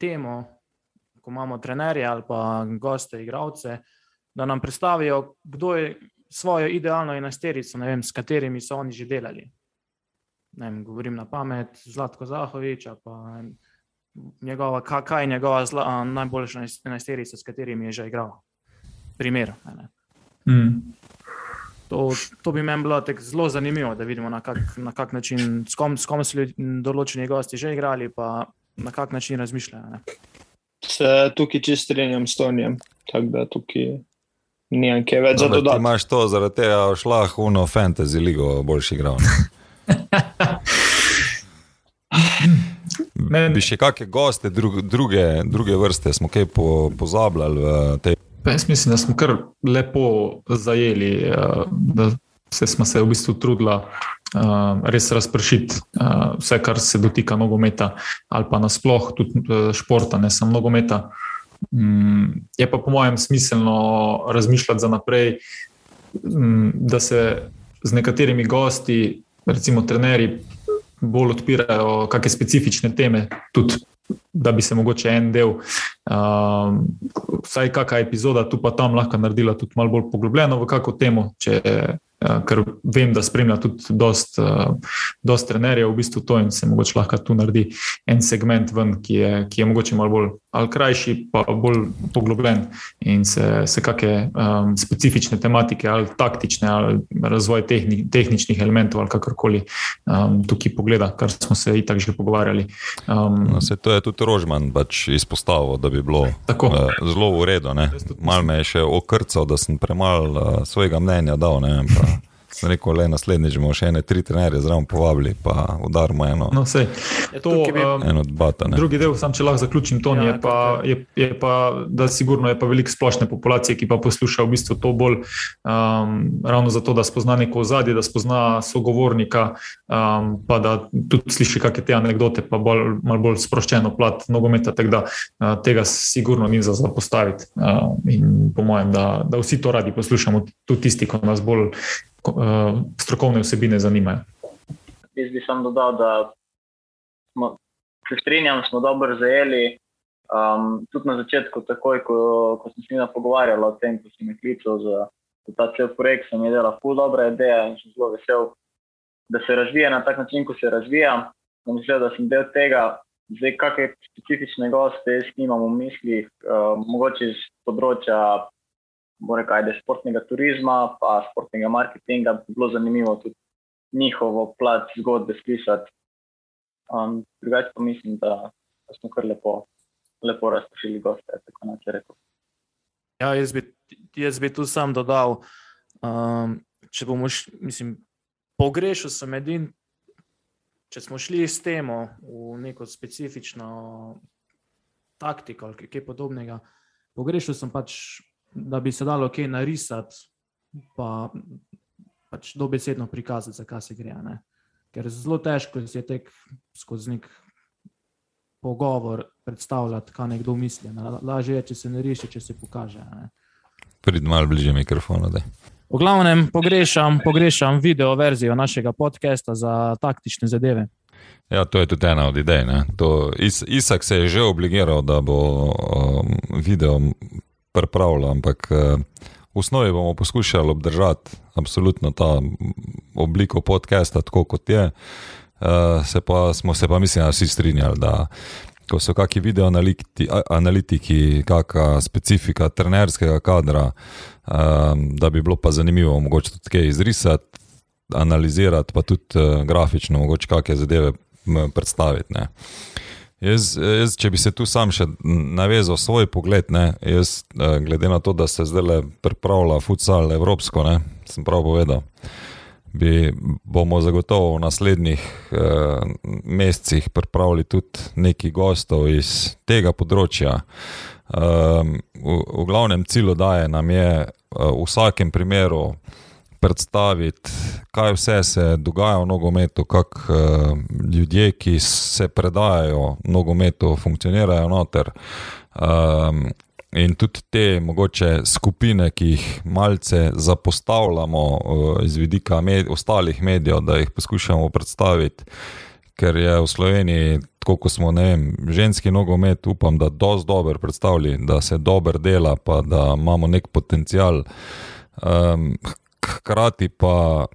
temo, ko imamo trenerje ali pa goste, igravce, da nam predstavijo, kdo je svojo idealno enajsterico, s katerimi so oni že delali. Vem, govorim na pamet, Zlatko Zahovič, pa njegova, kaj je njegova zla, najboljša enajsterica, s katerimi je že igral. Primer. Mm. To, to bi meni bilo zelo zanimivo, da vidimo, na kak, na kak način, s kom, s kom so določeni gosti že igrali, pa na kak način razmišljajo. Ne se tukaj čisto strinjam s Tonijem. Tako da tukaj ni nekaj več za to. Ti imaš to, zaradi tega šla huno fantasy ligo boljši igral. *laughs* Bi še kakšne goste, druge, druge vrste, smo kaj po, pozabljali v tej. Jaz mislim, da smo kar lepo zajeli, eh, da se smo se v bistvu trudili uh, res razpršiti uh, vse, kar se dotika nogometa ali pa nasplošno tudi športa, ne samo nogometa. Um, je pa po mojem smiselno razmišljati za naprej, um, da se z nekaterimi gosti, recimo trenerji, bolj odpirajo kakšne specifične teme, tudi da bi se mogoče en del, um, vsaj kakšna epizoda tu pa tam lahko naredila tudi malo bolj poglobljeno v kakšno temo, če ker vem, da spremlja tudi dosta uh, trenerjev, v bistvu to in se mogoče lahko tu naredi en segment, ven, ki, je, ki je mogoče malo bolj ali krajši, pa bolj poglobljen in se, se kakšne um, specifične tematike ali taktične ali razvoj tehni, tehničnih elementov ali kakorkoli um, tukaj pogleda, kar smo se i tako že pogovarjali. Um, no, se to je tudi Rožman pač izpostavil, da bi bilo uh, zelo v redu. Mal me je še okrcal, da sem premalo uh, svojega mnenja dal. Ne, Rekel le naslednjič, bomo še ene tri trenerje zraven povabili, pa udarimo eno. No, sej, ja, to, um, eno dbata, drugi del, sam če lahko zaključim, to ja, je, pa, je, je pa, da sigurno je pa veliko splošne populacije, ki pa posluša v bistvu to bolj um, ravno zato, da spozna neko ozadje, da spozna sogovornika, um, pa da tudi sliši kakšne te anekdote, pa bolj, malo bolj sproščeno plat nogometa, tako da uh, tega sigurno ni za zapostaviti. Uh, in po mojem, da, da vsi to radi poslušamo, tudi tisti, ki nas bolj uh, strokovne vsebine zanimajo. Jaz bi samo dodal, da smo, se strinjam, smo dobro zajeli. Um, tudi na začetku, takoj, ko, ko sem se njima pogovarjal o tem, ko sem jih klical za, za ta cel projekt, sem jim dala ful dobra ideja in sem zelo vesel, da se razvija na tak način, kot se razvija. Sem mislil, da sem del tega. Zdaj, kakšne specifične goste jaz imam v mislih, uh, mogoče iz področja rekel, da je športnega turizma, pa športnega marketinga, bi bilo zanimivo tudi njihovo plat zgodbe slišati. Um, drugače pa mislim, da, da smo kar lepo, lepo razpršili goste. Ja, jaz, bi, jaz bi tu sam dodal, um, če bomo šli, mislim, pogrešal sem edin. Če smo šli s temo v neko specifično taktiko ali kaj podobnega, pogrešal sem pač da bi se dalo kaj narisati, pa pač dobesedno prikazati, zakaj se gre. Ne? Ker zelo težko je tek skozi nek pogovor predstavljati, kaj nekdo misli. Ne? Lažje je, če se ne riše, če se pokaže. Prid malo bliže mikrofonu. V glavnem pogrešam, pogrešam video verzijo našega podcasta za taktične zadeve. Ja, to je tudi ena od idej. Is, Isak se je že obligiral, da bo um, video pripravljal, ampak uh, v osnovi bomo poskušali obdržati absolutno ta obliko podcasta, tako kot je. Uh, se pa, smo se pa, mislim, vsi strinjali, da ko so kakšni video analitiki, kakšna specifika trenerskega kadra, um, da bi bilo pa zanimivo, mogoče tudi kaj izrisati, analizirati, pa tudi grafično, mogoče kakšne zadeve predstaviti. Ne. Jaz, jaz, če bi se tu sam še navezal svoj pogled, ne, jaz, glede na to, da se zdaj pripravlja futsal evropsko, ne, sem prav povedal bi, bomo zagotovo v naslednjih uh, mesecih pripravili tudi nekaj gostov iz tega področja. Um, v, v glavnem cilju daje nam je uh, v vsakem primeru predstaviti, kaj vse se dogaja v nogometu, kako uh, ljudje, ki se predajajo nogometu, funkcionirajo noter. Um, in tudi te mogoče skupine, ki jih malce zapostavljamo uh, iz vidika med, ostalih medijev, da jih poskušamo predstaviti, ker je v Sloveniji, tako kot smo, ne vem, ženski nogomet, upam, da dosti dobro predstavlja, da se dobro dela, pa da imamo nek potencial. Um, hkrati pa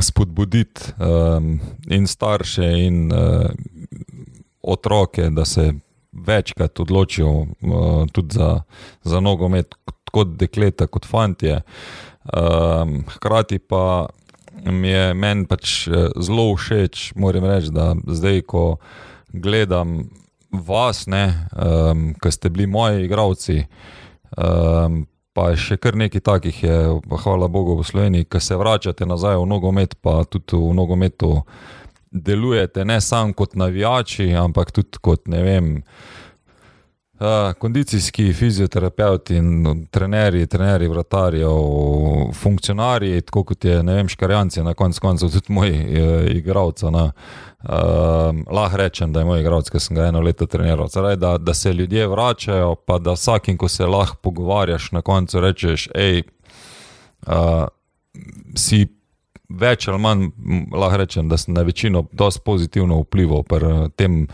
spodbuditi um, in starše, in uh, otroke, da se večkrat odločijo uh, tudi za, za nogomet, kot dekleta, kot fantje. Um, hkrati pa mi je meni pač eh, zelo všeč, moram reči, da zdaj, ko gledam vas, um, ki ste bili moji igravci. Um, Pa še kar nekaj takih je, hvala Bogu, v Sloveniji, ki se vračate nazaj v nogomet, pa tudi v nogometu delujete ne samo kot navijači, ampak tudi kot ne vem. Uh, kondicijski fizioterapeuti in trenerji, trenerji, vratarji, funkcionarji, tako kot je, ne vem, škarjanci, na koncu koncev tudi moji uh, igravci. Uh, lahko rečem, da je moj igralec, ki sem ga eno leto treniral. Zaraj, da, da se ljudje vračajo, pa da vsakim, ko se lahko pogovarjaš, na koncu rečeš, hej, uh, si več ali manj, lahko rečem, da sem na večino dosti pozitivno vplival pri tem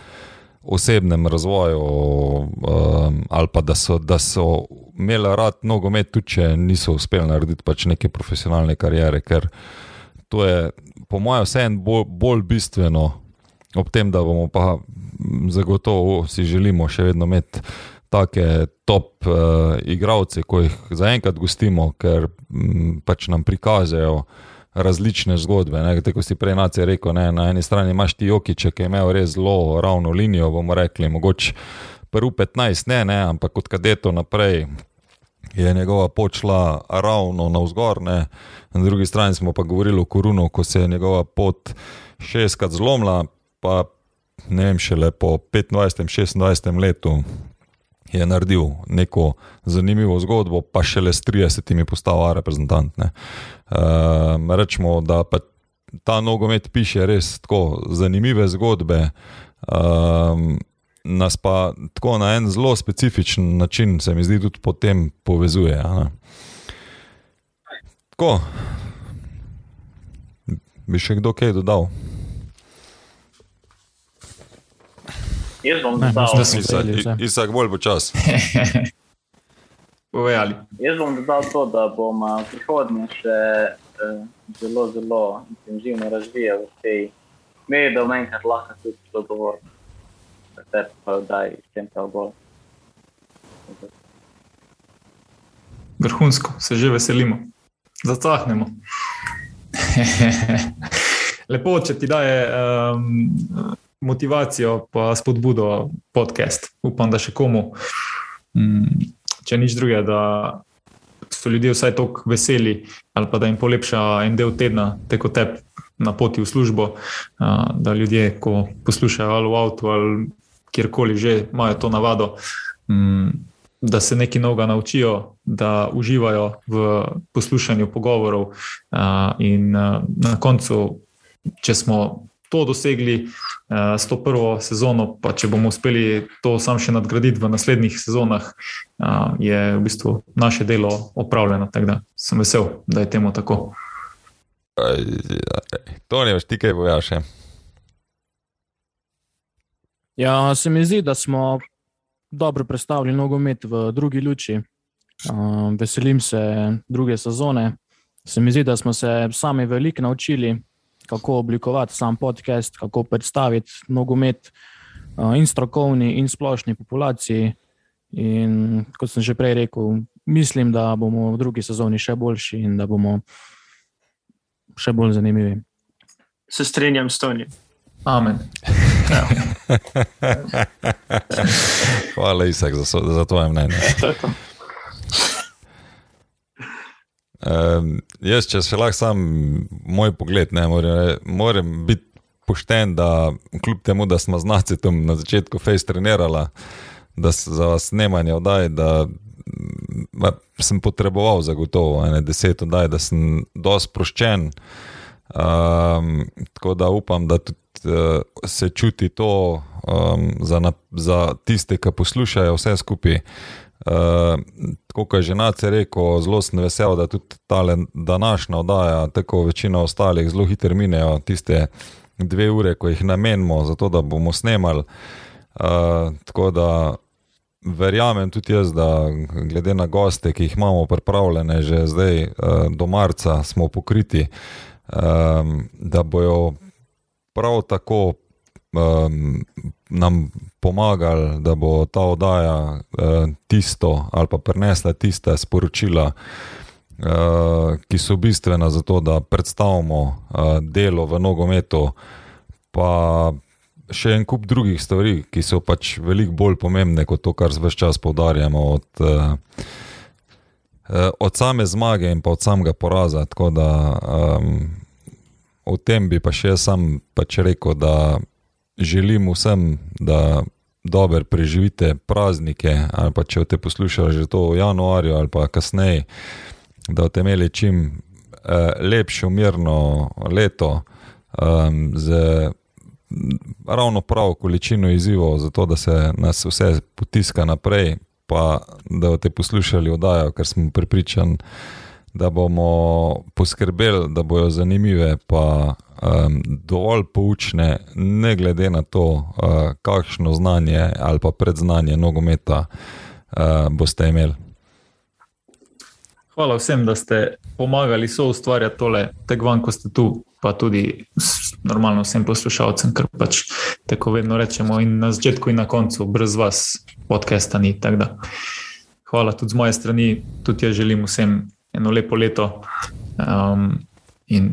osebnem razvoju, um, ali pa da so, da so imeli rad nogomet, tudi če niso uspeli narediti pač neke profesionalne karijere, ker to je, po mojem, vseeno bolj, bolj bistveno, ob tem, da bomo pa zagotovo si želimo še vedno imeti. Take top uh, igralce, ko jih zaenkrat gostimo, ker m, pač nam prikažejo uh, različne zgodbe. Tako si prej nacije rekel, ne, na eni strani imaš ti Jokiče, ki je imel res zelo ravno linijo, bomo rekli, mogoče prvi 15, ne, ne, ampak od kadeto naprej. Je njegova počla ravno navzgor, ne. na drugi strani smo pa govorili o Korunu, ko se je njegova pot šestkrat zlomila, pa ne vem, šele po 25-26 letu je naredil neko zanimivo zgodbo, pa šele s 30 postal reprezentant. Uh, rečemo, da pa ta nogomet piše res tako zanimive zgodbe. Uh, Nas pa tako na en zelo specifičen način, se mi zdi, tudi potem povezuje. Tako, bi še kdo kaj dodal? Jaz bom dodal, mislim, da smo Isak, bolj počas. *laughs* Povejali. jaz bom dodal to, da bom eh, v prihodnje še eh, zelo, zelo intenzivno razvijal v tej meri, da bom enkrat lahko tudi to govoril. Da te pa daj s tem prav gol. Vrhunsko, se že veselimo. Zacahnemo. *laughs* Lepo, če ti daje um, motivacijo, pa spodbudo podcast. Upam, da še komu, um, če nič drugega, da so ljudje vsaj tako veseli, ali pa da jim polepša en del tedna, teko te na poti v službo, da ljudje, ko poslušajo ali v avtu ali kjerkoli že, imajo to navado. Um, da se nekaj novega naučijo, da uživajo v poslušanju pogovorov, in na koncu, če smo to dosegli uh, s to prvo sezono, pa če bomo uspeli to sam še nadgraditi v naslednjih sezonah, uh, je v bistvu naše delo opravljeno. Tako da sem vesel, da je temu tako. To ne veš, ti kaj bojaš. Ja, se mi zdi, da smo dobro predstavili nogomet v drugi luči. Uh, veselim se druge sezone. Se mi zdi, da smo se sami veliko naučili, kako oblikovati sam podcast, kako predstaviti nogomet. uh, in strokovni, in splošni populaciji. In kot sem že prej rekel, mislim, da bomo v drugi sezoni še boljši in da bomo še bolj zanimivi. Se strinjam s Tonijem. Amen. *laughs* Hvala, Isaac, za, so- za tvoje mnenje. To je to. Jaz, če se lahko sam moj pogled, ne, moram, moram biti pošten, da kljub temu, da smo znati tam na začetku fejs trenirala, da s- za snemanje oddaj, da ma, sem potreboval zagotovo ene deset oddaj, da sem dosti sproščen. Um, tako da upam, da tudi uh, se čuti to um, za, na, za tiste, ki poslušajo vse skupaj. Uh, kot je že Nace rekel, zelo sem vesel, da tudi ta današnja oddaja, tako večina ostalih, zelo hitro minejo tiste dve ure, ko jih namenimo za to, da bomo snemali. Uh, tako da verjamem tudi jaz, da glede na goste, ki jih imamo pripravljene, že zdaj uh, do marca smo pokriti, um, da bojo prav tako um, nam pomagali, da bo ta oddaja uh, tisto ali pa prenesla tiste sporočila, uh, ki so bistvena za to, da predstavimo uh, delo v nogometu, pa še en kup drugih stvari, ki so pač veliko bolj pomembne kot to, kar vse čas poudarjamo. Od, uh, od same zmage in pa od samega poraza. Tako da um, o tem bi pa še sam pač rekel, da želim vsem, da dobro preživite praznike, ali pa če boste poslušali že to v januarju ali pa kasneje, da boste imeli čim eh, lepše, mirno leto, um, z ravno prav količino izzivov, zato da se nas vse potiska naprej, pa da boste poslušali oddajo, ker smo pripričani, da bomo poskrbeli, da bojo zanimive, pa um, dovolj poučne, ne glede na to, uh, kakšno znanje ali pa predznanje nogometa uh, boste imeli. Hvala vsem, da ste pomagali so ustvarjati tole, tako vam, ko ste tu, pa tudi normalno vsem poslušalcem, ker pač tako vedno rečemo in na začetku in na koncu, brez vas podcasta ni. Hvala tudi z moje strani, tudi jaz želim vsem eno lepo leto um, in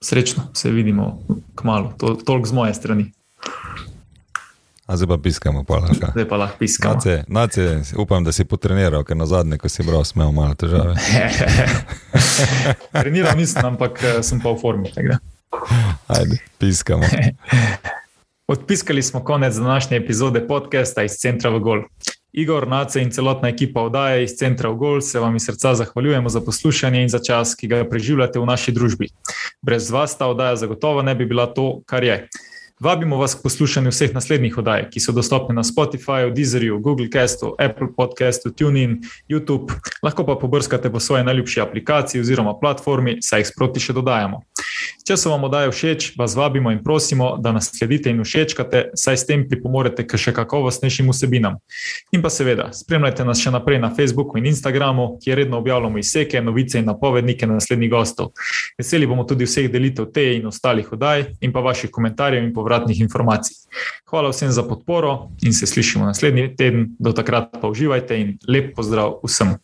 srečno se vidimo kmalo. To, toliko z moje strani, A zdaj pa piskamo, pa lahko. zdaj pa lahko piskamo. Nace, nace, upam, da si potreniral, ker na zadnje, ko si bral, smo imeli malo težave. *laughs* Treniral nisem, ampak eh, sem pa v formi. Ajde, piskamo. *laughs* Odpiskali smo konec današnje epizode podcasta iz Centra v Gol. Igor, Nace in celotna ekipa oddaje iz Centra v Gol se vam iz srca zahvaljujemo za poslušanje in za čas, ki ga preživljate v naši družbi. Brez vas ta oddaja zagotovo ne bi bila to, kar je. Vabimo vas k poslušanju vseh naslednjih oddaj, ki so dostopne na Spotifyju, Deezerju, Google Castu, Apple Podcastu, TuneIn, YouTube, lahko pa pobrskate po svoji najljubši aplikaciji oziroma platformi, saj jih sproti še dodajamo. Če so vam oddaje všeč, vas vabimo in prosimo, da nas sledite in všečkate, saj s tem pripomorete k še kakovostnejšim vsebinam. In pa seveda, spremljajte nas še naprej na Facebooku in Instagramu, kjer redno objavljamo izseke, novice in napovednike naslednjih gostov. Veseli bomo tudi vseh delitev te in ostalih oddaj in pa vaših komentarjev in povratnih informacij. Hvala vsem za podporo in se slišimo naslednji teden. Do takrat pa uživajte in lep pozdrav vsem.